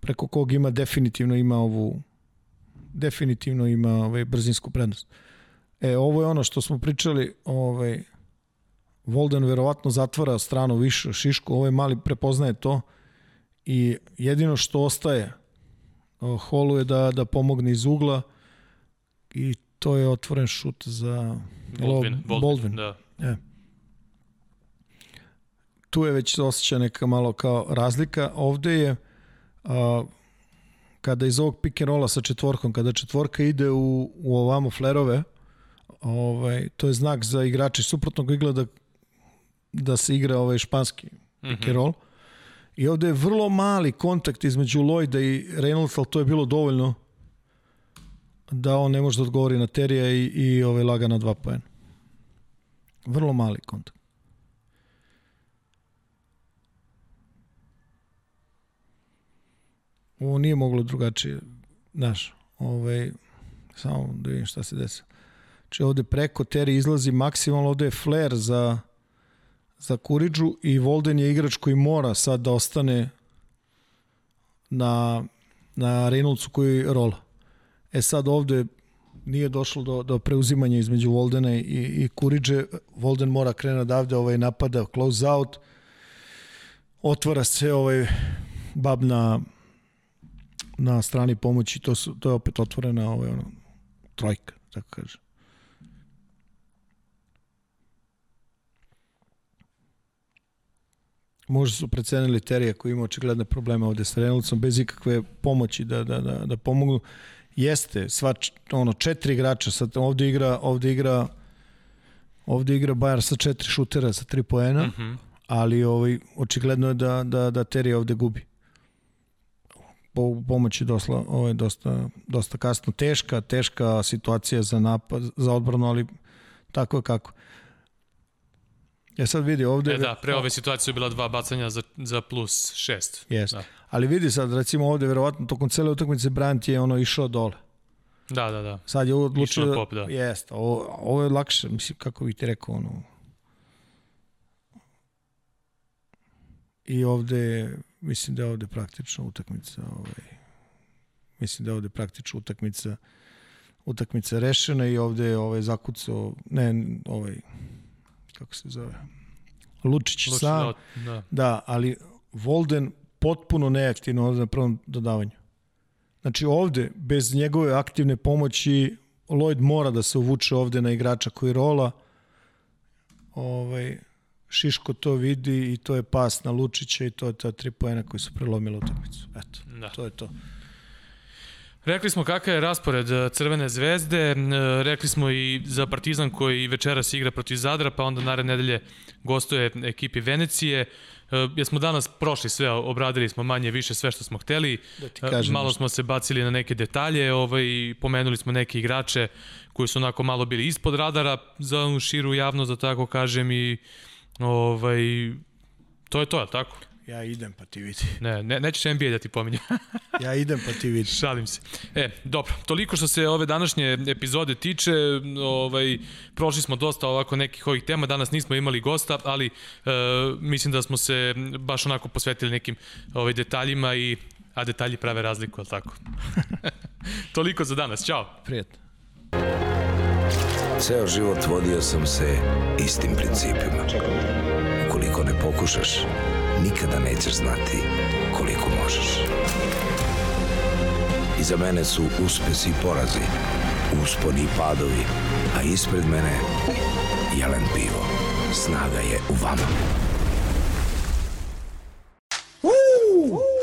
preko kog ima definitivno ima ovu definitivno ima ovaj brzinsku prednost. E, ovo je ono što smo pričali, ovaj Volden verovatno zatvara stranu više Šišku, ovaj mali prepoznaje to i jedino što ostaje Holu je da, da pomogne iz ugla i to je otvoren šut za Baldwin. Baldwin, Baldwin. Da. E. Tu je već osjeća neka malo kao razlika. Ovde je a, kada iz ovog pick and rolla sa četvorkom, kada četvorka ide u, u ovamo flerove, ovaj, to je znak za igrače suprotnog izgleda da se igra ovaj španski pick and roll. I ovde je vrlo mali kontakt između Lloyda i Reynolds, ali to je bilo dovoljno da on ne može da odgovori na Terija i, i ovaj, laga na dva pojena. Vrlo mali kontakt. Ovo nije moglo drugačije, znaš, ovaj, samo da vidim šta se desi. Znači ovde preko Teri izlazi maksimalno, ovde je flare za, za Kuriđu i Volden je igrač koji mora sad da ostane na, na Reynoldsu koji rola. E sad ovde nije došlo do, do preuzimanja između Voldena i, i Kuriđe. Volden mora krene odavde, ovaj napada close out. Otvara se ovaj bab na na strani pomoći, to, su, to je opet otvorena ovaj, ono, trojka, tako kaže. Možda su precenili Terija koji ima očigledne probleme ovde sa Reynoldsom bez ikakve pomoći da, da, da, da pomognu. Jeste, sva ono četiri igrača, sad ovde igra, ovde igra ovde igra Bayern sa četiri šutera sa tri poena, mm -hmm. ali ovaj očigledno je da da da Terija ovde gubi pomoć je dosla, ovo je dosta, dosta kasno. Teška, teška situacija za napad, za odbranu, ali tako je kako. Ja sad vidi ovde... E da, pre ove situacije su bila dva bacanja za, za plus šest. Jest. Da. Ali vidi sad, recimo ovde, verovatno, tokom cele utakmice Bryant je ono išao dole. Da, da, da. Sad je odlučio... Išao pop, da. Jest, ovo, ovo je lakše, mislim, kako bih ti rekao, ono... I ovde, mislim da je ovde praktično utakmica, ovaj, mislim da je ovde praktično utakmica utakmica rešena i ovde je ovaj zakucao, ne, ovaj, kako se zove, Lučić, Lučić, sam, da, da. da, ali Volden potpuno neaktivno ovde na prvom dodavanju. Znači ovde, bez njegove aktivne pomoći, Lloyd mora da se uvuče ovde na igrača koji rola. Ovaj, Šiško to vidi i to je pas na Lučića i to je ta tri poena koji su prelomili utakmicu. Eto, Da. to je to. Rekli smo kakav je raspored e, Crvene zvezde, e, rekli smo i za Partizan koji večeras igra protiv Zadra, pa onda naredne nedelje gostuje ekipi Venecije. E, Jesmo danas prošli sve, obradili smo manje više sve što smo hteli. Da ti kažem malo smo se bacili na neke detalje, ovaj, pomenuli smo neke igrače koji su onako malo bili ispod radara za širu javnost, da tako kažem, i ovaj, to je to, je tako? Ja idem pa ti vidi. Ne, ne, nećeš NBA da ti pominje. Ja idem pa ti vidi. Šalim se. E, dobro, toliko što se ove današnje epizode tiče, ovaj, prošli smo dosta ovako nekih ovih tema, danas nismo imali gosta, ali e, mislim da smo se baš onako posvetili nekim ovaj, detaljima i a detalji prave razliku, ali tako? toliko za danas, ćao! Prijetno. Ceo život vodio sam se istim principima. Ukoliko ne pokušaš, nikada nećeš znati koliko možeš. Iza mene su uspesi i porazi, usponi i padovi, a ispred mene jelen pivo. Snaga je u vama. Woo!